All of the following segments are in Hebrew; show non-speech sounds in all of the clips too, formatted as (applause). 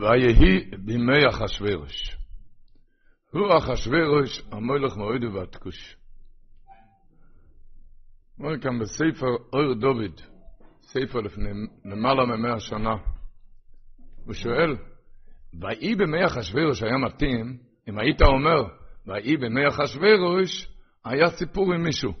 ויהי בימי אחשורוש. הוא אחשורוש, המולך מועד ובתקוש. אומר כאן בספר אור דוד, ספר לפני למעלה ממאה שנה, הוא שואל, ויהי בימי אחשורוש היה מתאים, אם היית אומר, ויהי בימי אחשורוש, היה סיפור עם מישהו.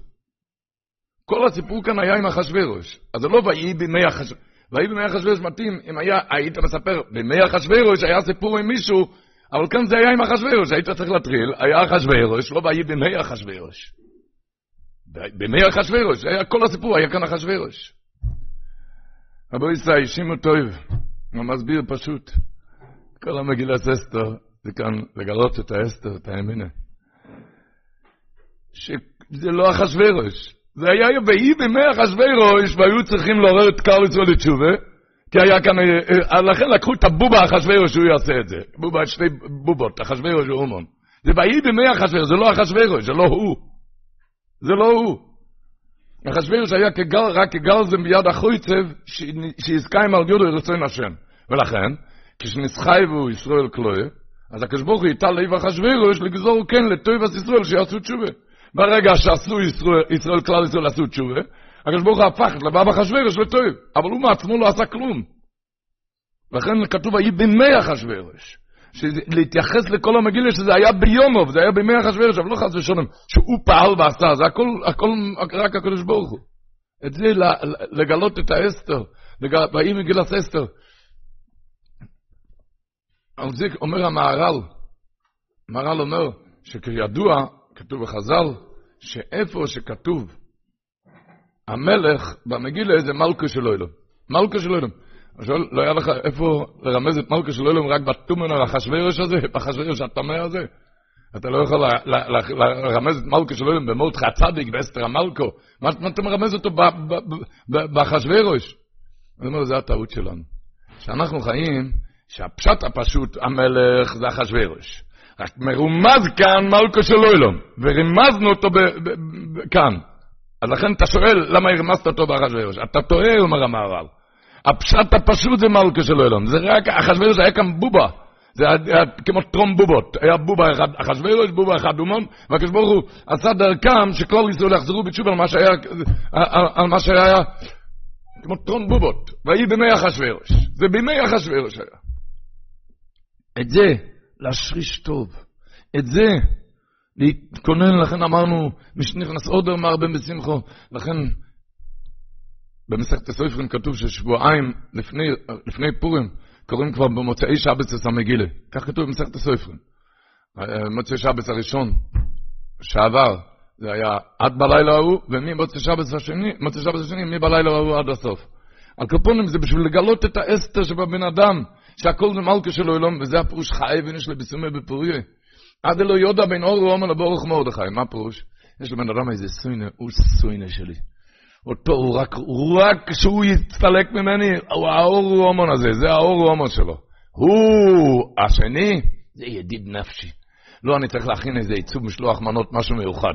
כל הסיפור כאן היה עם אחשורוש. אז זה לא ויהי בימי אחשורוש. ויהי בימי אחשורוש מתאים, אם היה, היית מספר, בימי אחשורוש היה סיפור עם מישהו, אבל כאן זה היה עם אחשורוש, היית צריך להטריל, היה אחשורוש, לא ויהי בימי אחשורוש. בימי אחשורוש, היה כל הסיפור, היה כאן אחשורוש. רבו ישראל, שימו טוב, הוא מסביר פשוט. כל המגילת אסתר, זה כאן לגלות את האסתר, את האמינה. שזה לא אחשורוש. זה היה ויהי בימי אחשורוש, והיו צריכים לעורר את קהל ישראל לתשובה, כי היה כאן, אה, אה, לכן לקחו את הבובה אחשורוש שהוא יעשה את זה. בובה, שתי בובות, אחשורוש ואומן. זה ויהי בימי אחשורוש, זה לא אחשורוש, זה לא הוא. זה לא הוא. אחשורוש היה כגל, רק כגלזם ביד החויצב, שהזכאים על יודו רצון השם. ולכן, כשנסחייבו ישראל כלואה, אז הקדוש ברוך הוא יטל לב אחשורוש לגזור כן לטובת ישראל שיעשו תשובה. ברגע שעשו ישראל, ישראל כלל ישראל עשו תשובה, הקדוש ברוך הוא הפך לבבא אחשורוש לטוב, אבל הוא מעצמו לא עשה כלום. לכן כתוב ויהי בימי אחשורוש. להתייחס לכל המגילה שזה היה ביומוב, זה היה בימי אחשורוש, אבל לא חס ושלום, שהוא פעל ועשה, זה הכל, הכל רק הקדוש ברוך הוא. את זה לגלות את האסתר, ויהי מגילת אסתר. על זה אומר המהר"ל, המהר"ל אומר שכידוע, כתוב בחז"ל, שאיפה שכתוב המלך במגילה זה מלכו של אילום. מלכו של אילום. שואל, לא היה לך איפה לרמז את מלכו של אילום רק בתומן החשווירוש הזה, (laughs) בחשווירוש הטמא הזה? אתה לא יכול לרמז את מלכו של אילום במותך הצדיק ואסתר המלכו. מה אתה מרמז אותו בחשווירוש? אני אומר, זה הטעות שלנו. שאנחנו חיים, שהפשט הפשוט, המלך זה החשווירוש. מרומז כאן מלכו של אילום, ורימזנו אותו כאן. אז לכן אתה שואל, למה הרמזת אותו באחשוורוש? אתה טועה, אומר המהר"ל. הפשט הפשוט זה מלכה של אלון. זה רק, אחשוורוש היה כאן בובה. זה היה כמו טרום בובות. היה בובה אחד, אחשוורוש, בובה אחד אומון, והקדוש ברוך הוא עשה דרכם שכלל ישראל יחזרו בתשובה על מה שהיה, על מה שהיה, כמו טרום בובות. ויהי בימי אחשוורוש. זה בימי אחשוורוש היה. את זה, להשריש טוב. את זה, להתכונן, לכן אמרנו, מי שנכנס עוד אמר בן בשמחו, לכן במסכת הסופרים כתוב ששבועיים לפני, לפני פורים קוראים כבר במוצאי שבץ את כך כתוב במסכת הסופרים. מוצאי שבץ הראשון שעבר, זה היה עד בלילה ההוא, וממוצאי שבץ השני, מוצאי שבץ השני, מבלילה ההוא עד הסוף. על קופונים זה בשביל לגלות את האסתר שבבן אדם, שהכל זה מלכה של העולם, וזה הפירוש חי ונש לבסומי בפוריה. עד אלו יודע בין אור ואומר לברוך מרדכי, מה פירוש? יש לבן אדם איזה סוינה, הוא סוינה שלי. אותו הוא רק, הוא רק כשהוא יצטלק ממני, הוא האור ואומר הזה, זה האור ואומר שלו. הוא השני, זה ידיד נפשי. לא, אני צריך להכין איזה עיצוב משלוח מנות, משהו מיוחד.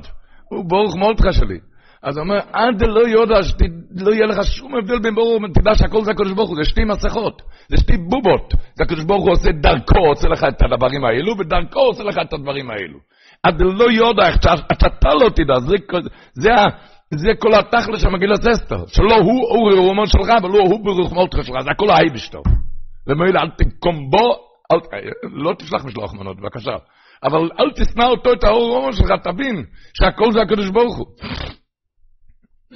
הוא ברוך מרדכי שלי. אז הוא אומר, עד לא יודע, שלא יהיה לך שום הבדל בין ברור, תדע שהכל זה הקדוש ברוך הוא, זה שתי מסכות, זה שתי בובות. זה הקדוש ברוך הוא עושה דרכו, עושה לך את הדברים האלו, ודרכו עושה לך את הדברים האלו. עד לא יודע, אתה לא תדע, זה, זה, זה כל התכל'ה של מגילת אסתר, שלא הוא אורי רומן שלך, ולא הוא ברוך מולתך שלך, זה הכל האייבשטר. ומילא אל תקום בו, אל, לא תשלח משלוח מנות, בבקשה. אבל אל תשנא אותו, את האור רומן שלך, תבין שהכל זה הקדוש ברוך הוא.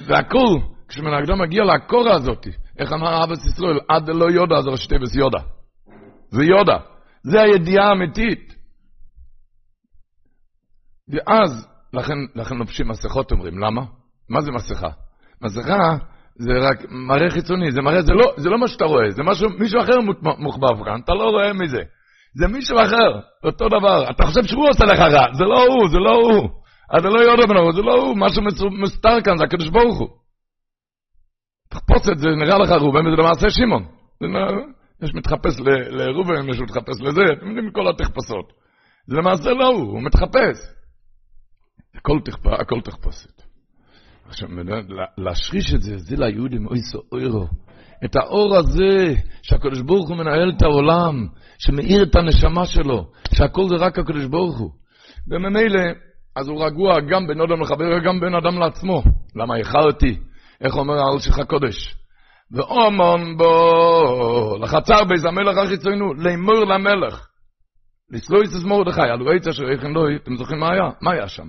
והכל, כשמן האדם מגיע לקורה הזאת, איך אמר אבא ישראל, עד לא יודע, זה ראשי תיבס יודע. זה יודע. זה הידיעה האמיתית. ואז, לכן, לכן לובשים מסכות אומרים, למה? מה זה מסכה? מסכה זה רק מראה חיצוני, זה מראה, זה לא, זה לא מה שאתה רואה, זה משהו, מישהו אחר מוחבב כאן, אתה לא רואה מזה. זה מישהו אחר, אותו דבר. אתה חושב שהוא עושה לך רע, זה לא הוא, זה לא הוא. אתה לא יודע בנו, זה לא הוא, משהו מסתר כאן, זה הקדוש ברוך הוא. תחפוש את זה, נראה לך ראובן, וזה למעשה שמעון. יש מתחפש לראובן, יש מתחפש לזה, אתם יודעים כל התחפשות. זה למעשה לא הוא, הוא מתחפש. הכל, תחפ... הכל תחפושת. עכשיו, להשריש את זה, זה ליהודים, אוי אוירו. את האור הזה, שהקדוש ברוך הוא מנהל את העולם, שמאיר את הנשמה שלו, שהכל זה רק הקדוש ברוך הוא. וממילא, אז הוא רגוע גם בין אדם לחבר וגם בין אדם לעצמו. למה איחרתי? איך אומר האלשיך הקודש? ואומון בו, לחצר בייז המלך החיצונו, לאמור למלך. לסלויס את מרדכי, אלו ראית אשר איך לא, אתם זוכרים מה היה? מה היה שם?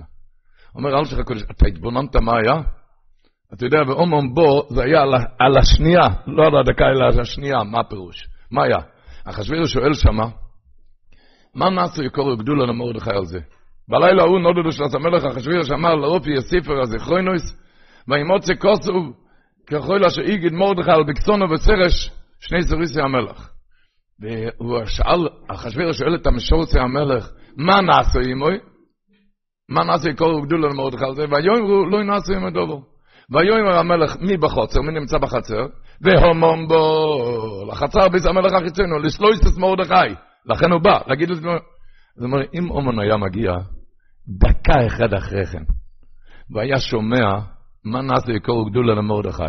אומר אלשיך הקודש, אתה התבוננת מה היה? אתה יודע, ואומון בו, זה היה על, על השנייה, לא על הדקה, אלא על השנייה, מה הפירוש? מה היה? החשביר שואל שמה, מה נעשו יקורו גדולה למרדכי על זה? בלילה ההוא נודדו של המלך החשביר שאמר לאופי הספר הזיכרונוס, וימוצא כוסו ככל אשר איגיד מרדכי על בקצונו וסרש, שני סריסי המלך. והוא שאל, החשביר שואל את המשורצי המלך, מה נעשו עמוי? מה נעשו יקורו גדולה למרדכי על זה? ויאמרו לא נעשו עם הדובו. ויאמר המלך מי בחוצר, מי נמצא בחצר? והומום בו, לחצר ביס המלך החיצונו, לסלויס את מרדכי. לכן הוא בא, להגיד לזה, זאת אומרת, אם אומן היה מגיע דקה אחד אחרי כן, והיה שומע מה נעשה יקורו גדולה למרדכי,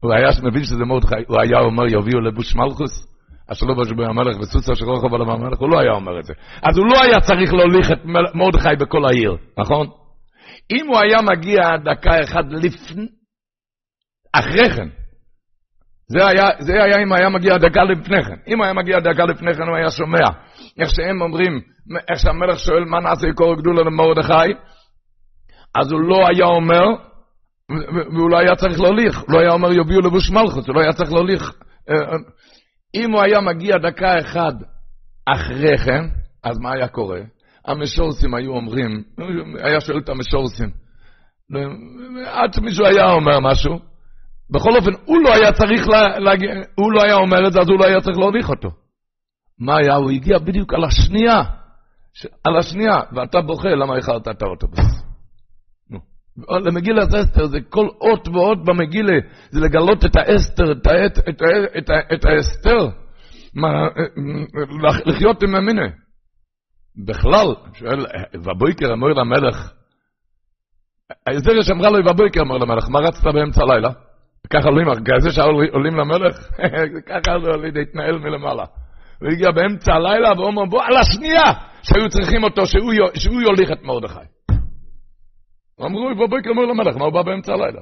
הוא היה מבין שזה מרדכי, הוא היה אומר יביאו לבוש מלכוס, אשר לא בשבוע המלך וסוס אשר רוחב על המלך, הוא לא היה אומר את זה. אז הוא לא היה צריך להוליך את מרדכי בכל העיר, נכון? אם הוא היה מגיע דקה אחת לפני, אחרי כן, זה היה, זה היה אם היה מגיע דקה לפני כן. אם היה מגיע דקה לפני כן, הוא היה שומע. איך שהם אומרים, איך שהמלך שואל מה נעשה יקור גדולה למרדכי, אז הוא לא היה אומר, והוא לא היה צריך להוליך, לא היה אומר יביאו לבוש מלכוס, הוא לא היה צריך להוליך. אה, אה, אם הוא היה מגיע דקה אחת אחרי כן, אז מה היה קורה? המשורסים היו אומרים, היה שואל את המשורסים, עד שמישהו היה אומר משהו, בכל אופן, הוא לא היה צריך להגיע, הוא לא היה אומר את זה, אז הוא לא היה צריך להוליך אותו. מה היה? הוא הגיע בדיוק על השנייה, ש... על השנייה, ואתה בוכה למה איחרת את האוטובוס. למגילת אסתר זה כל אות ואות במגילה, זה לגלות את האסתר, את, האת, את, את, את, את האסתר, מה, לחיות עם המיני. בכלל, שואל, ובויקר אמר למלך, ההסדר שאמרה לו ובויקר אמר למלך, מה רצת באמצע הלילה? ככה עולים, כזה שעולים למלך, (laughs) ככה זה להתנהל מלמעלה. הוא הגיע באמצע הלילה ואומר, בוא על השנייה שהיו צריכים אותו, שהוא, יוליך את מרדכי. אמרו, ובויקר אמר למלך, מה הוא בא באמצע הלילה?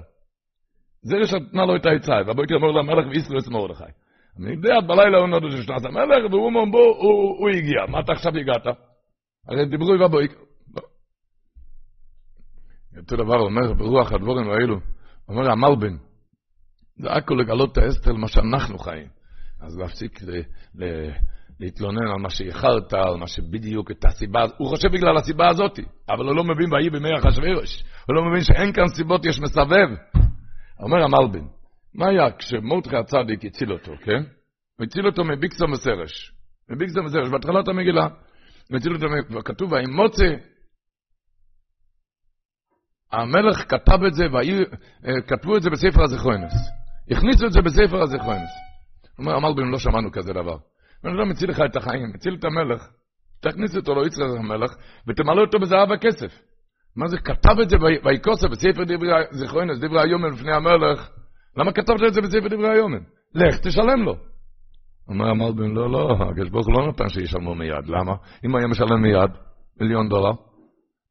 זה שנתנה לו את העצה, ובויקר אמר למלך ואיסלו את מרדכי. אני יודע, בלילה הוא נודד ששנת המלך, והוא אומר, בוא, הוא, הוא הגיע, מה אתה עכשיו הגעת? הרי דיברו עם הבויקר. אותו דבר אומר ברוח הדבורים האלו, אומר המלבין, זה הכל לגלות את האסתר למה שאנחנו חיים. אז להפסיק להתלונן על מה שאיחרת, על מה שבדיוק את הסיבה, הוא חושב בגלל הסיבה הזאת, אבל הוא לא מבין ויהי בימי אחשוורוש, הוא לא מבין שאין כאן סיבות, יש מסבב. אומר המלבין, מה היה כשמרדכי הצדיק הציל אותו, כן? הוא הציל אותו מביקסו מסרש. מביקסו מסרש, בהתחלת המגילה. הוא הציל אותו, וכתוב, האמוצה, המלך כתב את זה, וכתבו את זה בספר הזיכרונס. הכניסו את זה בספר הזיכרונס. אומר, המלבין, לא שמענו כזה דבר. בן אדם מציל לך את החיים, מציל את המלך, תכניס אותו לא יצחק המלך, ותמלא אותו בזהב וכסף. מה זה, כתב את זה ויקוסף בספר דברי זיכרונס, דברי היומן לפני המלך, למה כתבת את זה בספר דברי היומן? לך, תשלם לו. אומר המלבין, לא, לא, הקדוש ברוך הוא לא נתן שישלמו מיד, למה? אם היה משלם מיד, מיליון דולר,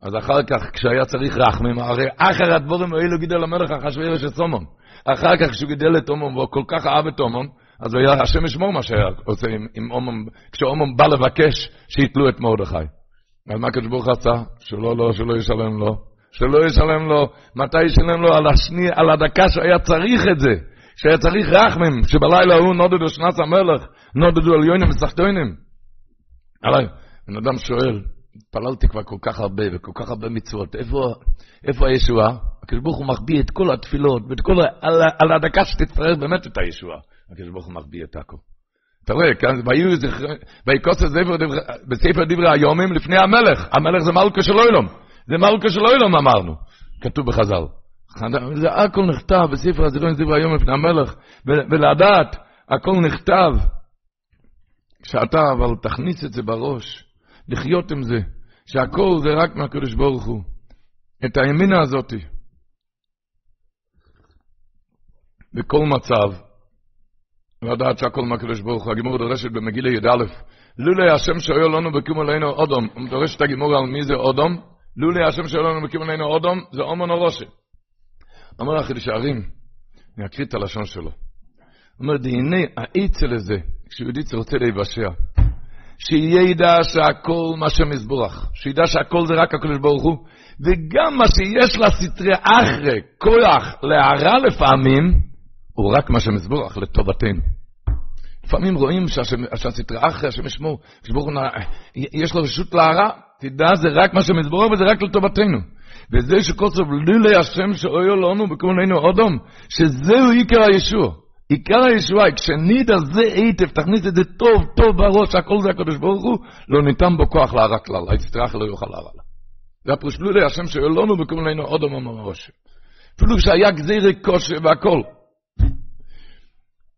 אז אחר כך, כשהיה צריך רחמים, הרי אחר הדבורים האלו גידל המלך אחשוורוש את סומון. אחר כך, כשהוא גידל את אומון, והוא כל כך אהב את אומון, אז היה השם ישמור מה שהיה עושה עם, עם אומון, כשאומון בא לבקש שיתלו את מרדכי. אז מה הקדוש ברוך עשה? שלא, לא, שלא ישלם לו. שלא ישלם לו. מתי ישלם לו? על, השני, על הדקה שהיה צריך את זה. שהיה צריך רחמים, שבלילה הוא נודדו שנת המלך, נודדו על יונים וסחטוינים. עליי, בן אדם שואל, התפללתי כבר כל כך הרבה וכל כך הרבה מצוות, איפה, איפה הישועה? הקדוש ברוך הוא מחביא את כל התפילות ואת כל, על, על הדקה שתצטרך באמת את הישועה. הקדוש ברוך הוא מחביא את הכל. אתה רואה, כאן, ויקוס בספר דברי היומים לפני המלך, המלך זה מלכה של אוילום, זה מלכה של אוילום אמרנו, כתוב בחז"ל. זה הכל נכתב בספר הזיכרון דברי היום לפני המלך, ולדעת, הכל נכתב. כשאתה אבל תכניס את זה בראש, לחיות עם זה, שהכל זה רק מהקדוש ברוך הוא. את הימינה הזאתי. בכל מצב, לדעת שהכל מהקדוש ברוך הוא, הגימור דורשת במגילה י"א, לולי השם שואל לנו בקיום עלינו אודום, הוא דורש את הגימור על מי זה אודום, לולי השם שואל לנו בקיום עלינו אודום, זה אומן אורושי. אומר החידוש הערים, אני אקריא את הלשון שלו. הוא אומר, הנה האצל הזה, כשיהודי רוצה להיוושע, שידע שהכל מה שמזבורך, שידע שהכל זה רק הקדוש ברוך הוא, וגם מה שיש לסטרי אחרי כוח להרע לפעמים, הוא רק מה שמזבורך לטובתנו. לפעמים רואים שהסטרי אחרי, השם ישמור, יש לו רשות להרע, תדע זה רק מה שמזבורך וזה רק לטובתנו. וזה שכל סוף לילי השם שאויו לנו בקומנו אודום, שזהו עיקר הישוע. עיקר הישועה, כשנידע זה היטב, תכניס את זה טוב, טוב בראש, הכל זה הקדוש ברוך הוא, לא ניתן בו כוח להרע כלל, היצטרך לא יוכל להרע לה. זה הפרוש לילי השם שאויו לנו בקומנו אודום אמרוש. אפילו כשהיה גזירי קושי והכל.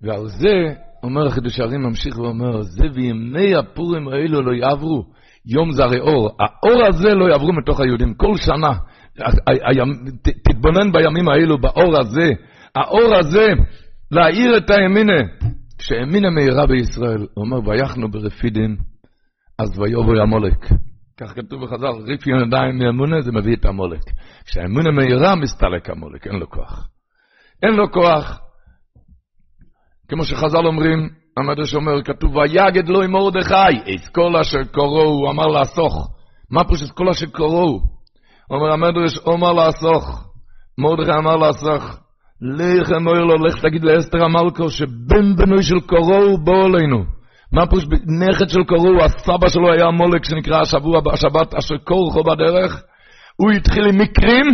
ועל זה, אומר החידוש הערים, ממשיך ואומר, זה וימי הפורים האלו לא יעברו, יום זרי אור. האור הזה לא יעברו מתוך היהודים. כל שנה, תתבונן בימים האלו, באור הזה, האור הזה, להאיר את הימינה. כשאמינה מהירה בישראל, הוא אומר, ויחנו ברפידים, אז ויובו המולק. כך כתוב בחז"ל, ריף ידיים מאמונה, זה מביא את המולק. כשהאמונה מהירה, מסתלק המולק, אין לו כוח. אין לו כוח. כמו שחז"ל אומרים, המדרש אומר, כתוב, ויגד לו עם מרדכי, את כל אשר קורו, הוא אמר לאסוך. מה פשוט כל אשר קורו? אומר המדרש, אומר לאסוך. מרדכי אמר לאסוך, לך אמר לו, לך תגיד לאסתר המלכו, שבן בנוי של קורו בוא אלינו. מה פשוט, נכד של קורו, הסבא שלו היה מולק שנקרא השבוע, השבת, אשר קורכו בדרך. הוא התחיל עם מקרים,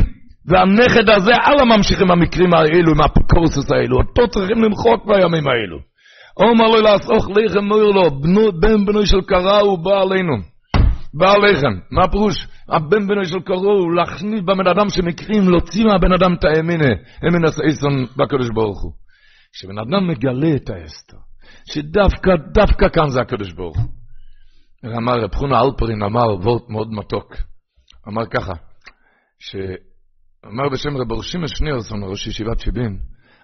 והנכד הזה, על הממשיכים המקרים האלו, עם האפיקורסוס האלו, אותו צריכים למחוק בימים האלו. אומר לו לעסוך לחם, אומר לו, בן בנוי של קרא הוא בא עלינו. בא עליכם. מה הפירוש? הבן בנוי של הוא להכניס בבן אדם שמקרים, להוציא מהבן אדם את האמינה, אמין הסייסון בקדוש ברוך הוא. כשבן אדם מגלה את האסתר, שדווקא, דווקא כאן זה הקדוש ברוך הוא. אמר רב חונה אלפרין, אמר וורט מאוד מתוק. אמר ככה, שאמר בשם רב ראשים שניארסון, ראש ישיבת שיבין,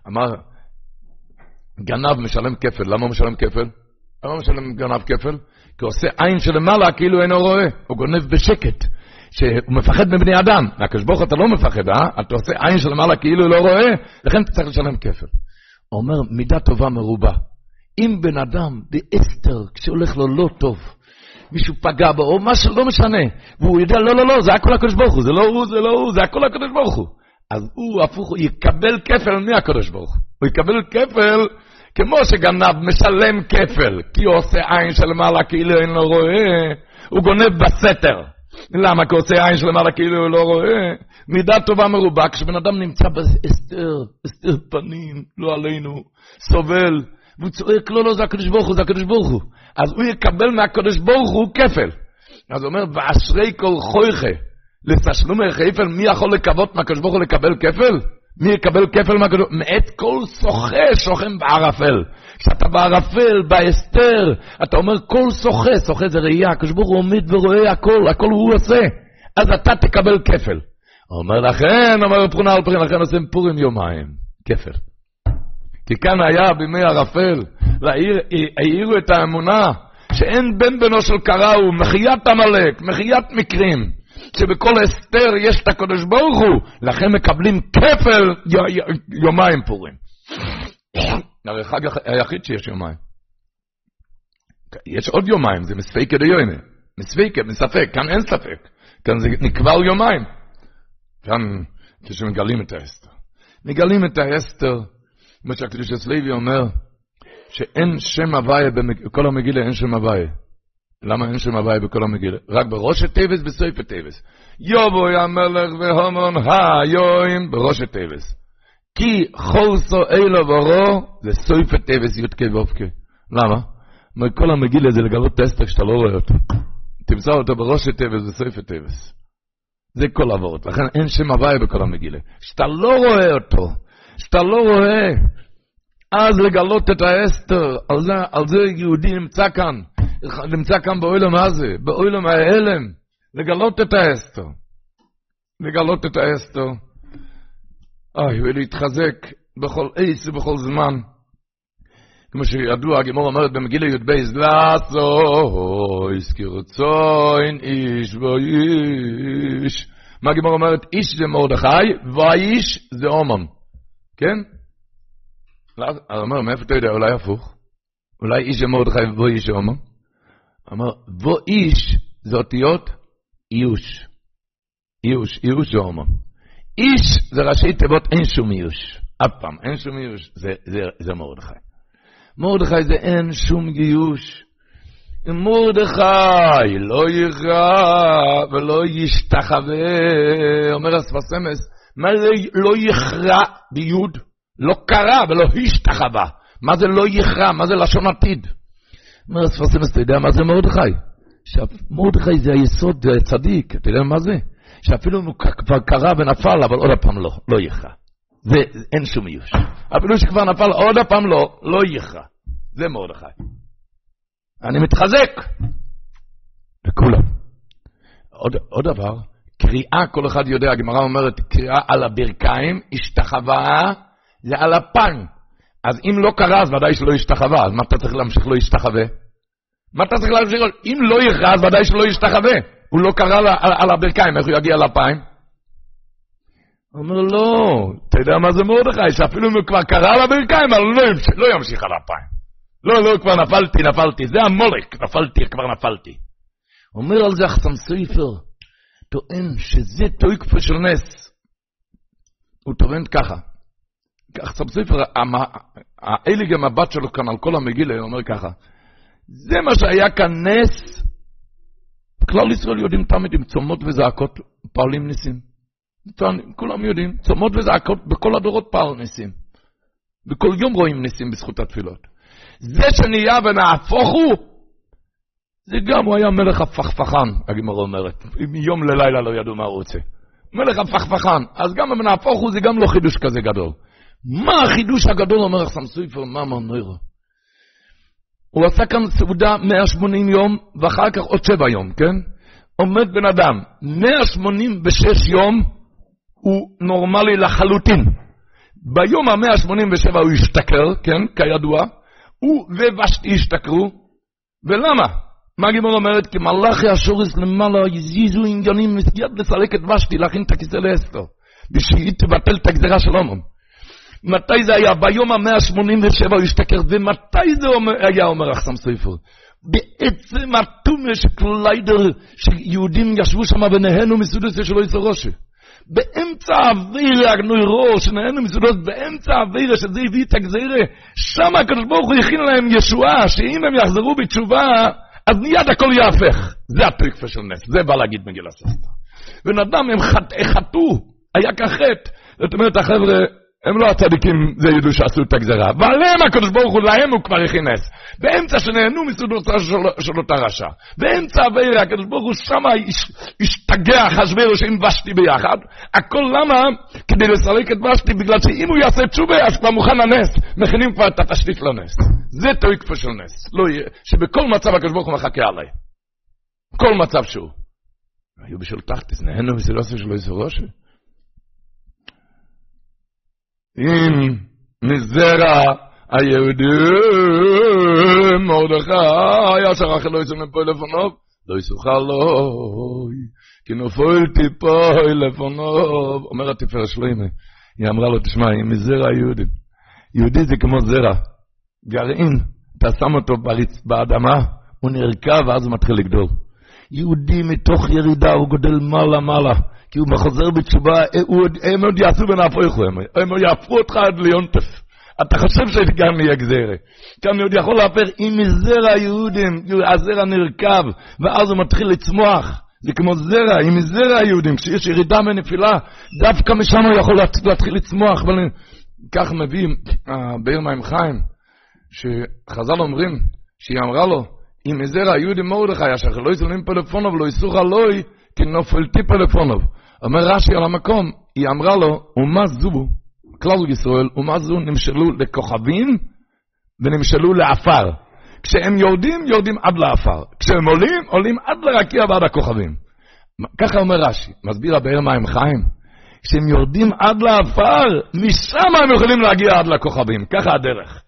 אמר, גנב משלם כפל. למה הוא משלם כפל? למה משלם גנב כפל? כי עושה עין שלמעלה כאילו אינו רואה, הוא גונב בשקט. שהוא מפחד מבני אדם. מהקדוש ברוך אתה לא מפחד, אה? אתה עושה עין שלמעלה כאילו הוא לא רואה, לכן אתה צריך לשלם כפל. אומר, מידה טובה מרובה. אם בן אדם, באסתר, כשהולך לו לא טוב, מישהו פגע בו, או משהו, לא משנה, והוא יודע, לא, לא, לא, זה הכל הקדוש ברוך הוא, זה לא הוא, זה לא הוא, זה הכל הקדוש ברוך הוא. אז הוא הפוך, הוא יקבל כפל מהקדוש ברוך הוא. הוא יקבל כפל כמו שגנב משלם כפל, כי הוא עושה עין של מעלה כאילו אין לו רואה, הוא גונב בסתר. למה? כי עושה עין של מעלה כאילו הוא לא רואה. מידה טובה מרובה, כשבן אדם נמצא בהסתר, הסתר פנים, לא עלינו, סובל, והוא צועק, לא, לא, זה הקדוש ברוך הוא, זה הקדוש ברוך הוא. אז הוא יקבל מהקדוש ברוך הוא כפל. אז הוא אומר, ואשרי כל חויכה, לתשלומי חייפל, מי יכול לקוות מהקדוש ברוך הוא לקבל כפל? מי יקבל כפל מהקדוש? מאת כל שוחה שוכם בערפל. כשאתה בערפל, בהסתר, אתה אומר כל שוחה, שוחה זה ראייה, הקדוש ברוך הוא עומד ורואה הכל, הכל הוא עושה. אז אתה תקבל כפל. אומר לכן, אומר רב חונה אלפרין, לכן עושים פורים יומיים, כפל. כי כאן היה בימי ערפל, העירו את האמונה, שאין בן בנו של קראו, מחיית עמלק, מחיית מקרים. שבכל אסתר יש את הקדוש ברוך הוא, לכן מקבלים כפל יומיים פורים. הרי חג היחיד שיש יומיים. יש עוד יומיים, זה מספיקה דיומי. מספיקה, מספק, כאן אין ספק. כאן זה נקבע יומיים. כאן, כשמגלים את האסתר. מגלים את האסתר, כמו שהקדוש לוי אומר, שאין שם הוויה, בכל המגילה אין שם הוויה. למה אין שם הוואי בכל המגילה? רק בראש הטבס, בסויף הטבס. יובוי המלך והומון היואים בראש הטבס. כי חולסו אילו ורו זה סויף הטבס יודקי ואופקי. למה? כל המגילה זה לגלות את האסתר כשאתה לא רואה אותו. תמצא אותו בראש הטבס, בסויף הטבס. זה כל עבורת. לכן אין שם הוואי בכל המגילה. כשאתה לא רואה אותו, כשאתה לא רואה, אז לגלות את האסתר, על זה, על זה יהודי נמצא כאן. נמצא כאן באוילם הזה, באוילם ההלם, לגלות את האסתר. לגלות את האסתר. אוי, ולהתחזק בכל עץ ובכל זמן. כמו שידוע, הגמור אומרת במגילה י"ב, לעשו, הזכיר צוין איש ואיש. מה הגמור אומרת? איש זה מרדכי, ואיש זה אומן. כן? אז אומר, מאיפה אתה יודע? אולי הפוך. אולי איש זה מרדכי ואיש זה אומן. אמר, ואיש זה אותיות איוש. איוש, איוש זה אומן. איש זה ראשי תיבות אין שום איוש. אף פעם, אין שום איוש. זה, זה, זה מרדכי. מרדכי זה אין שום גיוש. מרדכי לא יכרע ולא ישתחווה, אומר הספסמס, מה זה לא יכרע ביוד? לא קרא ולא השתחווה. מה זה לא יכרע? מה זה לשון עתיד? אומר הספסמס, אתה יודע מה זה מרדכי? מרדכי זה היסוד, זה הצדיק, אתה יודע מה זה? שאפילו אם הוא כבר קרא ונפל, אבל עוד פעם לא, לא יכרע. זה, אין שום איוש. אפילו שכבר נפל עוד הפעם לא, לא יכרע. זה מרדכי. אני מתחזק. לכולם. עוד, עוד דבר, קריאה, כל אחד יודע, הגמרא אומרת, קריאה על הברכיים, השתחווה, זה על הפן. אז אם לא קרה, אז ודאי שלא השתחווה, אז מה אתה צריך להמשיך לא ישתחווה? מה אתה צריך להמשיך? אם לא יכרע, אז ודאי שלא ישתחווה. הוא לא קרא על, על, על הברכיים, איך הוא יגיע לפיים? הוא אומר, לא, אתה יודע מה זה מרדכי, שאפילו אם הוא כבר קרא על הברכיים, אבל לא, לא ימשיך על הפיים. לא, לא, כבר נפלתי, נפלתי, זה המולק, נפלתי, כבר נפלתי. אומר על זה אחסם סופר, טוען שזה טויקפו של נס. הוא טוען ככה, אחסם סופר, האליג המבט שלו כאן על כל המגילה, הוא אומר ככה, זה מה שהיה כאן נס, כלל ישראל יודעים תמיד עם צומות וזעקות פועלים ניסים. כולם יודעים, צומות וזעקות בכל הדורות פעל ניסים. וכל יום רואים ניסים בזכות התפילות. זה שנהיה ונהפוך הוא, זה גם, הוא היה מלך הפכפכן, הגמרא אומרת. מיום ללילה לא ידעו מה הוא רוצה. מלך הפכפכן. אז גם אם נהפוך הוא, זה גם לא חידוש כזה גדול. מה החידוש הגדול, אומר החסם סופר, מה מנוירו? הוא עשה כאן סעודה 180 יום, ואחר כך עוד 7 יום, כן? עומד בן אדם, 186 יום הוא נורמלי לחלוטין. ביום ה-187 הוא השתכר, כן, כידוע, הוא ובשתי השתכרו, ולמה? מה גיבור אומרת? כי מלאכי השורס למעלה יזיזו עניינים מיד לסלק את ושתי, להכין את הכיסא לאסתר, בשביל תבטל את הגזירה של אומם. מתי זה היה? ביום ה-187 הוא השתכר, ומתי זה היה אומר אחסם סופר? בעצם הטומש קליידר שיהודים ישבו שם ונהנו מסודוסיה שלא יצא ראשי. באמצע האווירה הגנוירו, שנהנו מסודות, באמצע האווירה שזה הביא את הגזירה, שם הקדוש ברוך הוא הכין להם ישועה, שאם הם יחזרו בתשובה, אז מיד הכל יהפך. זה הטריקפה של נס, זה בא להגיד מגילה ססטר. בן אדם הם חטאו, היה כחטא. זאת אומרת, החבר'ה... הם לא הצדיקים, זה ידעו שעשו את הגזרה. ועליהם הקדוש ברוך הוא, להם הוא כבר הכינס. באמצע שנהנו מסעודותיו של אותה רשע. באמצע אבירה, הקדוש ברוך הוא שמה השתגע חשברו שעם ושתי ביחד. הכל למה? כדי לסלק את ושתי, בגלל שאם הוא יעשה תשובה, אז כבר מוכן הנס. מכינים כבר את התשתית לנס. זה תויקפה של נס. לא יהיה, שבכל מצב הקדוש ברוך הוא מחכה עליי. כל מצב שהוא. היו בשביל תחתיס, נהנו מסעודותיו של איזה ראשי. אם מזרע היהודים מרדכי אשר אחרי לא יצא מפה לפניו לא יסוכל לו. כי נופל טיפה לפניו. אומר התפארת שלמה היא אמרה לו תשמע אם מזרע היהודים יהודי זה כמו זרע גרעין אתה שם אותו באדמה הוא נרקב ואז הוא מתחיל לגדול יהודי מתוך ירידה הוא גודל מעלה מעלה כי הוא מחוזר בתשובה, אה, הם עוד יעשו בנהפוך הם, עוד יהפכו אותך עד ליונטף. אתה חושב שגם יהיה גזירה. גם עוד יכול להפך, אם מזרע היהודים, הזרע נרקב, ואז הוא מתחיל לצמוח. זה כמו זרע, אם מזרע היהודים, כשיש ירידה מנפילה, דווקא משם הוא יכול להתחיל לצמוח. כך מביאים, באר מים חיים, שחז"ל אומרים, שהיא אמרה לו, אם מזרע היהודים מרדכי, אשר לא יסולים פלאפונוב, לא יסוך עלוי, כי נופלתי פלאפונוב. אומר רש"י על המקום, היא אמרה לו, ומה זו, כלל ישראל, ומה זו נמשלו לכוכבים ונמשלו לעפר. כשהם יורדים, יורדים עד לעפר. כשהם עולים, עולים עד לרקיע ועד הכוכבים. ככה אומר רש"י, מסביר הבאר מים חיים. כשהם יורדים עד לעפר, משם הם יכולים להגיע עד לכוכבים. ככה הדרך.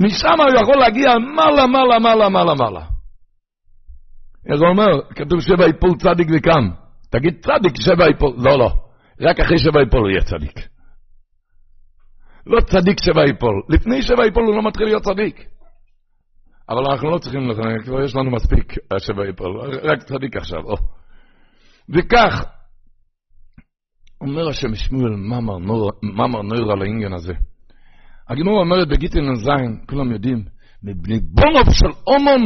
משם הוא יכול להגיע מעלה, מעלה, מעלה, מעלה, מעלה. איך הוא אומר? כתוב שבע יפול צדיק וקם. תגיד צדיק שבע יפול. לא, לא. רק אחרי שבע יפול יהיה צדיק. לא צדיק שבע יפול. לפני שבע יפול הוא לא מתחיל להיות צדיק. אבל אנחנו לא צריכים, כבר יש לנו מספיק שבע יפול. רק צדיק עכשיו. או. וכך, אומר השם שמואל, מאמר נויר על העניין הזה. הגמור אומרת בגיטין נ"ז, כולם יודעים, מבני בונוב של אומון,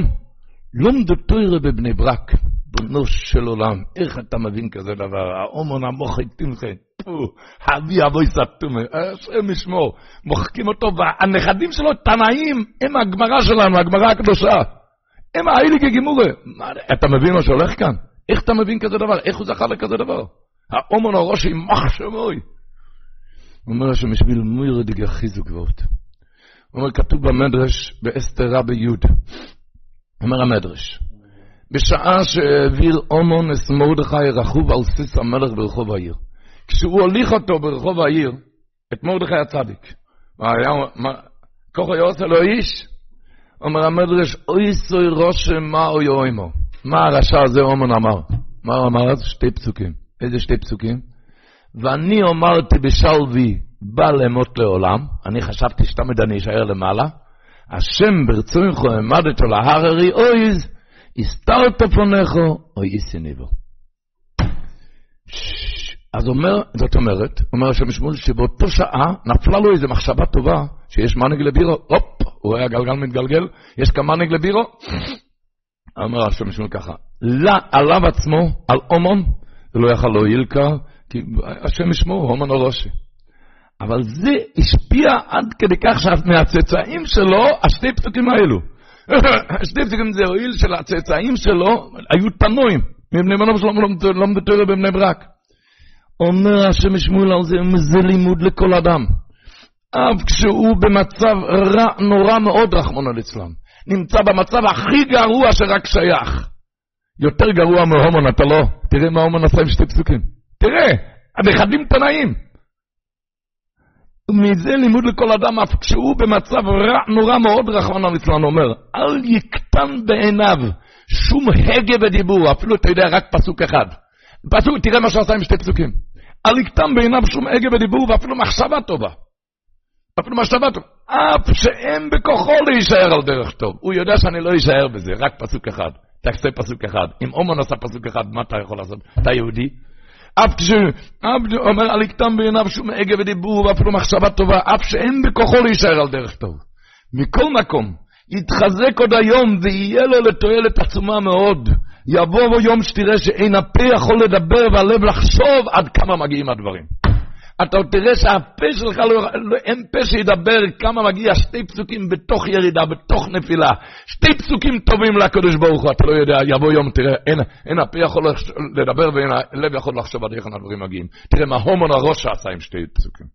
לומדו תוירה בבני ברק, בונו של עולם. איך אתה מבין כזה דבר? האומון המוחק תמחה, אבי אבוי סתומה, השם ישמור, מוחקים אותו, והנכדים שלו, תנאים, הם הגמרא שלנו, הגמרא הקדושה. הם האיליגי גימורי. אתה מבין מה שהולך כאן? איך אתה מבין כזה דבר? איך הוא זכה לכזה דבר? האומון הראש עם מחשמוי. אומר שמשביל מויר דגר חיזוק ועוד. הוא אומר, כתוב במדרש באסתר רבי אומר המדרש, בשעה שהעביר אומון את מרדכי רכוב על סיס המלך ברחוב העיר. כשהוא הוליך אותו ברחוב העיר, את מרדכי הצדיק, ככה היה עושה לו איש, אומר המדרש, אוי סוי רושם מה אוי אוימו. מה הרשע הזה אומון אמר? מה הוא אמר אז? שתי פסוקים. איזה שתי פסוקים? ואני אמרתי בשלוי, בא למות לעולם, אני חשבתי שתמיד אני אשאר למעלה, השם ברצונך העמדתו להררי אויז, הסתרת פונךו, או יסיניבו. אז אומר, זאת אומרת, אומר השם שמואל, שבאותו שעה נפלה לו איזו מחשבה טובה, שיש מנהיג לבירו, הופ, הוא רואה הגלגל מתגלגל, יש כאן מנהיג לבירו, אומר השם שמואל ככה, לה, עליו עצמו, על אומון, זה לא יכל להועיל כה, כי השם ישמור, הומן הראשי. אבל זה השפיע עד כדי כך שמהצאצאים שלו, השתי פסוקים האלו. (laughs) השתי פסוקים זה הועיל של הצאצאים שלו, היו תנועים. מבני בנו שלום למדו תורה בבני ברק. אומר השם ישמעאל על זה, זה לימוד לכל אדם. אף כשהוא במצב רע, נורא מאוד, רחמנא ליצלן. נמצא במצב הכי גרוע שרק שייך. יותר גרוע מהומון, אתה לא. תראה מה הומון עשה עם שתי פסוקים. תראה, הנכדים תנאים. מזה לימוד לכל אדם, אף כשהוא במצב רע, נורא מאוד, רחמנא ליצלן אומר, אל יקטן בעיניו שום הגה בדיבור, אפילו אתה יודע, רק פסוק אחד. פסוק, תראה מה שעשה עם שתי פסוקים. אל יקטן בעיניו שום הגה בדיבור, ואפילו מחשבה טובה. אפילו מחשבה טובה. אף שאין בכוחו להישאר על דרך טוב. הוא יודע שאני לא אשאר בזה, רק פסוק אחד. תעשה פסוק אחד. אם אומן עשה פסוק אחד, מה אתה יכול לעשות? אתה יהודי? אף כשהוא אומר על יקטם בעיניו שום הגה ודיבור ואפילו מחשבה טובה, אף שאין בכוחו להישאר על דרך טוב. מכל מקום, יתחזק עוד היום ויהיה לו לתועלת עצומה מאוד. יבוא בו יום שתראה שאין הפה יכול לדבר והלב לחשוב עד כמה מגיעים הדברים. אתה תראה שהפה שלך, לא, לא, אין פה שידבר כמה מגיע שתי פסוקים בתוך ירידה, בתוך נפילה. שתי פסוקים טובים לקדוש ברוך הוא, אתה לא יודע, יבוא יום, תראה, אין, אין הפה יכול לדבר ואין הלב יכול לחשוב עד איך הדברים מגיעים. תראה מה הומון הראש שעשה עם שתי פסוקים.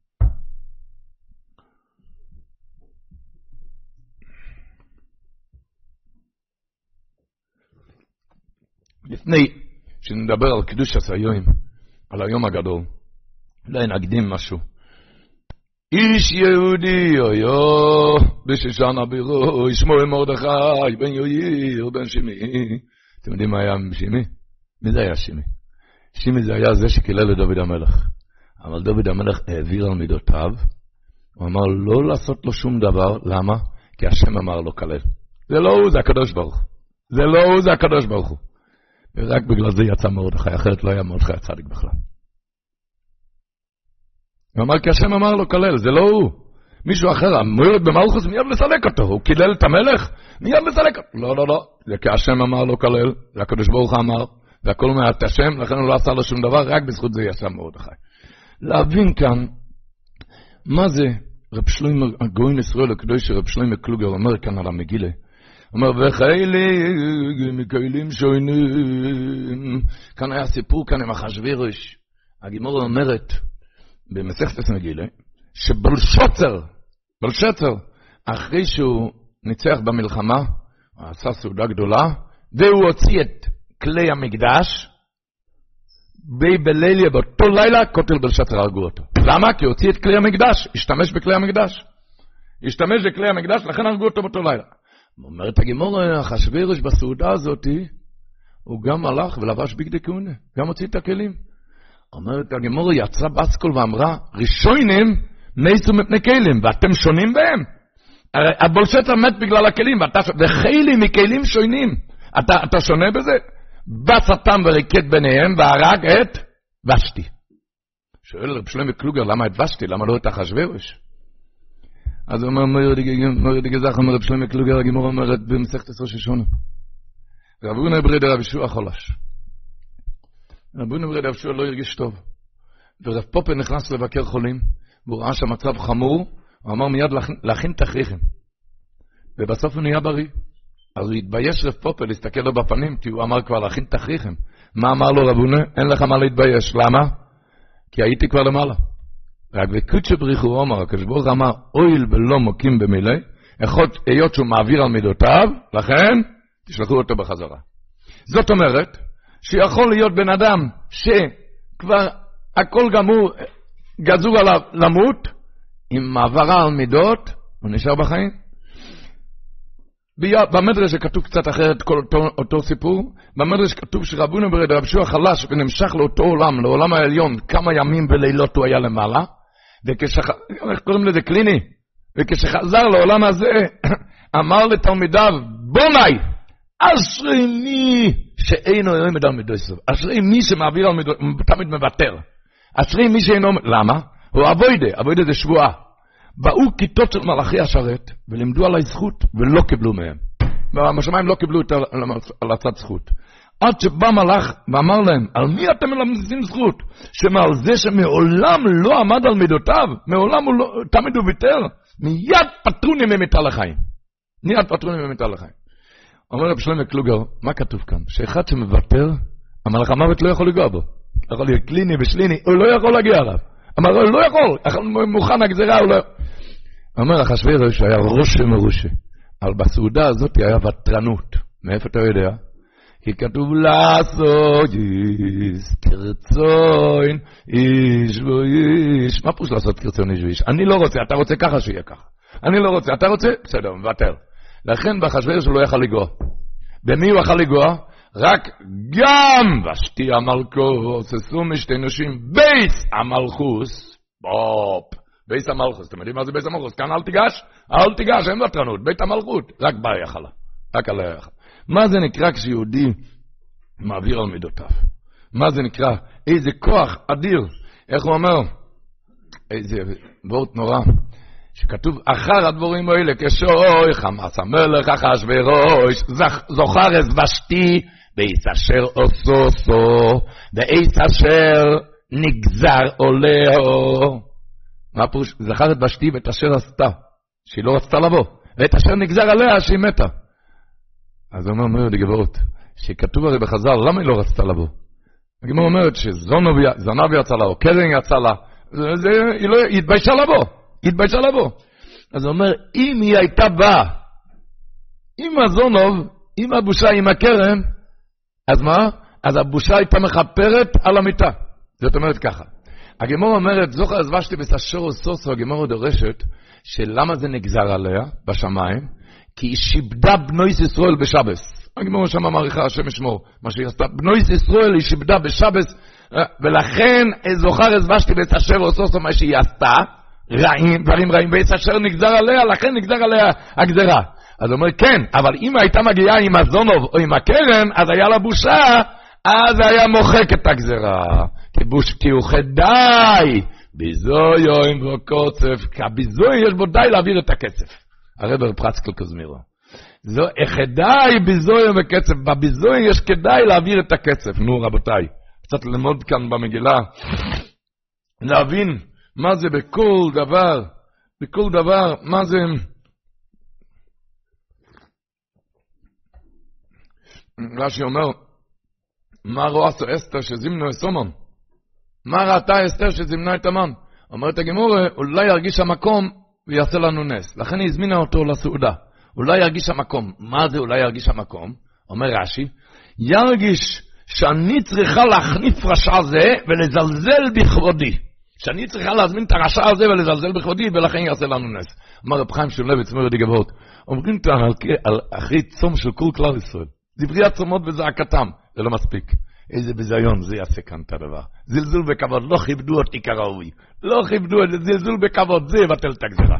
לפני שנדבר על קדוש הסיום, על היום הגדול, אולי נקדים משהו. איש יהודי, אויו, בשושן הבירו, ישמור מרדכי, בן יויר, בן שימי. אתם יודעים מה היה עם שימי? מי זה היה שימי? שימי זה היה זה שקילל לדוד המלך. אבל דוד המלך העביר על מידותיו, הוא אמר לא לעשות לו שום דבר, למה? כי השם אמר לו כלל. זה לא הוא, זה הקדוש ברוך הוא. זה לא הוא, זה הקדוש ברוך הוא. ורק בגלל זה יצא מרדכי, אחרת לא היה מרדכי הצדיק בכלל. הוא אמר, כי השם אמר לו כלל, זה לא הוא. מישהו אחר, המוירד במלכוס, מיד לסלק אותו. הוא קילל את המלך, מיד לסלק אותו. לא, לא, לא. זה כי השם אמר לו כלל, זה הקדוש ברוך אמר, והכל מעט השם, לכן הוא לא עשה לו שום דבר, רק בזכות זה ישב מרדכי. להבין כאן, מה זה רב שלוימר, הגויין ישראל הקדוש רב שלוימר קלוגר אומר כאן על המגילה. אומר, וחיילי מקהילים שוינים. כאן היה סיפור כאן עם אחשוורוש. הגימורה אומרת, במסכת מגילה, שבלשוצר, בלשוצר, אחרי שהוא ניצח במלחמה, עשה סעודה גדולה, והוא הוציא את כלי המקדש, בי בליליה באותו לילה, כותל בלשצר הרגו אותו. למה? כי הוא הוציא את כלי המקדש, השתמש בכלי המקדש. השתמש בכלי המקדש, לכן הרגו אותו באותו לילה. אומרת הגימור, אחשוורוש בסעודה הזאת, הוא גם הלך ולבש בגדי כהונה, גם הוציא את הכלים. אומרת הגימור, יצרה בסקול ואמרה, ראשונים ניסו מפני כלים, ואתם שונים בהם. הרי הבולשטר מת בגלל הכלים, ואתה, וכלים מכלים שונים. אתה, אתה שונה בזה? בא שטן וריקד ביניהם והרג את ושתי. שואל רב שלמה קלוגר, למה את ושתי? למה לא את אחשוורוש? אז הוא אומר, מויר די גזח, אומר רב שלמה קלוגר, הגימור אומרת במסכת עשרה ששונה. רב אונה ברד רב ישוע חולש. רב אונה ברד רב ישוע לא הרגיש טוב. ורב פופר נכנס לבקר חולים, והוא ראה שהמצב חמור, הוא אמר מיד להכין תכריכם. ובסוף הוא נהיה בריא. אז הוא התבייש רב פופר להסתכל לו בפנים, כי הוא אמר כבר להכין תכריכם. מה אמר לו רב אונה? אין לך מה להתבייש. למה? כי הייתי כבר למעלה. רק בקודשא בריך הוא אומר, הקדוש ברוך אמר, אויל ולא מוקים במילא, היות שהוא מעביר על מידותיו, לכן תשלחו אותו בחזרה. זאת אומרת, שיכול להיות בן אדם שכבר הכל גמור, גזור עליו למות, עם מעברה על מידות, הוא נשאר בחיים. במדרש כתוב קצת אחרת כל אותו, אותו סיפור. במדרש כתוב שרבונו ברד רב שועה חלש ונמשך לאותו עולם, לעולם העליון, כמה ימים ולילות הוא היה למעלה. וכשח... איך קוראים לזה? קליני. וכשחזר לעולם הזה, (clears throat) אמר לתלמידיו, בוני, אשרי מי שאינו על מידו סוף. אשרי מי שמעביר על מידו, תמיד מוותר. אשרי מי שאינו למה? הוא אבוידה, אבוידה זה שבועה. באו כיתות של מלאכי השרת, ולימדו עליי זכות, ולא קיבלו מהם. בשמיים לא קיבלו את הצד זכות. עד שבא מלאך ואמר להם, על מי אתם מלמדים זכות? שמעל זה שמעולם לא עמד על מידותיו, מעולם הוא לא, תמיד הוא ויתר, מיד פטרוני ממיתה לחיים. מיד פטרוני ממיתה לחיים. אומר רב שלמה קלוגר, מה כתוב כאן? שאחד שמוותר, המלאך המוות לא יכול לגוע בו. יכול להיות קליני ושליני, הוא לא יכול להגיע אליו. אמר, הוא לא יכול, מוכן הגזירה, הוא לא... אומר אחשוורוש היה ראש מרושה. אבל בסעודה הזאת היה ותרנות. מאיפה אתה יודע? כי כתוב לעשות איש כרצון איש ואיש. מה פירוש לעשות כרצון איש ואיש? אני לא רוצה, אתה רוצה ככה שיהיה ככה. אני לא רוצה, אתה רוצה? בסדר, מוותר. לכן באחשוורוש הוא לא יכל לגוע. במי הוא יכל לגוע? רק גם ושתי המלכוס, עשו משתי נשים, בייס המלכוס, בופ, בייס המלכוס, אתם יודעים מה זה בייס המלכוס? כאן אל תיגש, אל תיגש, אין ותרנות, בית המלכות, רק בה יכלה, רק עליה יכלה. מה זה נקרא כשיהודי מעביר על מידותיו? מה זה נקרא? איזה כוח אדיר. איך הוא אומר? איזה וורט נורא. שכתוב, אחר הדבורים האלה, כשוי חמאס המלך אחשוורוש, זוכר אז ושתי, ואיס אשר עושו, ואיס אשר נגזר עולהו. מה פירוש? זכר את ושתי ואת אשר עשתה, שהיא לא רצתה לבוא, ואת אשר נגזר עליה שהיא מתה. אז הוא אומר, אומר לגברות, שכתוב הרי בחז"ל, למה היא לא רצתה לבוא? הגמרא אומרת שזנב יצא לה, או קרן יצא לה, זה, היא, לא, היא התביישה לבוא, היא התביישה לבוא. אז הוא אומר, אם היא הייתה באה עם הזונוב, עם הבושה, עם הכרם, אז מה? אז הבושה הייתה מכפרת על המיטה. זאת אומרת ככה, הגמור אומרת, זוכר אז ושתי וסשורו סוסו, הגמור דורשת, שלמה זה נגזר עליה בשמיים? כי היא שיבדה בנויס ישראל בשבס. הגמור שם מעריכה השם ישמור, מה שהיא עשתה, בנויס ישראל היא שיבדה בשבס, ולכן זוכר הסבשתי ואת אשר עושו מה שהיא עשתה, רעים, דברים רעים, ואת אשר נגזר עליה, לכן נגזר עליה הגזרה. אז הוא אומר, כן, אבל אם הייתה מגיעה עם הזונוב או עם הקרן, אז היה לה בושה, אז היה מוחק את הגזרה. כי הוא חדאי, ביזוי יוים וקוצף, כי הביזוי יש בו די להעביר את הכסף. הרבר פרצקל קוזמירו. זו כדאי ביזוי וקצף, בביזוי יש כדאי להעביר את הקצף. נו רבותיי, קצת ללמוד כאן במגילה, להבין מה זה בכל דבר, בכל דבר, מה זה... רש"י אומר, מה רואה אסתר שזימנו את סומון? מה ראתה אסתר שזימנה את המן? אומרת הגמורה, אולי ירגיש המקום ויעשה לנו נס. לכן היא הזמינה אותו לסעודה. אולי ירגיש המקום. מה זה אולי ירגיש המקום? אומר רש"י, ירגיש שאני צריכה להחניף רשע זה ולזלזל בכבודי. שאני צריכה להזמין את הרשע הזה ולזלזל בכבודי, ולכן יעשה לנו נס. אמר רב חיים שולביץ, מורד גבות, אומרים על אחרי צום של כל כלל ישראל. דברי הצומות וזעקתם, זה לא מספיק. איזה ביזיון זה יעשה כאן את הדבר. זלזול בכבוד, לא כיבדו אותי כראוי. לא כיבדו את זה, זלזול בכבוד, זה יבטל את הגזירה.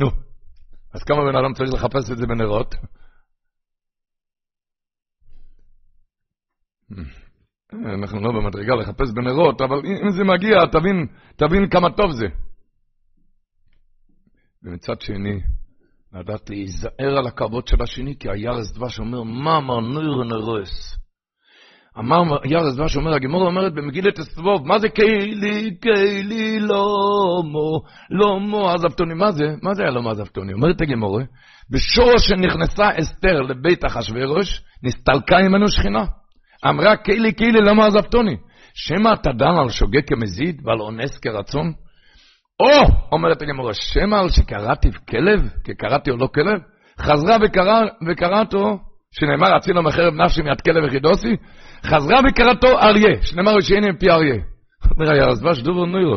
נו, אז כמה בן אדם צריך לחפש את זה בנרות? אנחנו לא במדרגה לחפש בנרות, אבל אם זה מגיע, תבין, תבין כמה טוב זה. ומצד שני, לדעת להיזהר על הכבוד של השני, כי הירס דבש אומר, מה אמר נויר נרוס? אמר ירס דבש אומר, הגמור אומרת במגילת אסתבוב, מה זה קיילי, קיילי, לא מו, לא מו, עזבתוני, מה זה? מה זה היה לא מעזבתוני? אומרת הגמור, בשורש שנכנסה אסתר לבית אחשוורוש, נסתלקה ממנו שכינה. אמרה קיילי, קיילי, למה עזבתוני? שמא אתה דן על שוגה כמזיד ועל אונס כרצון? או, אומרת הגמורה, שמא על שקראתי כלב, כי קראתי או לא כלב, חזרה וקרא, וקראתו, שנאמר, אצילו מחרב נפשי מיד כלב וחידוסי, חזרה וקראתו אריה, שנאמר, שהנה מפי אריה. אומר היה דבש דובר נוירו.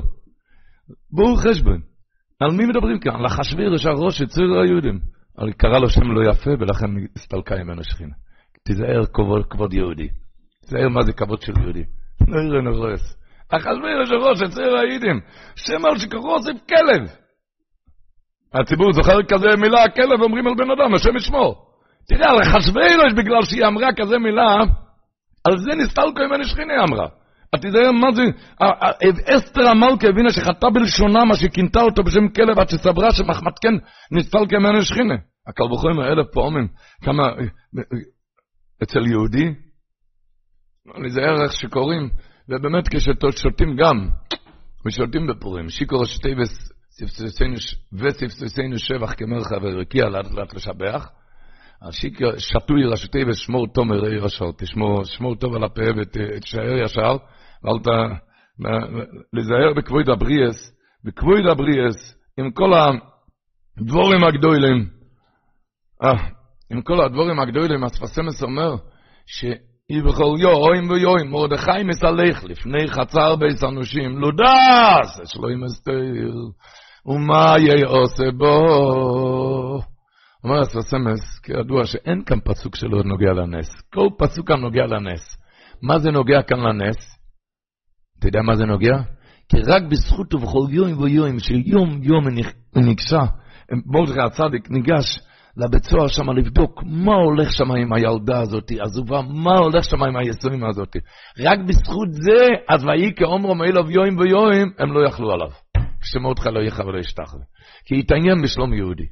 בואו חשבון. על מי מדברים כאן? על אחשוורוש הראש ציר היהודים. קרא לו שם לא יפה, ולכן הסתלקה ממנו שכינה. תיזהר כבוד, כבוד יהודי. תיזהר מה זה כבוד של יהודי. נוירו נורס. אחשוורוש הראש של ציר היהודים. שם על שכחו הוסיף כלב. הציבור זוכר כזה מילה, כלב, אומרים על בן אדם, השם ישמור. תראה, על אחשוורוש, בגלל שהיא אמרה כזה מילה, על זה נסתלקו ממני שכינה אמרה. את תדעי מה זה, אסתר המלכה הבינה שחטא בלשונה מה שכינתה אותו בשם כלב עד שסברה שמחמד כן נסתלקו ממני שכינה. וחומר אלף פעמים, כמה, אצל יהודי, זה ערך שקוראים, ובאמת כששותים גם, ושותים בפורים, שיקור השתי וספססנו שבח כמרחה ורקיע לאט לאט לשבח, שתוי ראשי ושמור תומר עיר ישר, תשמור טוב על הפה ותשאר ישר, ואל ת... להיזהר בכבוד הבריאס, בכבוד הבריאס, עם כל הדבורים הגדולים, אה, עם כל הדבורים הגדולים, אספסמס אומר, שיבכל יוים ויוים, מרדכי מסלך לפני חצר בייס אנושים, לודס, יש לו עם אסתר, ומה יעושה בו? אומר הספסמס, כידוע שאין כאן פסוק שלא נוגע לנס. כל פסוק כאן נוגע לנס. מה זה נוגע כאן לנס? אתה יודע מה זה נוגע? כי רק בזכות ובכל יום ויום של יום יום ניגשה, מרדכי הצדיק ניגש לבית סוהר שם לבדוק מה הולך שם עם הילדה הזאת, עזובה, מה הולך שם עם היסורים הזאת. רק בזכות זה, אז ויהי כאומרו מאילוב יום ויום, הם לא יכלו עליו. כשמרדכי לא יחר ולא ישתחווה. כי התעניין בשלום יהודי.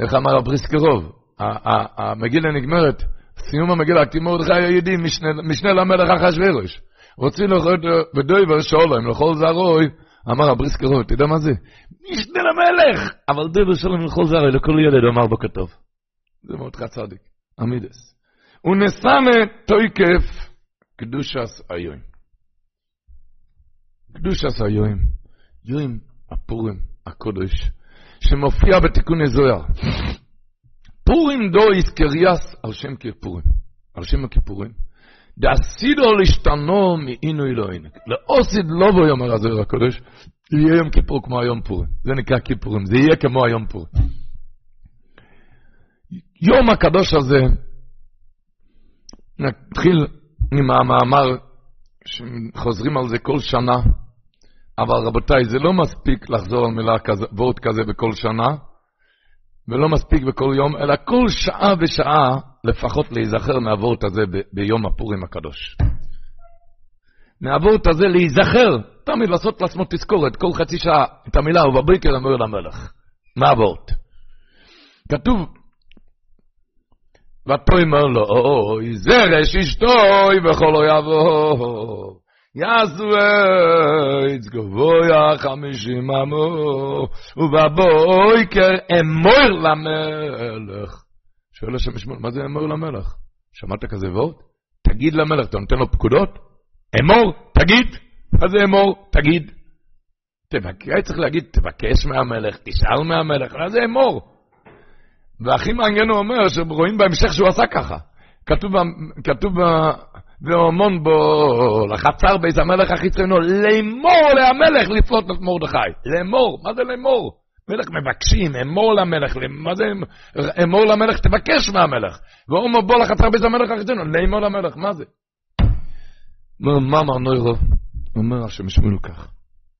איך אמר הבריסקרוב? המגילה נגמרת, סיום המגילה, כי מרדכי היהודי, משנה למלך אחשוורוש. רוצים לכל ודויבר שולם, לכל זרוי, אמר הבריסקרוב, אתה יודע מה זה? משנה למלך! אבל דויבר שולם לכל זרוי, לכל ילד, אמר בכתוב. זה מרדכי צדיק, עמידס. ונסמה תויקף קדושס היום. קדושס היום, יום הפורים הקודש. שמופיע בתיקון זוהר. פורים דו איסקריאס על שם כיפורים, על שם הכיפורים. דאסידו להשתנו מאינו אלוהינו. לאוסיד לא בו יאמר הזוהר הקודש, יהיה יום כיפור כמו היום פורים. זה נקרא כיפורים, זה יהיה כמו היום פורים. יום הקדוש הזה, נתחיל עם המאמר שחוזרים על זה כל שנה, אבל רבותיי, זה לא מספיק לחזור על מילה כזה, וורט כזה בכל שנה, ולא מספיק בכל יום, אלא כל שעה ושעה לפחות להיזכר מהוורט הזה ביום הפורים הקדוש. מהוורט הזה להיזכר, תמיד לעשות לעצמו תזכורת, כל חצי שעה, את המילה, ובבוקר אמר למלך. מה הוורט? כתוב, ותאמר לו, אוי, זרש אשתוי וכל אויבו. עץ גבוה חמישים אמו, ובבויקר אמור למלך. שואל השם ישמעאל, מה זה אמור למלך? שמעת כזה וורד? תגיד למלך, אתה נותן לו פקודות? אמור, תגיד. מה זה אמור? תגיד. תבקש, צריך להגיד, תבקש מהמלך, תשאל מהמלך, מה זה אמור? והכי מעניין הוא אומר, שרואים בהמשך שהוא עשה ככה. כתוב, כתוב והומון בו לחצר בית המלך החיצונו, לאמור להמלך לפלוט את מרדכי. לאמור, מה זה לאמור? מלך מבקשים, אמור למלך, מה זה אמור למלך? תבקש מהמלך. והומון בו לחצר בית המלך החיצונו, לאמור למלך, מה זה? מה אמר נוירו? אומר השם שמואל כך.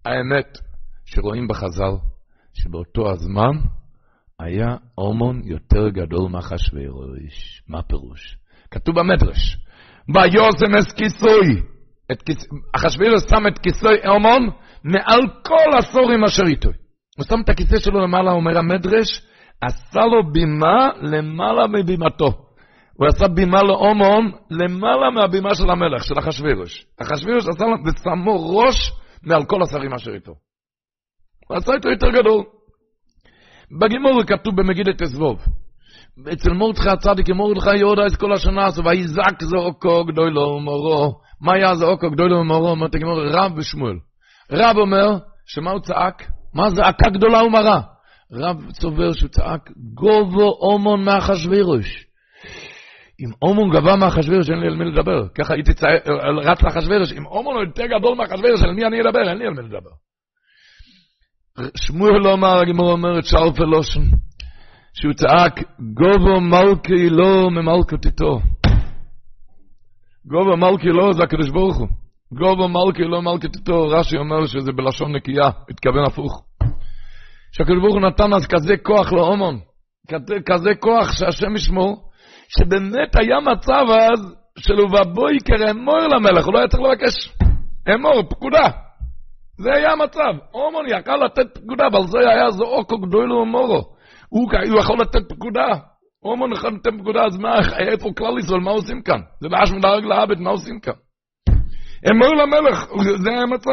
האמת שרואים בחז"ל, שבאותו הזמן היה הומון יותר גדול מאחשוורוש. מה פירוש? כתוב במדרש, ויוזם את כיסוי, אחשוורוש שם את כיסוי הומון מעל כל הסורים אשר איתו. הוא שם את הכיסא שלו למעלה, אומר המדרש, עשה לו בימה למעלה מבימתו. הוא עשה בימה להומון למעלה מהבימה של המלך, של אחשוורוש. אחשוורוש עשה לו ושמו ראש מעל כל השרים אשר איתו. הוא עשה איתו יותר גדול. בגימור כתוב במגידת אזבוב. אצל מורדכי הצדיק, מורדכי יהודה את כל השנה הזו, ויזעק זעוקו גדולו ומורו. מה היה זעוקו גדולו ומורו? אומרת הגימור, רב ושמואל. רב אומר, שמה הוא צעק? מה זעקה גדולה ומרה? רב סובר שהוא צעק, גובו אומון מאחשוורוש. אם אומון גבה מאחשוורוש, אין לי על מי לדבר. ככה הייתי רץ לאחשוורוש, אם אומון הוא יותר גדול מאחשוורוש, על מי אני אדבר? אין לי על מי לדבר. שמואל לא אמר, הגמור אומרת, שארפה לושן, שהוא צעק, גובו מלכי לא ממלכותיתו. גובו מלכי לא זה הקדוש ברוך הוא. גובו מלכי לא מלכותיתו, רש"י אומר שזה בלשון נקייה, התכוון הפוך. שהקדוש ברוך הוא נתן אז כזה כוח לאומון, כזה, כוח שהשם ישמור, שבאמת היה מצב אז של ובבויקר אמור למלך, הוא לא היה צריך לבקש אמור, פקודה. זה היה המצב. אומון יכל לתת פקודה, אבל זה היה זעוקו גדולו ומורו. הוא, הוא יכול לתת פקודה. אומון יכול לתת פקודה, אז מה, איפה כלל ישראל, מה עושים כאן? זה באש מדרג לעבד, מה עושים כאן? אמור למלך, זה היה המצב.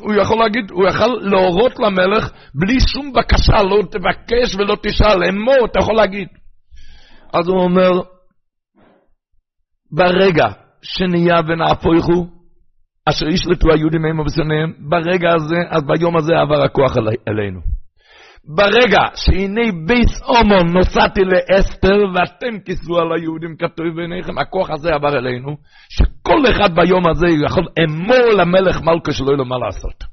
הוא יכול להגיד, הוא יכול להורות למלך בלי שום בקשה, לא תבקש ולא תשאל, אמור, אתה יכול להגיד. אז הוא אומר, ברגע שנהיה ונהפוכו, אשר ישלטו היהודים מהם ובשונאיהם, ברגע הזה, אז ביום הזה עבר הכוח אלינו. ברגע שהנה בייס אומון נוסעתי לאסתר ואתם כיסו על היהודים כתוב בעיניכם, הכוח הזה עבר אלינו, שכל אחד ביום הזה יכול אמור למלך מלכה שלא יהיה לו מה לעשות.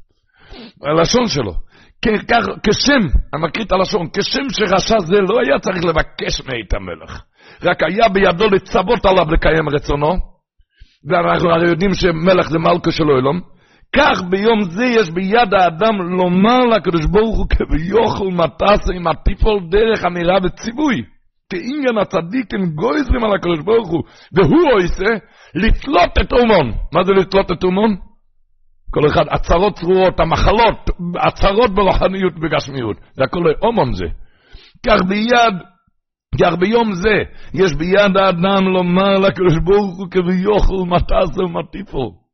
הלשון שלו, כך, כשם, מקריא את הלשון, כשם שרשע זה לא היה צריך לבקש מאת המלך, רק היה בידו לצוות עליו לקיים רצונו, ואנחנו הרי יודעים שמלך זה מלכה של עולם, כך ביום זה יש ביד האדם לומר לקדוש ברוך הוא כביוכל מטסה עם הטיפול דרך אמירה וציווי. כעניין הצדיקים גויזרים על הקדוש ברוך הוא, והוא עושה לתלות את אומון. מה זה לתלות את אומון? כל אחד, הצהרות צרורות, המחלות, הצהרות ברוחניות ובגשמיות. זה הכל אומון זה. כך ביד כך ביום זה יש ביד האדם לומר לקדוש ברוך הוא כביוכל מטס ומטיפו.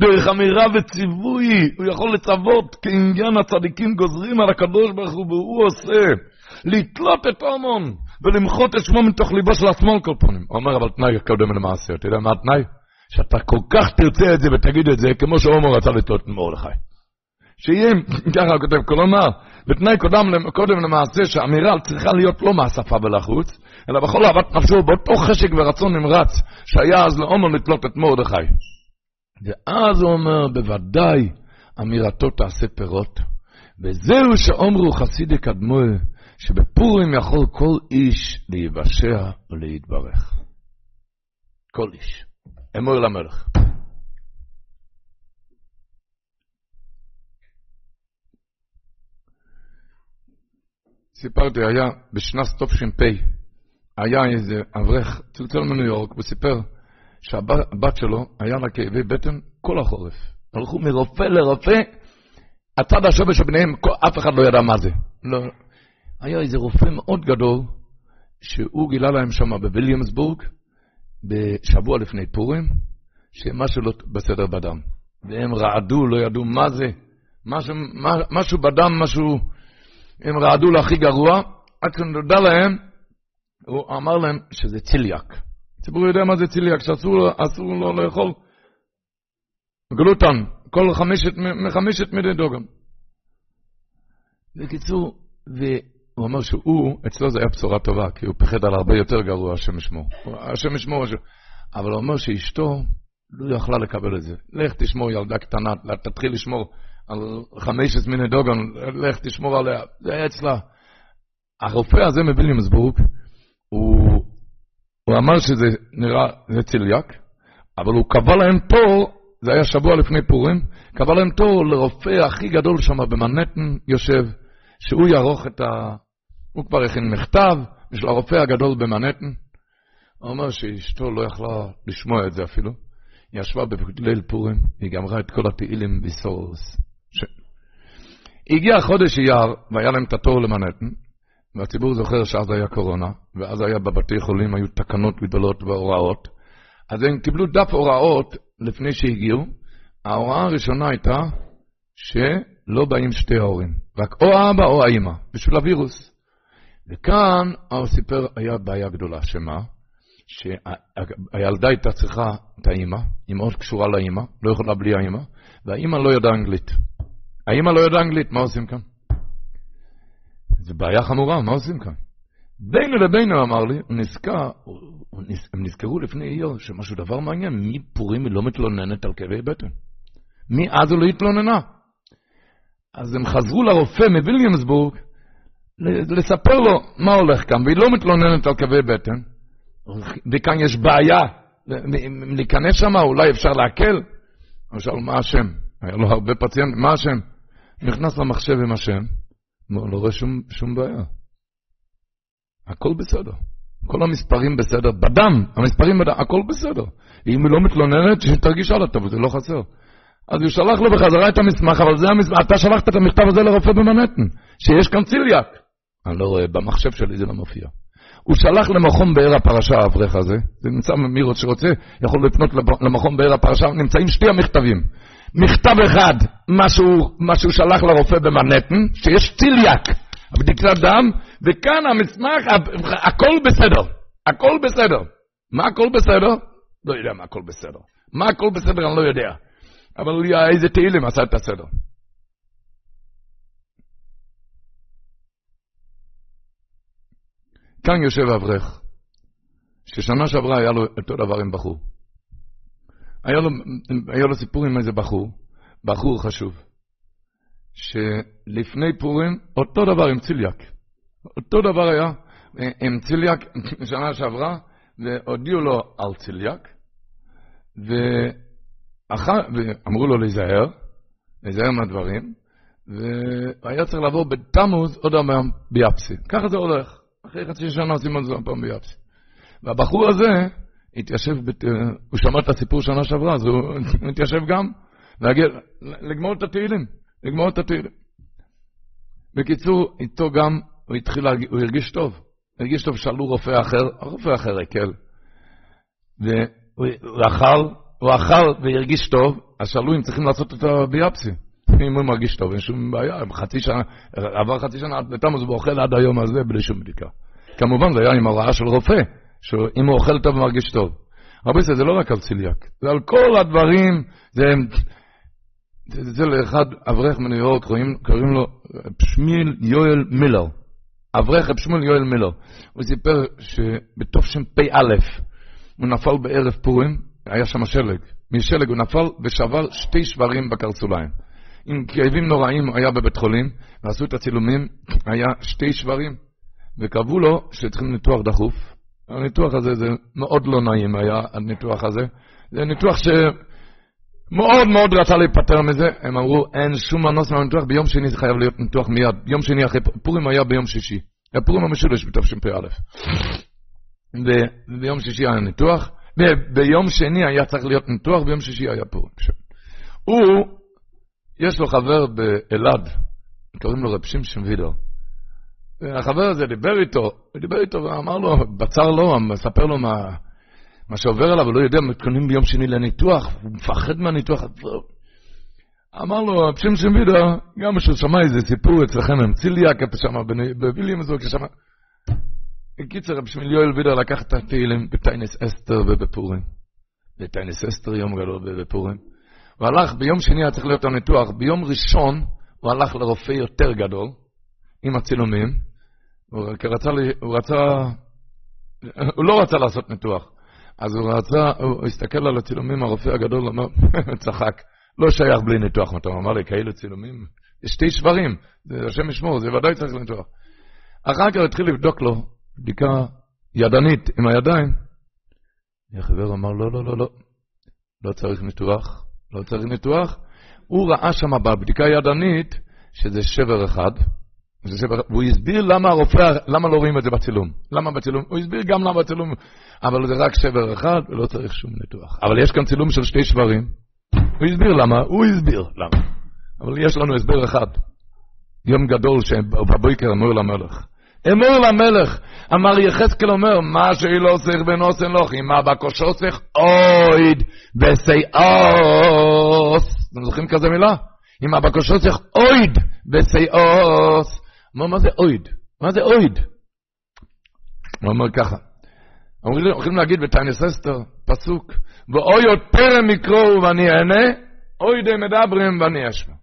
דרך אמירה וציווי הוא יכול לצוות כעניין הצדיקים גוזרים על הקדוש ברוך הוא והוא עושה לתלות את עמון ולמחות את שמו מתוך ליבו של השמאל כל פנים. הוא אומר אבל תנאי קודם למעשה, אתה יודע מה התנאי? שאתה כל כך תרצה את זה ותגיד את זה כמו שעומר רצה לתלות את מרדכי. שיהיה, (laughs) ככה הוא כותב, כלומר, בתנאי קודם, קודם למעשה שהאמירה צריכה להיות לא מהשפה ולחוץ, אלא בכל אהבת נפשו, באותו חשק ורצון נמרץ שהיה אז לעומר לתלות את מרדכי. ואז הוא אומר, בוודאי אמירתו תעשה פירות, וזהו שאומרו חסידי קדמוי, שבפורים יכול כל איש להיוושע ולהתברך. כל איש. אמור למלך. סיפרתי, היה בשנת תש"פ, היה איזה אברך, צלצל מניו יורק, הוא סיפר שהבת שלו, היה לה כאבי בטן כל החורף. הלכו מרופא לרופא, הצד השווה שביניהם, אף אחד לא ידע מה זה. לא. היה איזה רופא מאוד גדול, שהוא גילה להם שם בוויליאמסבורג, בשבוע לפני פורים, שמשהו לא בסדר בדם. והם רעדו, לא ידעו מה זה. משהו, משהו בדם, משהו... הם רעדו להכי גרוע, עד שנודע להם, הוא אמר להם שזה ציליאק. הציבור יודע מה זה ציליאק, שאסור לו לאכול גלוטן, כל חמשת, מחמשת מידי דוגם. בקיצור, והוא אמר שהוא, אצלו זה היה בשורה טובה, כי הוא פחד על הרבה יותר גרוע, השם ישמור. השם ישמור, אבל הוא אומר שאשתו, לא יכלה לקבל את זה. לך תשמור ילדה קטנה, תתחיל לשמור על חמשת מיני דוגון, לך תשמור עליה, זה היה אצלה. הרופא הזה מוויליאמסבורג, הוא, הוא אמר שזה נראה, זה צליאק, אבל הוא קבע להם תור, זה היה שבוע לפני פורים, קבע להם תור לרופא הכי גדול שם במנהטן יושב, שהוא יערוך את ה... הוא כבר הכין מכתב בשביל הרופא הגדול במנהטן. הוא אומר שאשתו לא יכלה לשמוע את זה אפילו. היא ישבה בליל פורים, היא גמרה את כל התהילים בסורוס. ש... הגיע חודש אייר, והיה להם את התור למנהטן, והציבור זוכר שאז היה קורונה, ואז היה בבתי חולים, היו תקנות גדולות והוראות. אז הם קיבלו דף הוראות לפני שהגיעו. ההוראה הראשונה הייתה שלא באים שתי ההורים, רק או האבא או האימא, בשביל הווירוס. וכאן הוא סיפר, היה בעיה גדולה, שמה? שהילדה הייתה צריכה את האימא, היא מאוד קשורה לאימא, לא יכולה בלי האימא, והאימא לא ידעה אנגלית. האימא לא ידעה אנגלית, מה עושים כאן? זו בעיה חמורה, מה עושים כאן? בינו לבינו, אמר לי, הוא נזכר, הם נזכרו לפני איור, שמשהו דבר מעניין, מפורים היא לא מתלוננת על כאבי בטן. מאז הוא לא התלוננה. אז הם חזרו לרופא מוויליאמסבורג לספר לו מה הולך כאן, והיא לא מתלוננת על כאבי בטן, וכאן יש בעיה, להיכנס שם, אולי אפשר להקל. הוא שאל, מה השם? היה לו הרבה פציינטים, מה השם? נכנס למחשב עם השם, לא רואה שום, שום בעיה. הכל בסדר. כל המספרים בסדר, בדם, המספרים בדם, הכל בסדר. אם היא לא מתלוננת, שתרגיש הלאה טוב, זה לא חסר. אז הוא שלח לו בחזרה את המסמך, אבל זה המסמך, אתה שלחת את המכתב הזה לרופא במנהטן, שיש כאן ציליאק. אני לא רואה, במחשב שלי זה לא מופיע. הוא שלח למכון באר הפרשה, האברך הזה, זה נמצא מי שרוצה, יכול לפנות למכון באר הפרשה, נמצאים שתי המכתבים. מכתב אחד, מה שהוא, מה שהוא שלח לרופא במנהטן, שיש ציליאק, בדיקת דם, וכאן המסמך, הכל בסדר, הכל בסדר. מה הכל בסדר? לא יודע מה הכל בסדר. מה הכל בסדר אני לא יודע. אבל איזה תהילים עשה את הסדר. כאן יושב אברך, ששנה שעברה היה לו אותו דבר עם בחור. היה לו, היה לו סיפור עם איזה בחור, בחור חשוב, שלפני פורים, אותו דבר עם ציליאק. אותו דבר היה עם ציליאק שנה שעברה, והודיעו לו על ציליאק, ואחר, ואמרו לו להיזהר, להיזהר מהדברים, והיה צריך לעבור בתמוז עוד פעם ביאפסי. ככה זה הולך. אחרי חצי שנה עושים זה פעם ביאפסי. והבחור הזה התיישב, בת... הוא שמע את הסיפור שנה שעברה, אז הוא (laughs) התיישב גם להגיע, לגמור את התהילים, לגמור את התהילים. בקיצור, איתו גם, הוא התחיל, הוא הרגיש טוב. הרגיש טוב, שאלו רופא אחר, הרופא אחר הקל. והוא אכל, הוא אכל והרגיש טוב, אז שאלו אם צריכים לעשות את הביאפסי. אם הוא מרגיש טוב, אין שום בעיה, חצי שנה, עבר חצי שנה, בתמוז הוא אוכל עד היום הזה בלי שום בדיקה. כמובן, זה היה עם הוראה של רופא, שאם הוא אוכל טוב ומרגיש טוב. הרבה זה לא רק על ציליאק, זה על כל הדברים, זה, זה, זה לאחד אברך מניו יורק, קוראים, לו שמיל יואל מילר. אברך שמואל יואל מילר. הוא סיפר שבתשפ"א הוא נפל בערב פורים, היה שם שלג. משלג הוא נפל ושבר שתי שברים בקרסוליים. עם כאבים נוראים היה בבית חולים, ועשו את הצילומים, היה שתי שברים, וקבעו לו שצריכים ניתוח דחוף. הניתוח הזה זה מאוד לא נעים היה, הניתוח הזה. זה ניתוח שמאוד מאוד רצה להיפטר מזה, הם אמרו, אין שום מנוס מהניתוח, ביום שני זה חייב להיות ניתוח מיד. יום שני אחרי, פורים היה ביום שישי. הפורים המשולש בתשפ"א. וביום שישי היה ניתוח, וביום שני היה צריך להיות ניתוח, ביום שישי היה פורים. הוא יש לו חבר באלעד, קוראים לו רב שמשון וידר. החבר הזה דיבר איתו, דיבר איתו ואמר לו, בצר לו, מספר לו מה, מה שעובר עליו, הוא לא יודע, מתכוננים ביום שני לניתוח, הוא מפחד מהניתוח. אמר לו, רב שמשון וידר, גם כשהוא שמע איזה סיפור אצלכם עם ציליאק, שם בוויליאמסבורג, שם... בקיצר, רב יואל וידר לקח את התהילים בטיינס אסתר ובפורים. בטיינס אסתר יום גדול בפורים. הוא הלך, ביום שני היה צריך להיות הניתוח, ביום ראשון הוא הלך לרופא יותר גדול, עם הצילומים, הוא רצה, הוא רצה, הוא לא רצה לעשות ניתוח. אז הוא רצה, הוא הסתכל על הצילומים, הרופא הגדול אמר, (laughs) צחק, לא שייך בלי ניתוח, הוא אמר לי, כאלה צילומים, שתי שברים, זה השם ישמור, זה ודאי צריך לניתוח. אחר כך התחיל לבדוק לו בדיקה ידנית עם הידיים. החבר אמר, לא, לא, לא, לא, לא צריך ניתוח, לא צריך ניתוח. הוא ראה שם בבדיקה הידנית שזה שבר אחד, והוא הסביר למה הרופא, למה לא רואים את זה בצילום. למה בצילום? הוא הסביר גם למה בצילום, אבל זה רק שבר אחד ולא צריך שום ניתוח. אבל יש כאן צילום של שתי שברים. הוא הסביר למה, הוא הסביר למה. אבל יש לנו הסבר אחד. יום גדול שבבוקר אמור למלך. אמור למלך, אמר יחזקאל אומר, מה שהיא לא עושה ונוסן לך, אם אבא קושוסך אויד בסייאוס. אתם זוכרים כזה מילה? אם אבא קושוסך אויד בסייאוס. מה, מה זה אויד? מה זה אויד? הוא אומר ככה, הולכים להגיד בטייניס אסתר, פסוק, ואוי עוד פרם יקראו ואני אענה, אוי די מדברים ואני אשמע.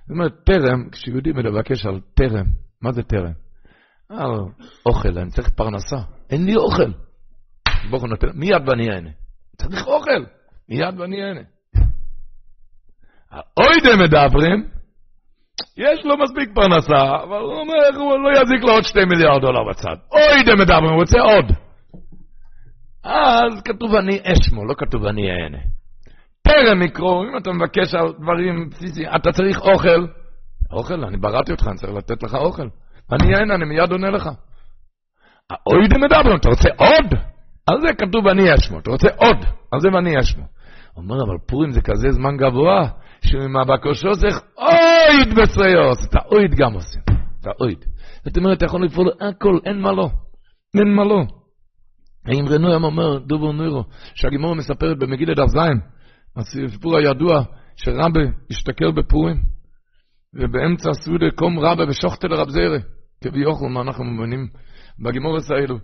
זאת אומרת, טרם, כשיהודי מבקש על טרם, מה זה טרם? על אוכל, אני צריך פרנסה, אין לי אוכל. הוא נותן, מיד ואני אענה. צריך אוכל, מיד ואני אענה. אוי די מדברים, יש לו מספיק פרנסה, אבל הוא אומר, הוא לא יזיק לו עוד שתי מיליארד דולר בצד. אוי די מדברים, הוא רוצה עוד. אז כתוב אני אשמו, לא כתוב אני אענה. טרם יקרו, אם אתה מבקש על דברים בסיסיים, אתה צריך אוכל. אוכל, אני בראתי אותך, אני צריך לתת לך אוכל. אני אענה, אני מיד עונה לך. אוי די מדבר, אתה רוצה עוד? על זה כתוב אני אשמו, אתה רוצה עוד, על זה ואני אשמו. אומר, אבל פורים זה כזה זמן גבוה, שעם הבקושו צריך אויד בסריוס. את האויד גם עושים, את האויד. זאת אומרת, אתה יכול לפעול הכל, אין מה לא. אין מה לא. האם רנוים אומר, דובר נוירו, שהגימור מספרת במגילה דף זין, הסיפור הידוע, שרבה השתכר בפורים, ובאמצע הסעודה קום רבה ושוחטה לרב זיירה, כביכול מה אנחנו מבינים בגימור האלו.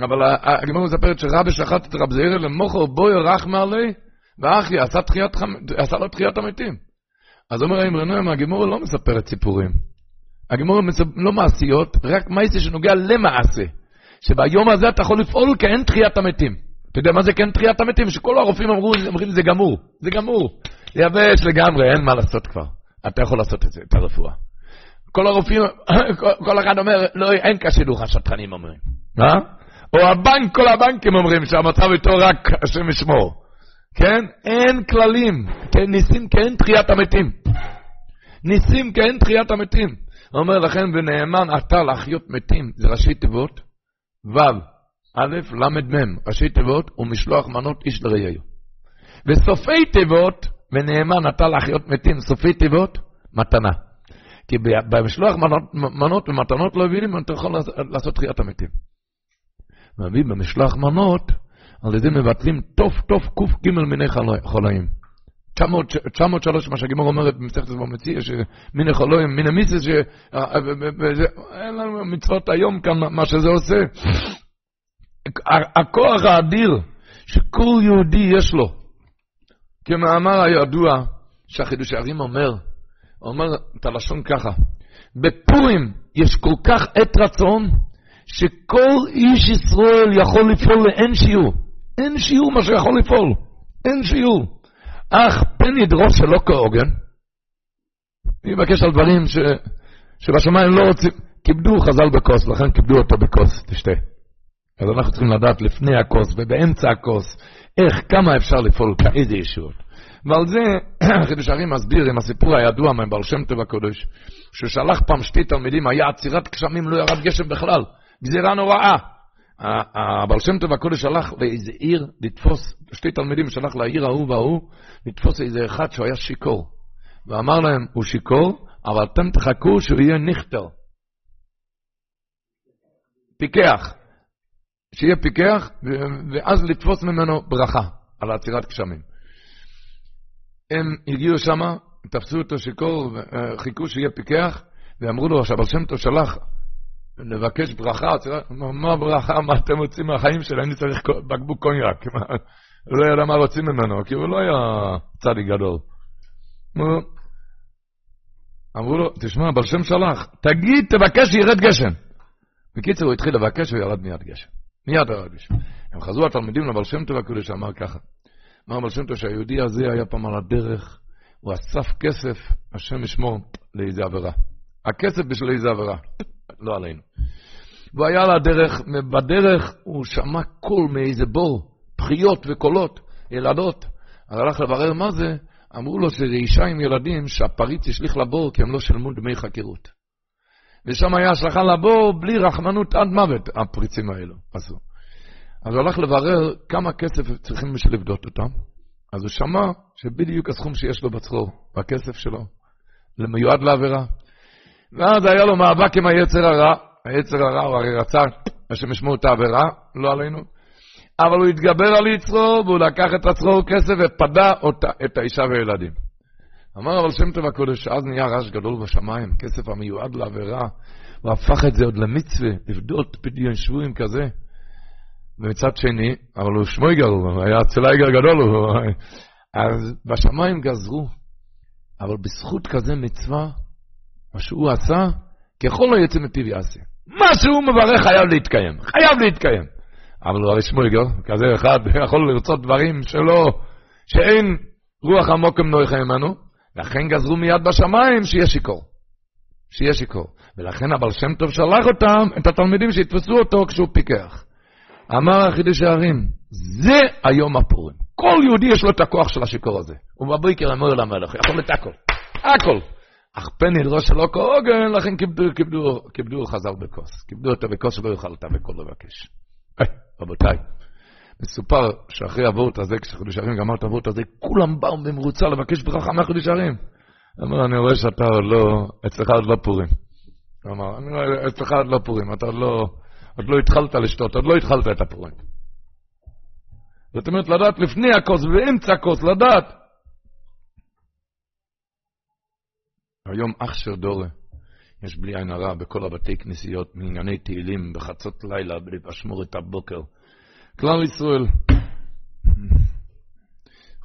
אבל הגימור מספרת שרבה שחט את רב זיירה למוכר בוי רחמה עלי, ואחי עשה, תחיית, עשה לו תחיית המתים. אז אומר האם רנוים, הגימור לא מספרת סיפורים. הגימור לא מעשיות, רק מעשה שנוגע למעשה. שביום הזה אתה יכול לפעול כאין תחיית המתים. אתה יודע מה זה כאין תחיית המתים? שכל הרופאים אמרו, אומרים זה גמור, זה גמור. יבש לגמרי, אין מה לעשות כבר. אתה יכול לעשות את זה, את הרפואה. כל הרופאים, (coughs) כל אחד אומר, לא, אין כשידוך, השטחנים אומרים. אה? או הבנק, כל הבנקים אומרים שהמצב איתו רק השם ישמור. כן? אין כללים. כן, ניסים כאין תחיית המתים. ניסים כאין תחיית המתים. הוא אומר לכן, ונאמן אתה להחיות מתים, זה ראשי תיבות, ו', א', ל', מ', ראשי תיבות, ומשלוח מנות איש לרעיו. וסופי תיבות, ונאמן אתה להחיות מתים, סופי תיבות, מתנה. כי במשלוח מנות, מנות ומתנות לא הבינים, אתה יכול לעשות תחיית המתים. מביא במשלוח מנות, על ידי מבטלים תוף תוף קג מיני חולאים. 903, מה שהגימור אומרת במסכת במציע, שמיני חולאים, מיני מיסס, אין לנו מצוות היום כאן, מה שזה עושה. הכוח האדיר שכל יהודי יש לו, כמאמר הידוע, שהחידוש הערים אומר, אומר את הלשון ככה, בפורים יש כל כך עת רצון, שכל איש ישראל יכול לפעול לאין שיעור. אין שיעור מה שיכול לפעול, אין שיעור. אך פן ידרוש שלא כהוגן, אני מבקש על דברים ש... שבשמיים לא רוצים, כיבדו חז"ל בכוס, לכן כיבדו אותו בכוס, תשתה. אז אנחנו צריכים לדעת לפני הכוס ובאמצע הכוס, איך, כמה אפשר לפעול, כאיזה ישועות. ועל זה (clears throat) חידוש הרים מסביר עם הסיפור הידוע מבעל שם טוב הקודש, ששלח פעם שתי תלמידים, היה עצירת גשמים, לא ירד גשם בכלל, גזירה נוראה. הבעל שם טוב הקודש שלח לאיזה עיר לתפוס, שתי תלמידים שלח לעיר ההוא וההוא, לתפוס איזה אחד שהוא היה שיכור. ואמר להם, הוא שיכור, אבל אתם תחכו שהוא יהיה נכטר. פיקח. שיהיה פיקח, ואז לתפוס ממנו ברכה על עצירת גשמים. הם הגיעו שמה, תפסו אותו שיכור, חיכו שיהיה פיקח, ואמרו לו שהבעל שם טוב שלח לבקש ברכה, מה ברכה, מה אתם רוצים מהחיים שלי, אני צריך בקבוק קוניאק. (laughs) הוא לא ידע מה רוצים ממנו, כי הוא לא היה צדיק גדול. אמרו לו, תשמע, בר שם שלח, תגיד, תבקש שירד גשם. בקיצור, הוא התחיל לבקש וירד מיד גשם. מיד ירד גשם. הם חזרו התלמידים לבל שם טוב הקודש, אמר ככה. אמר בל שם טוב שהיהודי הזה היה פעם על הדרך, הוא אסף כסף, השם ישמור, לאיזה עבירה. הכסף בשביל איזה עבירה, לא עלינו. והוא היה על הדרך, בדרך הוא שמע קול מאיזה בור, בחיות וקולות, ילדות. אז הלך לברר מה זה, אמרו לו שזה אישה עם ילדים שהפריץ השליך לבור כי הם לא שלמו דמי חקירות. ושם היה השלכה לבור בלי רחמנות עד מוות, הפריצים האלו עשו. אז הוא הלך לברר כמה כסף צריכים בשביל לבדות אותם. אז הוא שמע שבדיוק הסכום שיש לו בצרור, בכסף שלו, מיועד לעבירה. ואז היה לו מאבק עם היצר הרע, היצר הרע הוא הרי רצה השם ישמעו את העבירה, לא עלינו, אבל הוא התגבר על יצרו, והוא לקח את הצרור כסף ופדה אותה, את האישה והילדים. אמר אבל שם טוב הקודש, אז נהיה רעש גדול בשמיים, כסף המיועד לעבירה, הוא הפך את זה עוד למצווה, לבדות פדיון שבויים כזה. ומצד שני, אבל הוא שמויגר, הוא היה צלייגר גדול, הוא... אז בשמיים גזרו, אבל בזכות כזה מצווה, מה שהוא עשה, ככל היצא מפיו יעשה. מה שהוא מברך חייב להתקיים, חייב להתקיים. אבל הוא הרי שמואגר, כזה אחד (laughs) יכול לרצות דברים שלא, שאין רוח עמוקם נויכה עמנו, לכן גזרו מיד בשמיים שיהיה שיכור. שיהיה שיכור. ולכן הבעל שם טוב שלח אותם, את התלמידים שיתפסו אותו כשהוא פיקח. אמר החידוש הערים, זה היום הפורים. כל יהודי יש לו את הכוח של השיכור הזה. הוא בבריקר אמר למלך, יכול את הכל. הכל. אך פן נדרוש שלא כהוגן, לכן כיבדו, כיבדו, כיבדו חזר בכוס. כיבדו אותו בכוס שלא יוכל את הכל לבקש. רבותיי, מסופר שאחרי הוורט הזה, כשחידוש הרים גמר את הוורט הזה, כולם באו במרוצה לבקש ברכה מהחידוש הרים. אמר, אני רואה שאתה עוד לא, אצלך עוד לא פורים. אמר, אני רואה, אצלך עוד לא פורים, אתה עוד לא, עוד לא התחלת לשתות, עוד לא התחלת את הפורים. זאת אומרת, לדעת לפני הכוס ובאמצע הכוס, לדעת. היום אח של דורה, יש בלי עין הרע בכל הבתי כנסיות, מענייני תהילים, בחצות לילה, את הבוקר. כלל ישראל.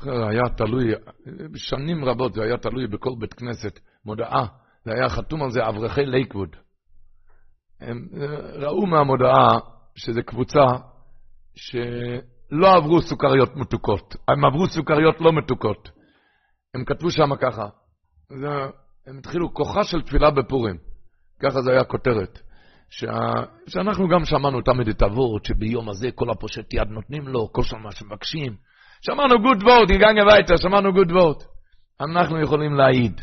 היה תלוי, שנים רבות זה היה תלוי בכל בית כנסת, מודעה, זה היה חתום על זה אברכי לייקווד. הם ראו מהמודעה שזו קבוצה שלא עברו סוכריות מתוקות, הם עברו סוכריות לא מתוקות. הם כתבו שם ככה, זה, הם התחילו כוחה של תפילה בפורים, ככה זה היה כותרת. שה... שאנחנו גם שמענו תמיד את ה ווארט, שביום הזה כל הפושט יד נותנים לו, כל שמה שמבקשים. שמענו גוט ווארט, הגענו הביתה, שמענו גוט ווארט. אנחנו יכולים להעיד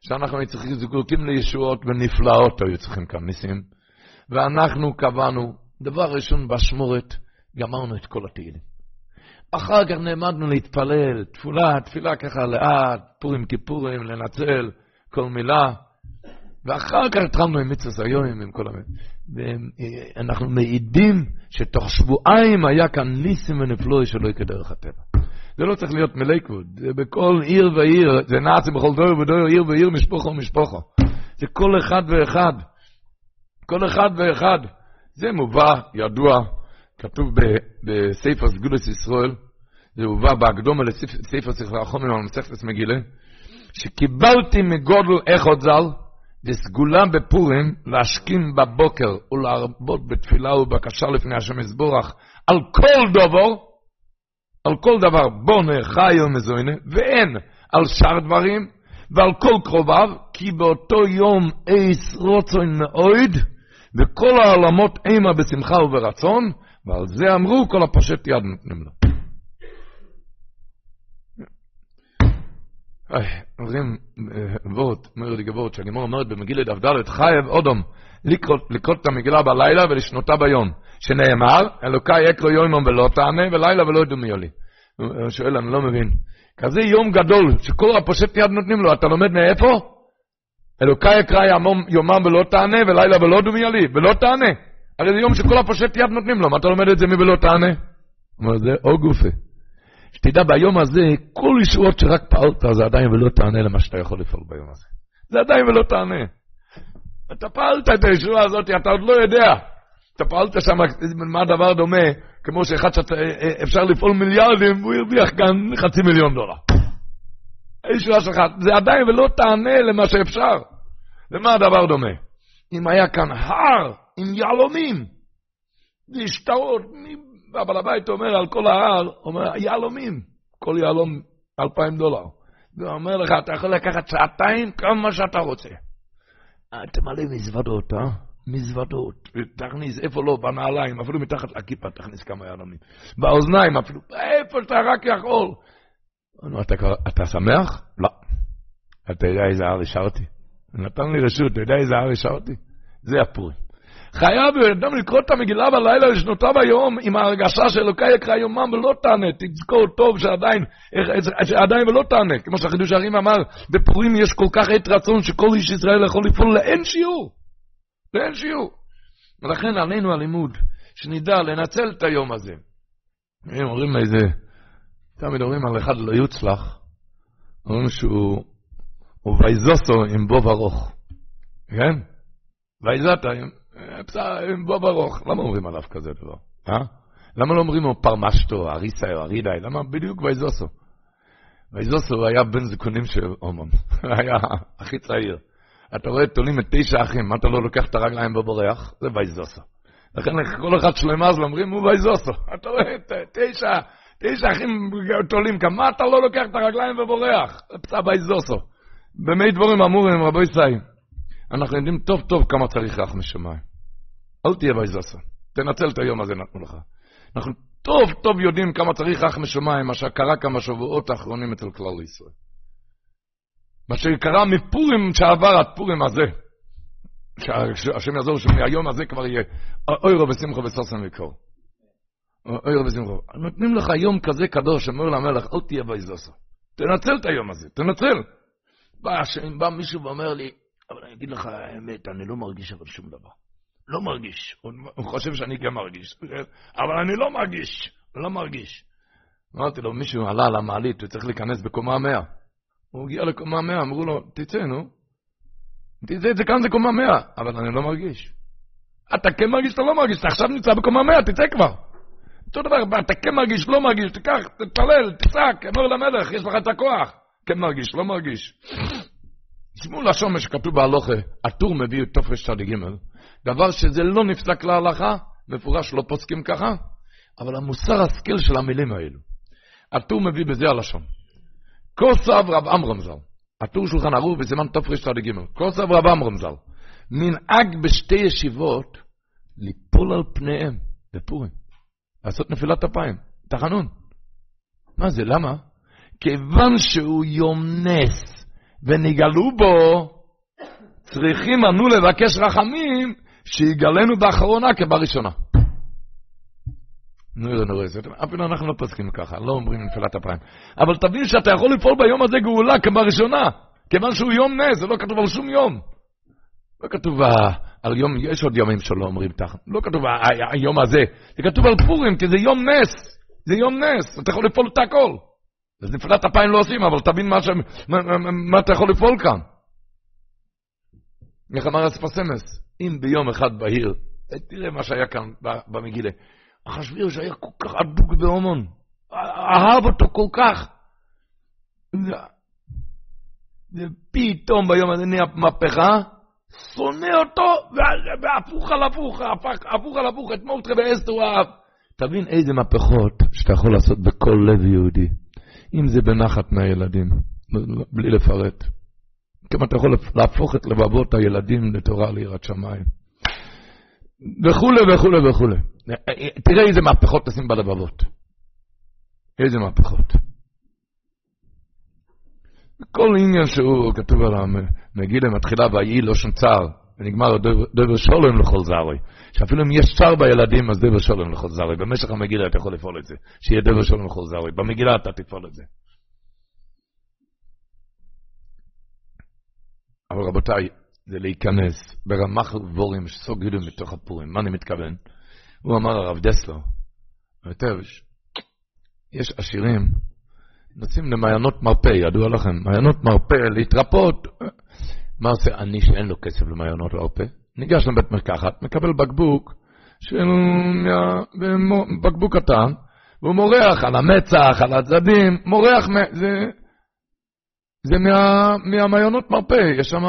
שאנחנו צריכים זקוקים לישועות ונפלאות היו צריכים כאן, ניסים. ואנחנו קבענו, דבר ראשון בשמורת, גמרנו את כל התהילים. אחר כך נעמדנו להתפלל, תפולה, תפילה ככה לאט, פורים כיפורים, לנצל כל מילה. ואחר כך התחלנו עם מצווה היום, עם כל המת. ואנחנו מעידים שתוך שבועיים היה כאן ניסים ונפלואי שלא יקרה דרך הטבע. זה לא צריך להיות מליקוד, זה בכל עיר ועיר, זה נעשה בכל דור ודור, עיר ועיר, משפחה ומשפחה. זה כל אחד ואחד. כל אחד ואחד. זה מובא, ידוע, כתוב בספר סגולת ישראל, זה הובא בהקדומה לספר ספר החומר על מסכת מגילה, שקיבלתי מגודל איכות ז"ל, וסגולה בפורים להשכים בבוקר ולהרבות בתפילה ובקשה לפני השם יזבורך על כל דבר, על כל דבר בונה, חי ומזוינה, ואין על שאר דברים, ועל כל קרוביו, כי באותו יום אייס רוצוין מאויד, וכל העולמות אימה בשמחה וברצון, ועל זה אמרו כל הפושט יד נותנים לו. אומרים וורט, אומר לי גבורת, שהגימור אומרת במגילה דף ד' חייב אודום לקרות את המגילה בלילה ולשנותה ביום, שנאמר, אלוקי אקרו יומם ולא תענה, ולילה ולא ידעו מי יולי. הוא שואל, אני לא מבין. כזה יום גדול, שכל הפושט יד נותנים לו, אתה לומד מאיפה? אלוקי אקרא יומם ולא תענה, ולילה ולא ידעו מי יולי, ולא תענה. הרי זה יום שכל הפושט יד נותנים לו, מה אתה לומד את זה מי ולא תענה? הוא אומר, זה או גופה. שתדע ביום הזה, כל ישועות שרק פעלת, זה עדיין ולא תענה למה שאתה יכול לפעול ביום הזה. זה עדיין ולא תענה. אתה פעלת את הישועה הזאת, אתה עוד לא יודע. אתה פעלת שם, מה הדבר דומה, כמו שאחד שאפשר לפעול מיליארדים, הוא הרוויח כאן חצי מיליון דולר. הישועה שלך, זה עדיין ולא תענה למה שאפשר. למה הדבר דומה? אם היה כאן הר עם יהלומים, והשתאות והבעל הבית אומר על כל ההר, אומר, יהלומים, כל יהלום אלפיים דולר. והוא אומר לך, אתה יכול לקחת שעתיים, כמה שאתה רוצה. תמלא מזוודות, אה? מזוודות. תכניס, איפה לא, בנעליים, אפילו מתחת לכיפה תכניס כמה יהלומים. באוזניים אפילו, איפה שאתה רק יכול. אתה, אתה שמח? לא. אתה יודע איזה הר השארתי? נתן לי רשות, אתה יודע איזה הר השארתי? זה הפורים. חייב אדם לקרוא את המגילה בלילה לשנותיו היום עם ההרגשה שאלוקי יקרא יומם ולא תענה, תזכור טוב שעדיין, שעדיין ולא תענה, כמו שהחידוש הרים אמר, בפורים יש כל כך עת רצון שכל איש ישראל יכול לפעול לאין שיעור, לאין שיעור. ולכן עלינו הלימוד, שנדע לנצל את היום הזה. הם אומרים איזה, תמיד אומרים על אחד לא יוצלח, אומרים שהוא, הוא וייזוסו עם בוב ארוך, כן? וייזתה עם בוב ארוך. למה אומרים עליו כזה דבר? אה? למה לא אומרים לו פרמשטו, אריסה או ארידאי? למה בדיוק וייזוסו? וייזוסו היה בן זקונים של אומן, (laughs) היה הכי צעיר. אתה רואה, תולים את תשע אחים, מה אתה לא לוקח את הרגליים ובורח? זה וייזוסו. לכן כל אחד שלמזל אומרים, הוא וייזוסו. (laughs) אתה רואה, תשע, תשע אחים תולים כאן, מה אתה לא לוקח את הרגליים ובורח? פצע וייזוסו. במי דבורים אמורים, רבו ישראל. אנחנו יודעים טוב טוב כמה צריך רחמי שמיים. אל תהיה וייזוסו. תנצל את היום הזה נתנו לך. אנחנו טוב טוב יודעים כמה צריך רחמי שמיים, מה שקרה כמה שבועות האחרונים אצל כלל ישראל. מה שקרה מפורים שעבר עד פורים הזה. שהשם יעזור שמהיום הזה כבר יהיה אוירו ושמחו וששון וקור. אוירו ושמחו. נותנים לך יום כזה קדוש, אומר למלך, אל תהיה וייזוסו. תנצל את היום הזה, תנצל. בא, בא מישהו ואומר לי, אבל אני אגיד לך האמת, אני לא מרגיש אבל שום דבר. לא מרגיש. הוא חושב שאני גם מרגיש. אבל אני לא מרגיש, לא מרגיש. אמרתי לו, מישהו עלה על המעלית, הוא צריך להיכנס בקומה 100. הוא הגיע לקומה 100, אמרו לו, תצא, נו. תצא, זה כאן זה קומה 100, אבל אני לא מרגיש. אתה כן מרגיש, אתה לא מרגיש, אתה עכשיו נמצא בקומה 100, תצא כבר. אותו דבר, אתה כן מרגיש, לא מרגיש, תיקח, תתפלל, תצעק, אמר למלך, יש לך את הכוח. כן מרגיש, לא מרגיש. תשמעו לשון מה שכתוב בהלוכה, הטור מביא את תופש צד ג', דבר שזה לא נפסק להלכה, מפורש לא פוסקים ככה, אבל המוסר השכל של המילים האלו. הטור מביא בזה הלשון. כוסב רב עמרם ז"ל, הטור שולחן ערוך בסימן ג', כוסב רב עמרם ז"ל, מנהג בשתי ישיבות ליפול על פניהם בפורים, לעשות נפילת אפיים, תחנון. מה זה, למה? כיוון שהוא יום נס, ונגלו בו, צריכים אנו לבקש רחמים שיגלנו באחרונה כבראשונה. נראה, נראה, אפילו אנחנו לא פוסקים ככה, לא אומרים נפילת אפיים. אבל תבין שאתה יכול לפעול ביום הזה גאולה כבראשונה, כיוון שהוא יום נס, זה לא כתוב על שום יום. לא כתוב על יום, יש עוד יומים שלא אומרים תחת, לא כתוב היום הזה, זה כתוב על פורים, כי זה יום נס, זה יום נס, אתה יכול לפעול את הכל. אז נפילת אפיים לא עושים, אבל תבין מה, ש... מה, מה, מה אתה יכול לפעול כאן. איך אמר אספסמס, אם ביום אחד בהיר, תראה מה שהיה כאן במגילה. אחשווירוש היה כל כך אדוק בהומון, אהב אותו כל כך. ופתאום ביום הזה נהיה מהפכה, שונא אותו, והפוך על הפוך, הפוך על הפוך, את מורטרה ואסתר הוא אהב. תבין איזה מהפכות שאתה יכול לעשות בכל לב יהודי. אם זה בנחת מהילדים, בלי לפרט. כמה אתה יכול להפוך את לבבות הילדים לתורה ליראת שמיים. וכולי וכולי וכולי. תראה איזה מהפכות תשים בלבבות. איזה מהפכות. כל עניין שהוא כתוב על המגילה מתחילה ויהי לא שום צער, ונגמר דבר שולם לכל זרי. שאפילו אם יש צער בילדים, אז דבר שולם לכל זרי. במשך המגילה אתה יכול לפעול את זה, שיהיה דבר שולם לכל זרי. במגילה אתה תפעול את זה. אבל רבותיי, זה להיכנס ברמ"ח גבורים שסוגדו מתוך הפורים. מה אני מתכוון? הוא אמר הרב דסלר, היטב, יש עשירים, נוסעים למעיינות מרפא, ידוע לכם, מעיינות מרפא, להתרפות. מה עושה אני שאין לו כסף למעיינות מרפא? ניגש לבית מרקחת, מקבל בקבוק, של בקבוק קטן, והוא מורח על המצח, על הצדדים, מורח, זה, זה מה, מהמעיינות מרפא, יש שם,